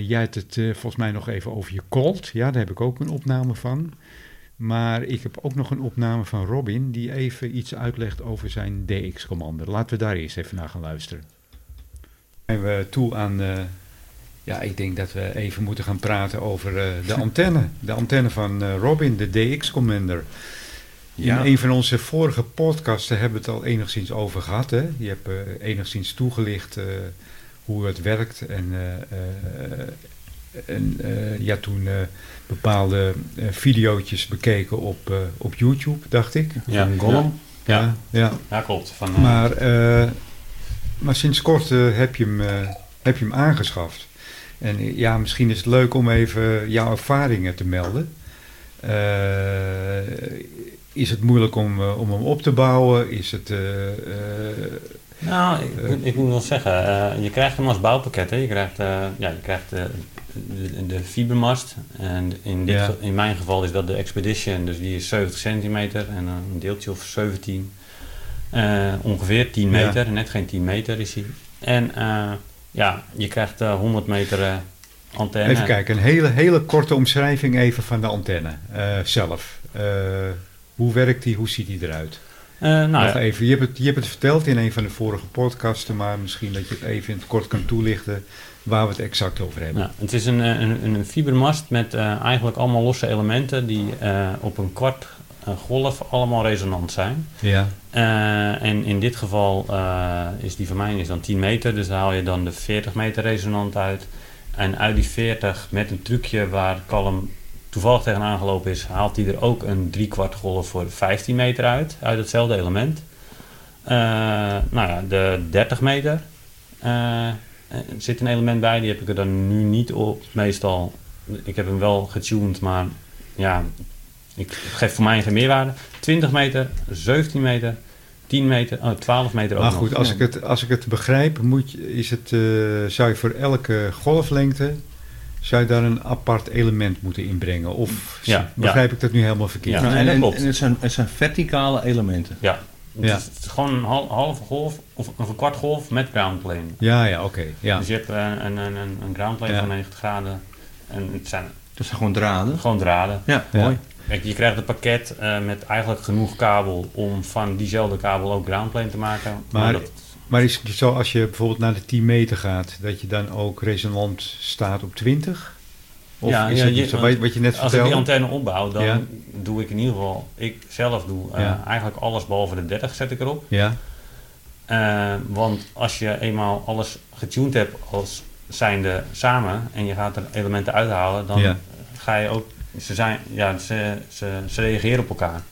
jij had het volgens mij nog even over je Colt. Ja, daar heb ik ook een opname van. Maar ik heb ook nog een opname van Robin die even iets uitlegt over zijn DX-commander. Laten we daar eerst even naar gaan luisteren. Zijn we toe aan... eh, ja, ik denk dat we even moeten gaan praten over eh, de antenne. De antenne van eh, Robin, de DX-commander. Ja. In een van onze vorige podcasts daar hebben we het al enigszins over gehad. Hè? Je hebt enigszins toegelicht hoe het werkt. En en, had toen bepaalde eh videootjes bekeken op, eh, op YouTube, dacht ik. Ja, Van Gollum. Ja. Ja, ja. Ja, klopt. Van, eh, Maar, eh, maar sinds kort heb, je hem, eh, heb je hem aangeschaft. En ja, misschien is het leuk om even jouw ervaringen te melden. Eh, is het moeilijk om, om hem op te bouwen? Is het... eh, eh, Nou, ik, moet- ik moet wel zeggen, eh, je krijgt hem als bouwpakket. Hè. Je krijgt, eh, ja, je krijgt eh, de, de fibermast. En in, dit, Ja. ge- in mijn geval is dat de Expedition, dus die is 70 centimeter en een deeltje of 17. Eh, ongeveer 10 Ja. meter, net geen 10 meter is hij. En ja, je krijgt eh, 100 meter antenne. Even kijken, een hele, hele korte omschrijving even van de antenne zelf. Hoe werkt die? Hoe ziet die eruit? Eh, nou, Nog ja. even, je hebt, het, je hebt het verteld in een van de vorige podcasten, maar misschien dat je het even in het kort kan toelichten waar we het exact over hebben. Ja, het is een, eh, een, een fibermast met eh, eigenlijk allemaal losse elementen die op een kwart golf allemaal resonant zijn. Ja, en in dit geval is die van mij is dan 10 meter, dus daar haal je dan de 40 meter resonant uit. En uit die 40 met een trucje waar Calm toevallig tegenaan gelopen is, haalt hij er ook een driekwart golf voor 15 meter uit, uit hetzelfde element. Eh, nou ja, de 30 meter eh, zit een element bij, die heb ik er dan nu niet op. Meestal, ik heb hem wel getuned, maar ja, ik het geeft voor mij geen meerwaarde. 20 meter, 17 meter, 10 meter, oh, 12 meter ook maar nog. goed, als Ja. ik het, als ik het begrijp, moet je, is het, eh, zou je voor elke golflengte zou je daar een apart element moeten inbrengen? Of Ja, begrijp ik dat nu helemaal verkeerd? Ja, Nou, en, het, zijn, het zijn verticale elementen. Ja, het, Ja. Is, het is gewoon een hal- halve golf of, een kwart golf met ground plane. Ja, ja, oké. ja. Dus je hebt een, een, een, een een ground plane Ja. van 90 graden en het zijn Dat zijn gewoon draden. gewoon draden. Ja, Ja. mooi. Kijk, je krijgt een pakket eh, met eigenlijk genoeg kabel om van diezelfde kabel ook groundplane te maken. Maar- dat, Maar is het zo als je bijvoorbeeld naar de 10 meter gaat, dat je dan ook resonant staat op 20? Of Ja, is ja, het je- zo? Wat wat je net als ik die vertelde? antenne opbouw, dan Ja. doe ik in ieder geval, ik zelf doe eh, Ja. eigenlijk alles behalve de 30 zet ik erop. Ja, Eh, want als je eenmaal alles getuned hebt als zijnde samen en je gaat er elementen uithalen, dan ga je ook, ze, zijn, ja, ze, ze, ze reageren op elkaar.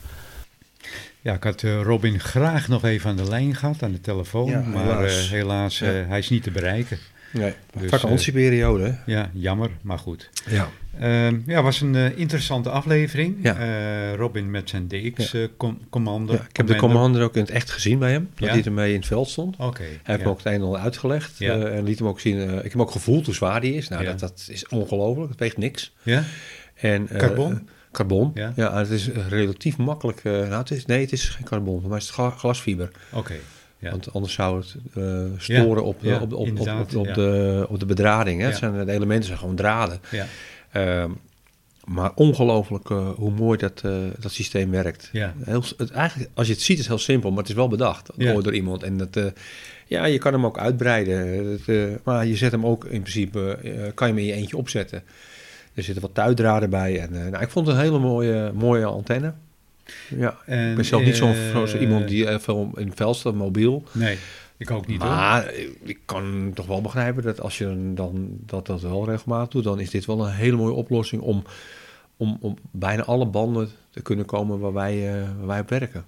Ja, ik had eh, Robin graag nog even aan de lijn gehad, aan de telefoon. Ja, maar helaas. helaas, helaas eh, Ja. hij is niet te bereiken. Nee, Dus, vakantieperiode. Ja, jammer, maar goed. Ja. Ehm ja, was een eh, interessante aflevering. Ja. Eh, Robin met zijn DX-commando. Ja, ik heb de commander ook in het echt gezien bij hem. Dat hij ermee in het veld stond. Oké. Hij heeft me ook het een en ander uitgelegd. Eh, en liet hem ook zien. eh, ik heb hem ook gevoeld hoe zwaar die is. Nou, dat, dat is ongelooflijk. Het weegt niks. Ja? En, eh, Carbon? Carbon. Ja. Ja. het is relatief makkelijk. eh, nou, het is, nee, het is geen carbon. Is het gla- glasfiber. Oké. Ja. Want anders zou het eh, storen op, ja, op, op, de, op de bedrading. Hè. Het zijn, de elementen zijn gewoon draden. Ja. Ehm, maar ongelooflijk eh, hoe mooi dat, eh, dat systeem werkt. Ja. Heel, het, eigenlijk, als je het ziet, is het heel simpel, maar het is wel bedacht Ja. door, iemand. En dat, eh, ja, je kan hem ook uitbreiden. Dat, eh, maar je zet hem ook in principe, eh, kan je hem in je eentje opzetten. Er zitten wat tuitdraden bij. En, eh, nou, ik vond het een hele mooie, mooie antenne. Ja, En, ik ben zelf niet zo'n eh, zo iemand die eh, veel in staat, mobiel. Nee, ik ook niet hoor. Maar eh, ik kan toch wel begrijpen dat als je dan- dat, dat wel regelmatig doet, dan is dit wel een hele mooie oplossing om, om, om bijna alle banden te kunnen komen waar wij, eh, waar wij op werken.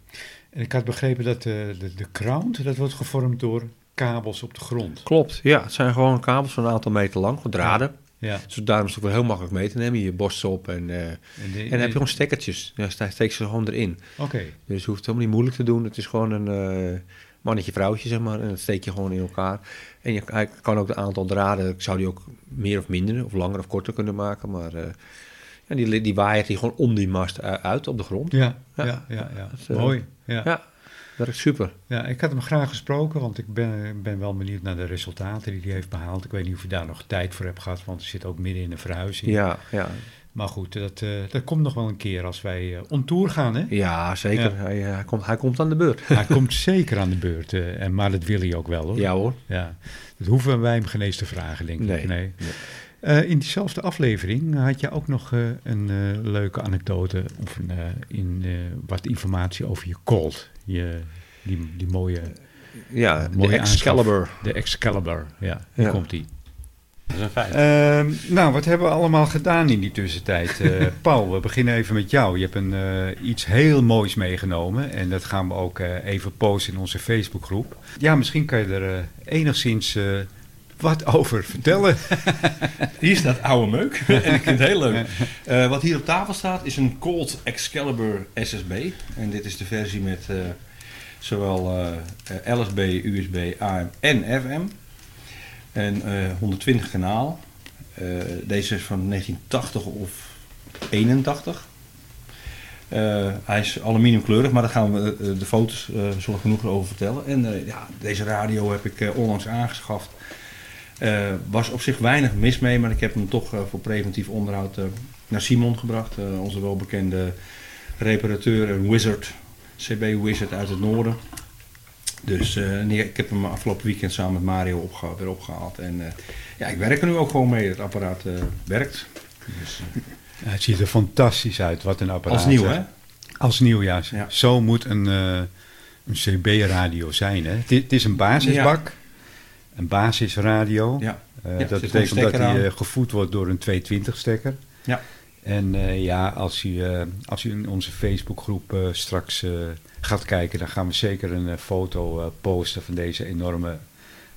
En ik had begrepen dat de, de, de crown, dat wordt gevormd door kabels op de grond. Klopt, ja. Het zijn gewoon kabels van een aantal meter lang, draden. Ja. Dus daarom is het ook wel heel makkelijk mee te nemen. Je borst op en, eh, En, die- en dan heb je gewoon stekkertjes. Ja, steek ze gewoon erin. Oké. Dus je hoeft het helemaal niet moeilijk te doen. Het is gewoon een eh, mannetje, vrouwtje, zeg maar. En dat steek je gewoon in elkaar. En je hij kan ook het aantal draden, ik zou die ook meer of minder, of langer of korter kunnen maken. Maar eh, ja, die, die waait die gewoon om die mast uit op de grond. Ja, Ja. ja, ja, ja. Mooi. Ja. Werkt super. Ja, ik had hem graag gesproken, want ik ben, ben wel benieuwd naar de resultaten die hij heeft behaald. Ik weet niet of je daar nog tijd voor hebt gehad, want er zit ook midden in een verhuizing. Ja, ja. Maar goed, dat, eh, dat komt nog wel een keer als wij eh on tour gaan, hè? ja zeker. Ja. Hij, eh, hij, komt, hij komt aan de beurt. Hij komt zeker aan de beurt, en, maar dat wil hij ook wel, hoor. Ja hoor. Ja, dat hoeven wij hem geen eens te vragen, denk ik. Nee. Nee. In diezelfde aflevering had je ook nog een leuke anekdote of een, in, wat informatie over je Colt. Je, die, die mooie, Ja, de Excalibur. aanschaf. De Excalibur, ja. Hier Ja. komt die. Dat is een feit. Ehm, nou, wat hebben we allemaal gedaan in die tussentijd? Eh, Paul, we beginnen even met jou. Je hebt een, eh, iets heel moois meegenomen. En dat gaan we ook eh, even posten in onze Facebookgroep. Ja, misschien kan je er enigszins eh, wat over vertellen. Hier staat oude meuk. en ik vind het heel leuk. Eh, wat hier op tafel staat is een Colt Excalibur SSB. En dit is de versie met eh, zowel eh, LSB, USB, AM en FM. En eh, 120 kanaal. Deze is van 1980 of 81. Eh, hij is aluminiumkleurig, maar daar gaan we de foto's eh, zullen genoeg over vertellen. En ja, deze radio heb ik onlangs aangeschaft. Eh was op zich weinig mis mee, maar ik heb hem toch eh, voor preventief onderhoud eh, naar Simon gebracht. onze welbekende reparateur en wizard, CB Wizard uit het noorden. Dus en ik heb hem afgelopen weekend samen met Mario opgehaald, weer opgehaald. En ja, ik werk er nu ook gewoon mee. Het apparaat werkt. Dus, Ja, het ziet er fantastisch uit. Wat een apparaat. als nieuw, hè? Als nieuw, ja. Ja. Zo moet een, een CB-radio zijn. Hè? Het, is een basisbak. Een basisradio. Ja. Eh, Ja, dat betekent dat hij eh, gevoed wordt door een 220-stekker. Ja. En eh, ja, als u, als u in onze Facebookgroep straks gaat kijken, dan gaan we zeker een foto posten van deze enorme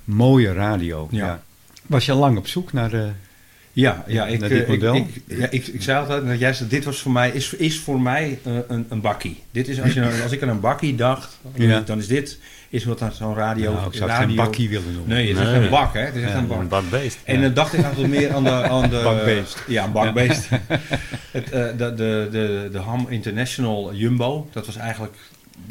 mooie radio. Ja. Was je lang op zoek naar... Ja, ja, ik, dit ik, model? ik, ja, ik, ik zei altijd, zei, dit was voor mij, is, is voor mij een, een bakkie. Dit is, als, je, als ik aan een bakkie dacht, Ja. dan is dit is wat aan zo'n radio... nou, ik zou het radio, geen bakkie willen noemen. Nee, het is Nee. een bak, hè? Het is echt een bak. Een bakbeest. En dan dacht ik altijd meer aan de... Aan de Bakbeest. Ja, een bakbeest. Het, eh, de, de, de, de Ham International Jumbo, dat was eigenlijk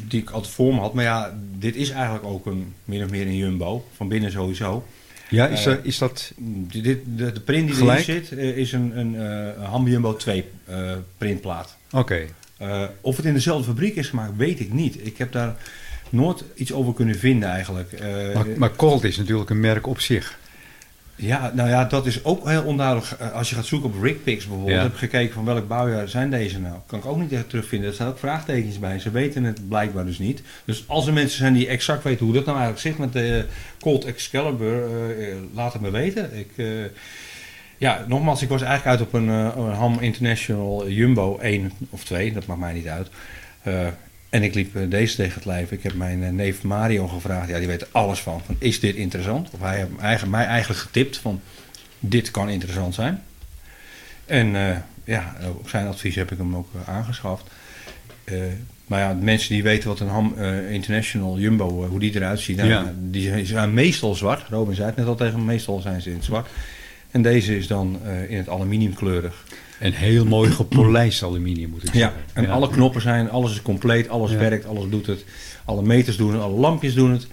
die ik altijd voor me had. Maar ja, dit is eigenlijk ook een, min of meer een Jumbo, van binnen sowieso. Ja, is, Eh, er- is dat... Dit, dit- de, de print die Gelijk? erin zit, eh, is een, een eh, Ham Jumbo 2 eh, printplaat. Oké. Eh, of het in dezelfde fabriek is gemaakt, weet ik niet. Ik heb daar nooit iets over kunnen vinden eigenlijk. Eh, Maar, maar Colt is natuurlijk een merk op zich. ja, nou ja, dat is ook heel onduidelijk. Eh, Als je gaat zoeken op Rigpix bijvoorbeeld, Ja. heb ik gekeken van welk bouwjaar zijn deze nou. Kan ik ook niet echt terugvinden. Er staan ook vraagtekens bij. Ze weten het blijkbaar dus niet. Dus als er mensen zijn die exact weten hoe dat nou eigenlijk zit met de Colt Excalibur, eh, eh, laat het me weten. Ik, eh, ja, nogmaals, ik was eigenlijk uit op een, eh, een Ham International Jumbo 1 of 2, dat maakt mij niet uit. En ik liep eh, deze tegen het lijf. Ik heb mijn eh, neef Mario gevraagd. Ja, die weet alles van. van is dit interessant? Of hij heeft eigen, mij eigenlijk getipt van dit kan interessant zijn. En eh, ja, op zijn advies heb ik hem ook aangeschaft. Eh, maar ja, de mensen die weten wat een Ham International Jumbo, hoe die eruit ziet, nou, Ja. die zijn meestal zwart. Robin zei het net al tegen me, meestal zijn ze in het zwart. En deze is dan in het aluminiumkleurig. En heel mooi gepolijst aluminium moet ik Ja, zeggen. en Ja. alle knoppen zijn, alles is compleet, alles Ja. werkt, alles doet het. Alle meters doen het, alle lampjes doen het.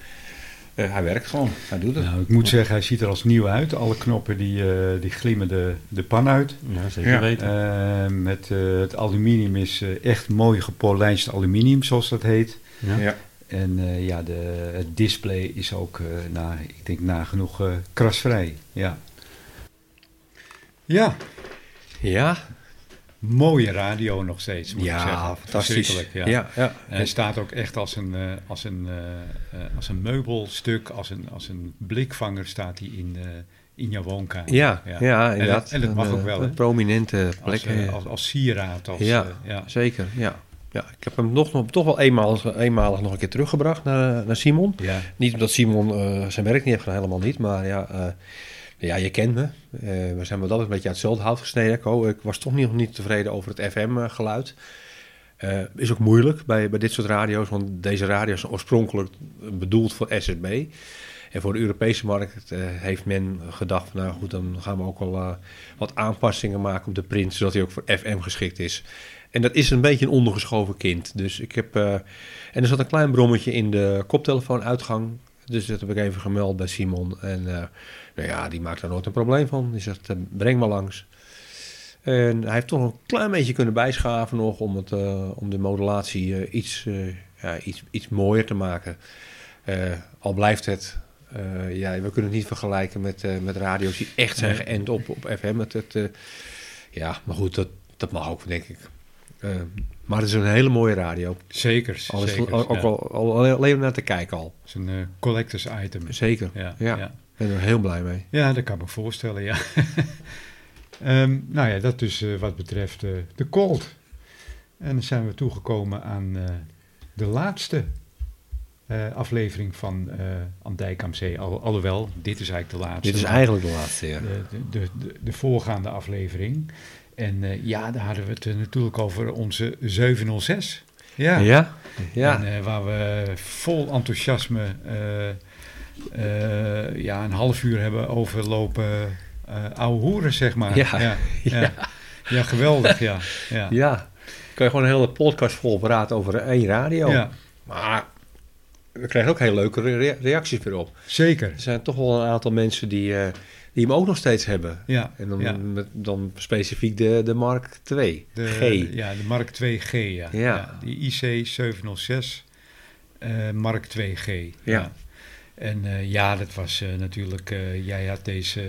Eh, hij werkt gewoon, hij doet het. Nou, ik moet zeggen, hij ziet er als nieuw uit. Alle knoppen die, eh, die glimmen de, de pan uit. Ja, zeker Ja. weten. Eh, met het aluminium is echt mooi gepolijst aluminium, zoals dat heet. Ja. Ja. En eh, ja, de, het display is ook, eh, na, ik denk, nagenoeg eh krasvrij. Ja. ja, Ja, mooie radio nog steeds, moet ik zeggen. ja fantastisch. Ja. ja. Ja, En hij staat ook echt als een, eh, als een, eh, eh, als een meubelstuk, als een, als een blikvanger staat hij in, in jouw woonkamer. Ja, ja, En inderdaad. dat- En dat mag ook wel? Een prominente plek. Als, als, als sieraad. Als, Ja. ja. Zeker, ja. ja. Ik heb hem nog, nog, toch wel eenmalig, eenmalig nog een keer teruggebracht naar, naar Simon. Ja. Niet omdat Simon zijn werk niet heeft gedaan, helemaal niet. Maar ja, ja je kent me. Eh, we zijn wel dat een beetje uit hetzelfde hout gesneden. Ik was toch nog niet tevreden over het FM-geluid. Eh, is ook moeilijk bij, bij dit soort radio's, want deze radio's zijn oorspronkelijk bedoeld voor SRB. En voor de Europese markt eh, heeft men gedacht, van, nou goed, dan gaan we ook eh, wat aanpassingen maken op de print, zodat hij ook voor FM geschikt is. En dat is een beetje een ondergeschoven kind. Dus ik heb. en er zat een klein brommetje in de koptelefoonuitgang. Dus dat heb ik even gemeld bij Simon. En nou ja, die maakt daar nooit een probleem van. Die zegt, eh, breng maar langs. En hij heeft toch een klein beetje kunnen bijschaven nog om, het, eh, om de modulatie eh, iets, ja, iets, iets mooier te maken. Al blijft het, ja, we kunnen het niet vergelijken met, met radio's die echt zijn geënt op, op FM. Het, het, ja, maar goed, dat, dat mag ook, denk ik. Maar het is een hele mooie radio. Zeker, Al is zeker. ook ja. al, al, alleen naar te kijken al. Het is een collectors item. Zeker. Ja, Ja. ja. Ben er heel blij mee. Ja, dat kan ik me voorstellen, ja. Ehm, nou ja, dat dus wat betreft eh, de Colt. En dan zijn we toegekomen aan eh, de laatste aflevering van eh Aan Dijk am Zee. Al, alhoewel, dit is eigenlijk de laatste. Dit is eigenlijk de laatste, ja. De, de, de, de, de voorgaande aflevering. En ja, daar hadden we het natuurlijk over onze 706. Ja. Ja? Ja. En, waar we vol enthousiasme eh, ja, een half uur hebben overlopen eh ouwe hoeren, zeg maar. Ja. ja, ja. Ja, geweldig, ja. ja. Ja. Kun je gewoon een hele podcast vol praten over één radio. Ja. Maar we krijgen ook heel leuke rea- reacties weer op. Zeker. Er zijn toch wel een aantal mensen die, eh, die hem ook nog steeds hebben. Ja, En dan, ja. met, dan specifiek de, de Mark II. De, G. Ja, de Mark 2G, ja. Ja. Die IC 706 eh, Mark 2G. Ja. En eh, ja, dat was eh, natuurlijk, eh, jij had deze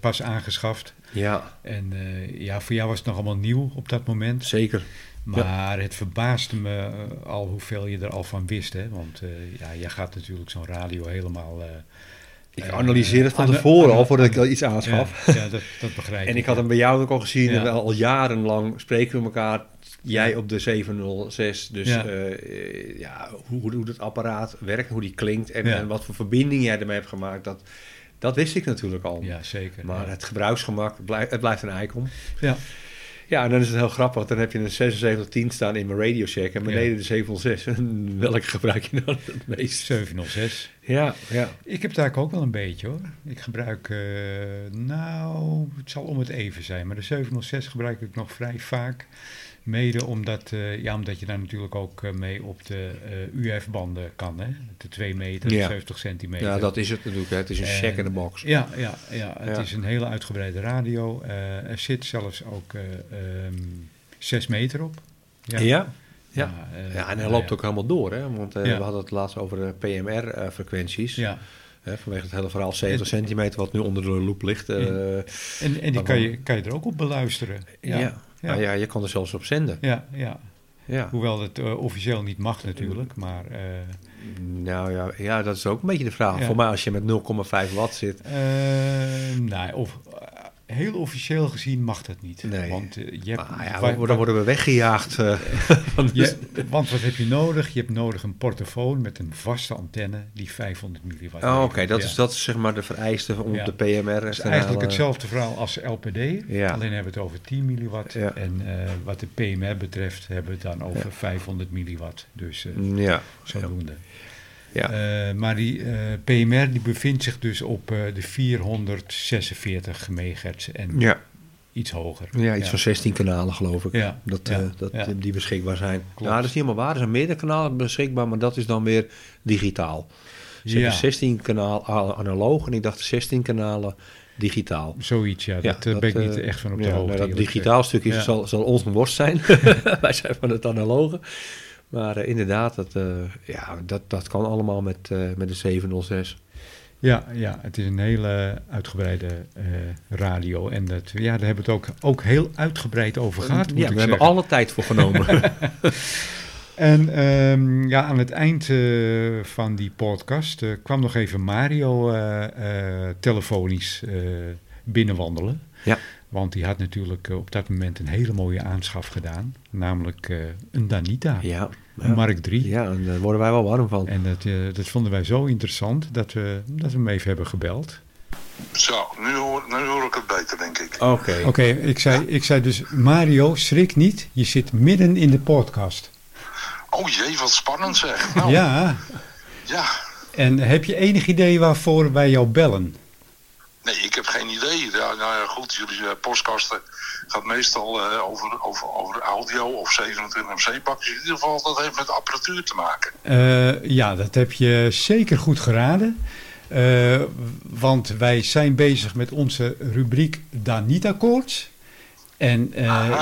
pas aangeschaft. Ja, En ja, voor jou was het nog allemaal nieuw op dat moment. zeker. Maar het verbaasde me al hoeveel je er al van wist. Hè? Want ja, jij gaat natuurlijk zo'n radio helemaal... Ik analyseer het van tevoren al voordat ik al iets aanschaf. Ja, ja, dat, dat begrijp ik. En ik had hem bij jou ook al gezien. En al jarenlang spreken we elkaar. Jij op de 706. Dus Ja. ja, ja hoe, hoe het apparaat werkt, hoe die klinkt. En, Ja. en wat voor verbinding jij ermee hebt gemaakt. Dat, dat wist ik natuurlijk al. Ja, zeker. Maar ja. het gebruiksgemak, blijft, het blijft een icon. Ja. Ja, en dan is het heel grappig. Dan heb je een 7610 staan in mijn Radio Shack. En beneden Ja. de 706. En welke gebruik je dan het meest? 706. Ja, ja. Ik heb het eigenlijk ook wel een beetje hoor. Ik gebruik, eh, nou, het zal om het even zijn, maar de 706 gebruik ik nog vrij vaak. Mede omdat, eh, ja, omdat je daar natuurlijk ook eh, mee op de eh, UF-banden kan, hè? De 2 meter, Ja. 70 centimeter. ja, dat is het natuurlijk. hè. Het is een En- shack in de box. Ja, ja, ja het Ja. is een hele uitgebreide radio. Er zit zelfs ook eh 6 meter op. Ja. Ja. Ja, Ja, eh, en hij nou loopt ook helemaal door. Hè? Want we hadden het laatst over de PMR-frequenties. Ja, Hè, vanwege het hele verhaal 70 centimeter wat nu onder de loep ligt. en, en die kan je, kan je er ook op beluisteren. ja. Ja, Ja. Ja. je kan er zelfs op zenden. ja, ja. Ja. Hoewel het eh, officieel niet mag natuurlijk, maar... eh, Nou ja, ja, dat is ook een beetje de vraag. Ja. Voor mij als je met 0,5 watt zit. eh, nee, of, eh, heel officieel gezien mag dat niet. Nee. Want eh, je hebt... Maar ja, wa- dan worden we weggejaagd. eh, je, want wat heb je nodig? Je hebt nodig een portofoon met een vaste antenne die 500 milliwatt Oh, Oké, dat, Ja. is, dat is zeg maar de vereiste om Ja. de PMR. Het is eigenlijk hetzelfde verhaal als LPD. Ja. Alleen hebben we het over 10 milliwatt. En eh, wat de PMR betreft hebben we het dan over 500 milliwatt. Dus Ja, zodoende. Ja. Eh, maar die eh, PMR die bevindt zich dus op eh, de 446 megahertz en ja. iets hoger. ja, iets van 16 kanalen geloof ik. Ja, Dat, ja, eh, dat ja. die beschikbaar zijn. Klopt. Nou, dat is niet helemaal waar. Er zijn meerdere kanalen beschikbaar, maar dat is dan weer digitaal. Ze Ja. hebben 16 kanaal analoog en ik dacht 16 kanalen digitaal. Zoiets, ja. Ja, dat, eh, ben ik niet echt van op de ja, hoogte. nou, dat digitaal stukje Ja. zal, zal ons een worst zijn. Wij zijn van het analoge. Maar eh, inderdaad, dat, eh, ja, dat, dat kan allemaal met, eh, met de 706. Ja, ja, het is een hele uitgebreide radio. En dat, ja, daar hebben we het ook, ook heel uitgebreid over gehad, ja, we hebben alle tijd voor genomen. En ehm, ja, aan het eind van die podcast kwam nog even Mario telefonisch binnenwandelen. Ja. Want die had natuurlijk eh, op dat moment een hele mooie aanschaf gedaan. Namelijk eh, een Danita, ja, een Mark III. ja, en daar worden wij wel warm van. En dat, eh, dat vonden wij zo interessant dat we, dat we hem even hebben gebeld. Zo, nu hoor, nu hoor ik het beter, denk ik. Oké. Oké, ik, zei, ik zei dus, Mario, schrik niet, je zit midden in de podcast. Oh jee, wat spannend zeg. Nou, Ja, ja. en heb je enig idee waarvoor wij jou bellen? Nee, ik heb geen idee. Ja, nou ja, goed, jullie uh, postkasten gaat meestal uh, over, over, over audio of 27 MC-pakjes. In ieder geval, dat heeft met apparatuur te maken. Uh, ja, dat heb je zeker goed geraden. Uh, want wij zijn bezig met onze rubriek Danita Koorts. En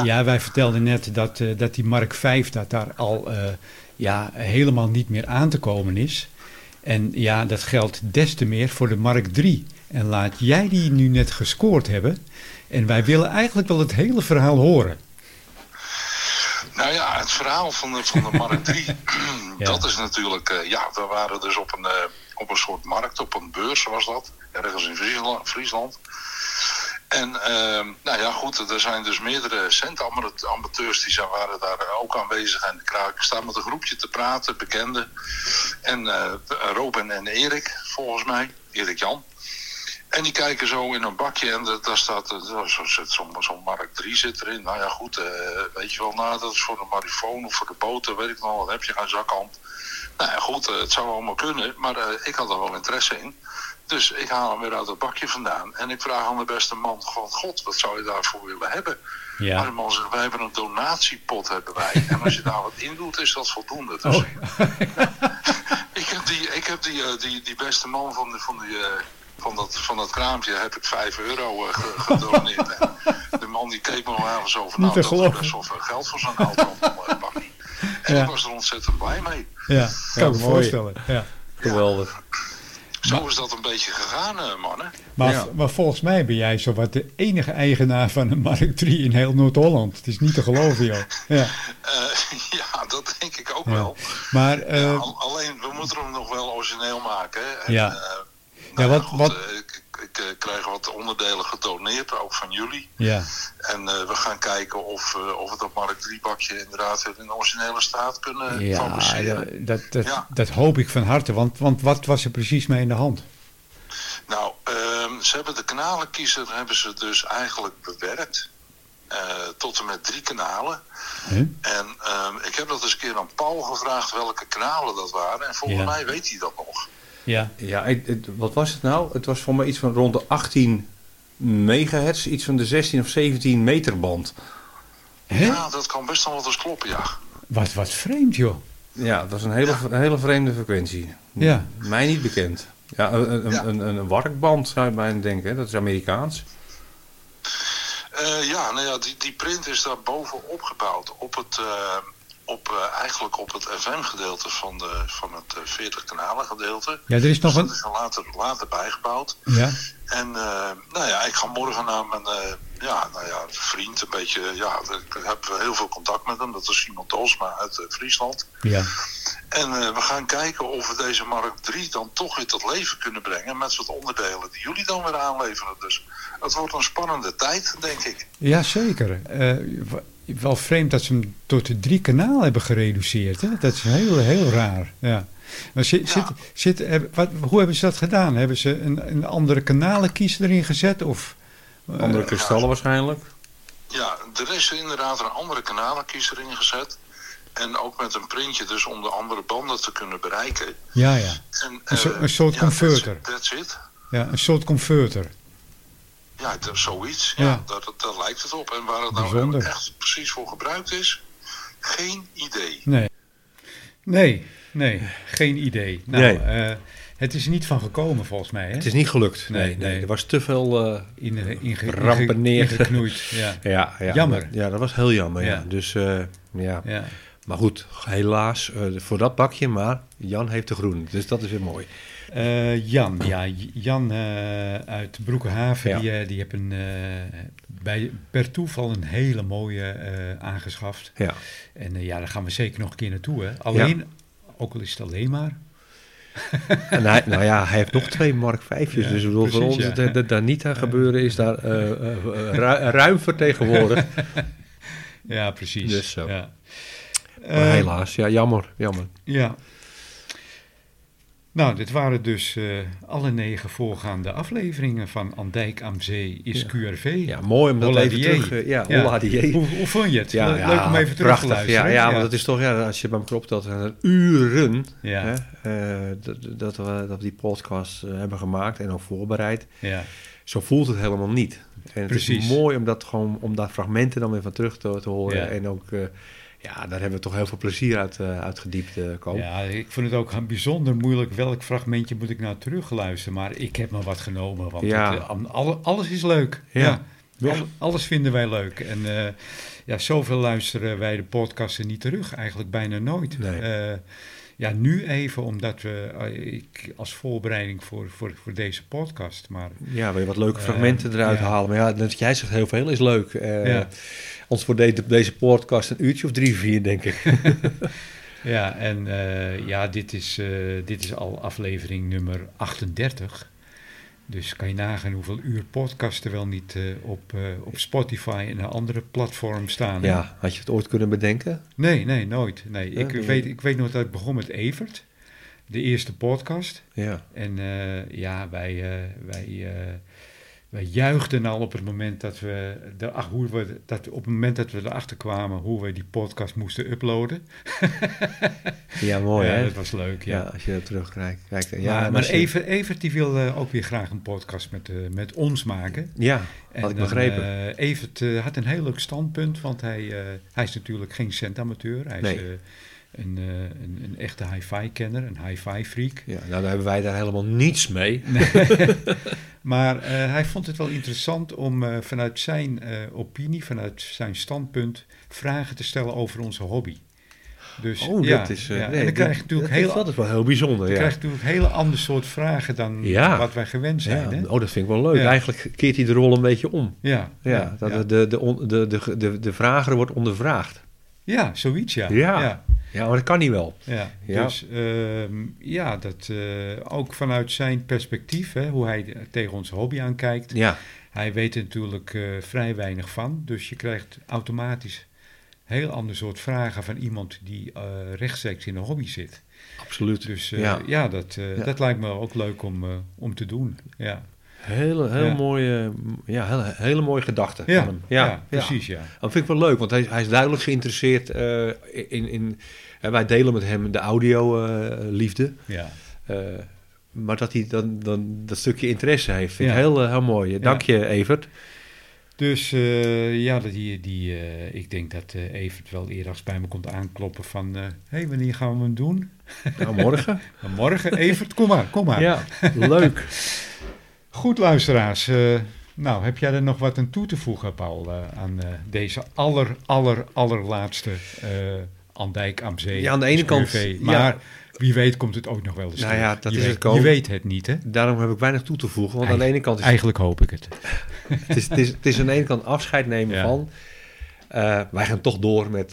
ja, wij vertelden net dat, dat die Mark 5 dat daar al ja, helemaal niet meer aan te komen is. En ja, dat geldt des te meer voor de Mark 3. En laat jij die nu net gescoord hebben. En wij willen eigenlijk wel het hele verhaal horen. Nou ja, het verhaal van de, van de Mark 3, ja. dat is natuurlijk, uh, ja, we waren dus op een, uh, Op een soort markt, op een beurs was dat. Ergens in Friesland. Friesland. En ehm, nou ja, goed, er zijn dus meerdere centamateurs die zijn, waren daar ook aanwezig. En ik sta met een groepje te praten, bekenden. En eh Robin en Erik, volgens mij, Erik Jan. En die kijken zo in een bakje en da- daar staat eh, zo- zit zo'n zo'n Mark 3 zit erin. Nou ja, goed, eh, weet je wel, nou, dat is voor de marifoon of voor de boten, weet ik nog, wat heb je geen zakhand. Nou ja, goed, eh, het zou allemaal kunnen, maar ik had er wel interesse in. Dus ik haal hem weer uit het bakje vandaan. En ik vraag aan de beste man, van God, wat zou je daarvoor willen hebben? Maar Ja. de man zegt, wij hebben een donatiepot, hebben wij. En als je daar wat in doet, is dat voldoende. Dus Oh. ik heb die, ik heb die, die, die beste man van, de, van, die, van, dat, van dat kraampje, heb ik 5 euro eh, ge- gedoneerd. En de man die keek me wel ergens over, Niet nou, te dat is geloven. best wel veel geld voor zo'n auto. eh. En Ja. ik was er ontzettend blij mee. Ja, kan ik me mooi. voorstellen. Ja. Geweldig. Zo is dat een beetje gegaan, eh, mannen. Maar, Ja. maar volgens mij ben jij zowat de enige eigenaar van een Mark 3 in heel Noord-Holland. Het is niet te geloven, joh. Ja. Eh, ja, dat denk ik ook Ja. wel. Maar, Ja, al- alleen, we moeten hem nog wel origineel maken. hè. En, Ja. Eh, Ja, nou wat- goed, wat- eh, ik, ik eh, krijg wat onderdelen gedoneerd, ook van jullie. ja. En eh, we gaan kijken of, eh, of we dat Mark 3 bakje inderdaad in de originele staat kunnen Ja, fabriceren. dat, dat, Ja. dat hoop ik van harte. Want, want wat was er precies mee in de hand? Nou, ehm, ze hebben de kanalenkiezer hebben ze dus eigenlijk bewerkt. eh, tot en met drie kanalen. Huh? En ehm, ik heb dat eens een keer aan Paul gevraagd welke kanalen dat waren. En volgens Ja. mij weet hij dat nog. Ja. Ja, het- het- wat was het nou? Het was voor mij iets van rond de 18 megahertz, iets van de 16 of 17 meter band. Hè? Ja, dat kan best wel wat eens kloppen, ja. Wat, wat vreemd, joh. Ja, dat was een hele, een hele vreemde frequentie. Ja. Mij niet bekend. Ja, een, een, Ja. een, een warkband zou je bijna denken, hè? dat is Amerikaans. Eh, ja, nou ja, die, die print is daar bovenop gebouwd. Op het, eh, op, eh, eigenlijk op het FM-gedeelte van, de, van het eh, 40 kanalen gedeelte. Ja, er is nog Dus een... dat is er later, later bijgebouwd. Ja. En eh, nou ja, ik ga morgen naar mijn eh, ja, nou ja, vriend, een beetje, ja, ik heb heel veel contact met hem. Dat is Simon Dolsma uit eh, Friesland. Ja. En eh, we gaan kijken of we deze Mark 3 dan toch weer tot leven kunnen brengen met wat onderdelen die jullie dan weer aanleveren. Dus het wordt een spannende tijd, denk ik. Ja, zeker. Wel vreemd dat ze hem tot de drie kanaal hebben gereduceerd. Hè? Dat is heel, heel raar. Ja. Maar zit, Ja. zit, zit, heb- wat, hoe hebben ze dat gedaan? Hebben ze een, een andere kanalenkies erin gezet? Of, eh, Andere kristallen waarschijnlijk. Ja, er is inderdaad een andere kanalenkiezer ingezet. En ook met een printje dus om de andere banden te kunnen bereiken. ja, ja. En, Een eh, een soort ja, converter. That's, that's it. ja. Een soort converter. Ja, dat is zoiets. Ja, Ja. Daar, daar lijkt het op. En waar het nou Bijzonder. echt precies voor gebruikt is, geen idee. Nee. Nee, nee. Geen idee. Nou, Nee. eh, het is er niet van gekomen volgens mij. Hè? Het is niet gelukt. Nee, Nee. Er was te veel eh, in, in, in, rampen neer. ingeknoeid. Ja. Ja, ja, Jammer. Ja, dat was heel jammer. Ja. Ja. Dus eh, ja. Ja. Maar goed, helaas eh, voor dat bakje, maar Jan heeft de groen. Dus dat is weer mooi. Eh, Jan, ja, Jan eh, uit Broekenhaven, Ja. die, eh, die heeft een, bij, per toeval een hele mooie aangeschaft. Ja. En ja, daar gaan we zeker nog een keer naartoe. Hè. Alleen, ook al is het alleen maar. En hij, nou ja, hij heeft nog twee Mark 5'jes. Ja, dus bedoel, voor precies, ons dat, dat daar niet aan gebeuren is daar ru- ruim vertegenwoordigd. Ja, precies. Dus zo. Helaas, ja, jammer, jammer. Ja. Nou, dit waren dus eh, alle negen voorgaande afleveringen van Andijk am Zee is Ja. QRV. Ja, mooi om dat even terug... eh, ja. Hoe, hoe vond je het? Ja, Le- ja, Leuk om even terug te luisteren. Ja, want dat is toch, ja, als je bij me klopt dat er uren hè, eh, dat, dat, we, dat we die podcast hebben gemaakt en ook voorbereid. Ja. Zo voelt het helemaal niet. En het Precies. is mooi om, dat gewoon, om daar fragmenten dan weer van terug te, te horen. En ook, ja, daar hebben we toch heel veel plezier uit, eh uitgediept, eh Ko. Ja, ik vond het ook bijzonder moeilijk welk fragmentje moet ik nou terugluisteren. Maar ik heb me wat genomen, want Ja. het, eh, alle- alles is leuk. Ja. Ja. Al- alles vinden wij leuk. En eh, ja, zoveel luisteren wij de podcasten niet terug, eigenlijk bijna nooit. Nee. Ja, nu even, omdat we, eh, ik, als voorbereiding voor, voor, voor deze podcast, maar Ja, wil je wat leuke Eh, fragmenten eruit ja. halen. Maar ja, net jij zegt heel veel is leuk. Eh Ja. Ons wordt deze, deze podcast een uurtje of drie, vier, denk ik. Ja, en ja, dit is, dit is al aflevering nummer 38. Dus kan je nagaan hoeveel uur podcast er wel niet eh, op, eh, op Spotify en andere platforms staan. hè? Ja, had je het ooit kunnen bedenken? Nee, nee, nooit. Nee. Ja, ik, nee. weet, ik weet nog dat ik begon met Evert, de eerste podcast. Ja. En eh, ja, wij, wij, wij juichten al op het moment dat we, de, ach, hoe we dat, op het moment dat we erachter kwamen hoe we die podcast moesten uploaden. Ja, mooi ja, hè? dat was leuk. Ja, Ja. als je dat terugkijkt. Kijkt, ja, maar als je- Evert, Evert die wil eh, ook weer graag een podcast met, eh, met ons maken. Ja, En had ik dan, begrepen. eh, Evert eh, had een heel leuk standpunt, want hij, eh, hij is natuurlijk geen centamateur. Hij Nee. is eh, een, eh, een, een echte hi-fi kenner, een hi-fi freak. ja, nou, daar hebben wij daar helemaal niets mee. Maar eh, hij vond het wel interessant om eh, vanuit zijn eh, opinie, vanuit zijn standpunt, vragen te stellen over onze hobby. Dus, Oh, ja, dat is... ja. nee, en dan krijg je natuurlijk dat heel, Dat is wel heel bijzonder, dan ja. krijg je natuurlijk een hele ander soort vragen dan Ja. wat wij gewend zijn. ja. hè? Oh, dat vind ik wel leuk. Eigenlijk keert hij de rol een beetje om. Ja, Ja, dat. De, de, de, de, de, de vrager wordt ondervraagd. ja, zoiets ja. Ja. Ja. Maar dat kan niet wel. Ja, Ja. dus ehm, ja, dat eh, ook vanuit zijn perspectief, hè, hoe hij tegen onze hobby aankijkt. Ja, Hij weet er natuurlijk eh, vrij weinig van, dus je krijgt automatisch heel ander soort vragen van iemand die eh, rechtstreeks in de hobby zit. absoluut. Dus ja. Ja. dat, Ja. dat lijkt me ook leuk om, om te doen. Ja, Hele, heel Ja. mooie, ja, hele, hele mooie gedachten ja, van hem. ja, precies, ja. Dat vind ik wel leuk, want hij, hij is duidelijk geïnteresseerd eh, in... in eh, wij delen met hem de audio-liefde. ja. maar dat hij dan, dan dat stukje interesse heeft, vind ik heel, eh, heel mooi. Dank je, Evert. Dus eh, ja, dat die, die, eh, ik denk dat eh Evert wel eerder bij me komt aankloppen van... Hé, hey, wanneer gaan we hem doen? Nou, morgen. Maar morgen, Evert, kom maar, kom maar. ja, leuk. Goed, luisteraars. eh, nou, heb jij er nog wat aan toe te voegen, Paul, eh, aan eh, deze aller, aller, allerlaatste Andijk am Zee? Ja, aan de ene kant, ja. Maar wie weet komt het ook nog wel eens Nou ja, dat je is weet, het komen. Je weet het niet, hè? Daarom heb ik weinig toe te voegen, want aan de ene kant is Eigenlijk hoop ik het. het, is, het, is, het is aan de ene kant afscheid nemen Ja. van. wij gaan toch door met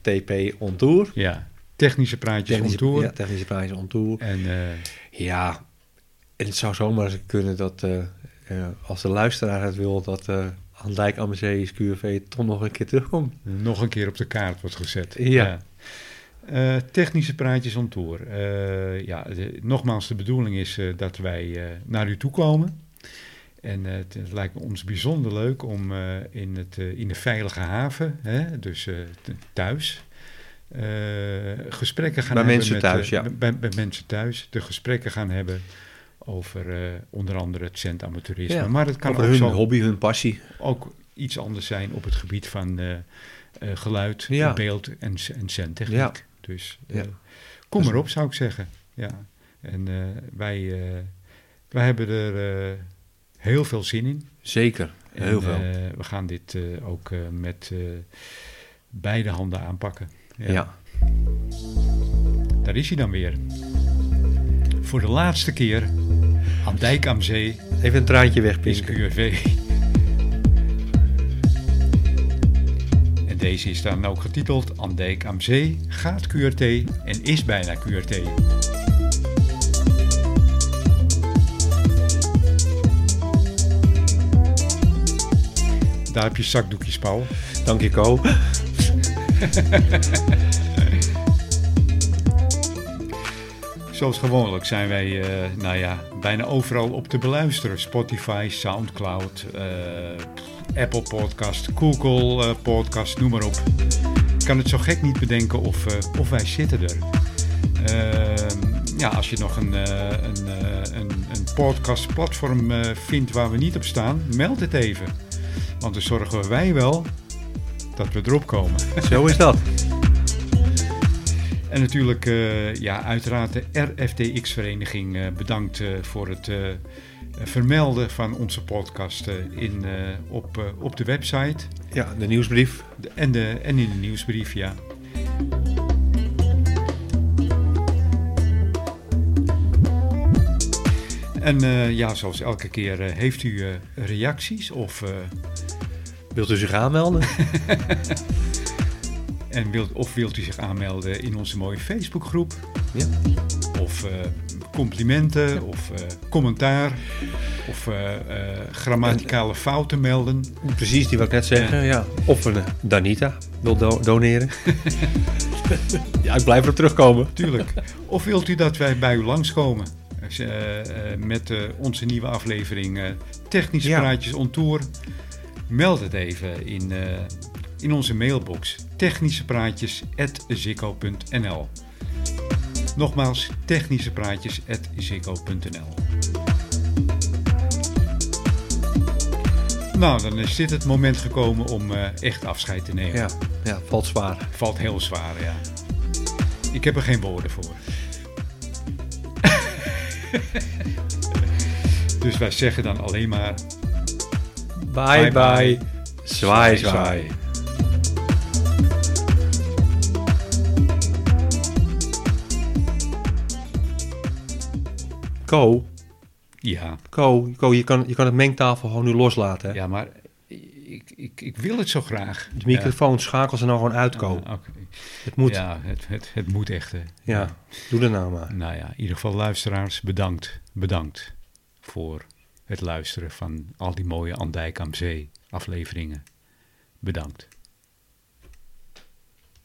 TP on tour. Ja, technische praatjes on tour. Ja, technische prijzen on tour. En Ja, en het zou zomaar kunnen dat eh, eh, als de luisteraar het wil, dat eh Andijk Amusees QV toch nog een keer terugkomt. nog een keer op de kaart wordt gezet. Ja. Eh, technische praatjes on tour. Eh, ja, de- nogmaals, de bedoeling is dat wij naar u toe komen. En het, het lijkt ons bijzonder leuk om in, het, in de veilige haven, hè, dus thuis, gesprekken gaan Bij hebben. mensen met, thuis, ja. Bij, bij mensen thuis, de gesprekken gaan hebben over eh, onder andere het centamateurisme. Ja, maar het kan Over ook, hun zo, hobby, hun passie. ook iets anders zijn op het gebied van eh, eh, geluid, Ja. beeld en, en centtechniek. Ja. Dus Ja. kom Dus- erop, zou ik zeggen. Ja. En eh, wij, eh, wij hebben er eh, heel veel zin in. Zeker, En, heel veel. we gaan dit eh, ook eh, met eh, beide handen aanpakken. ja. Daar is hij dan weer. Voor de laatste keer aan Dijk am Zee Even een traantje is wegpinken. En deze is dan ook getiteld Andijk am Zee gaat QRT en is bijna QRT. Daar heb je zakdoekjes, Paul. Dank je. Zoals gewoonlijk zijn wij, eh, nou ja, bijna overal op te beluisteren. Spotify, Soundcloud, eh, Apple Podcast, Google eh, Podcast, noem maar op. Ik kan het zo gek niet bedenken of, of wij zitten er. Ehm, ja, als je nog een, een, een, een podcastplatform vindt waar we niet op staan, meld het even. Want dan zorgen wij wel dat we erop komen. Zo is dat. En natuurlijk, eh, ja, uiteraard de RFTX-vereniging eh, bedankt eh, voor het vermelden van onze podcast in, op, op de website Ja, de nieuwsbrief. De- en, de, en in de nieuwsbrief, ja. En ja, zoals elke keer, heeft u reacties of... Wilt u zich aanmelden? En wilt, of wilt u zich aanmelden in onze mooie Facebookgroep? Ja. Of eh, complimenten, of eh, commentaar, of eh, grammaticale fouten melden. Precies, die wil ik net zeggen. Ja. Of een Danita wil do- doneren. ja, ik blijf erop terugkomen. Tuurlijk. Of wilt u dat wij bij u langskomen? Met onze nieuwe aflevering Technische Ja. Praatjes on Tour. Meld het even in, in onze mailbox. technischepraatjes.zikko.nl Nogmaals, technischepraatjes.zikko.nl Nou, dan is dit het moment gekomen om eh, echt afscheid te nemen. Ja, ja, valt zwaar. Valt heel zwaar, ja. Ik heb er geen woorden voor. dus wij zeggen dan alleen maar... Bye Bye, bye. bye. Zwaai, Zwaai, zwaai. Ko, Ja, Ko, Ko je, kan, je kan het mengtafel gewoon nu loslaten. Hè? ja maar ik, ik, ik wil het zo graag. De microfoon schakel ze nou gewoon uit, Ja, Ko. oké. Het moet. Ja. Ja, het, het, het moet echt. hè. doe dat nou maar. Nou ja, in ieder geval luisteraars, bedankt. Bedankt voor het luisteren van al die mooie Andijk am Zee afleveringen. Bedankt.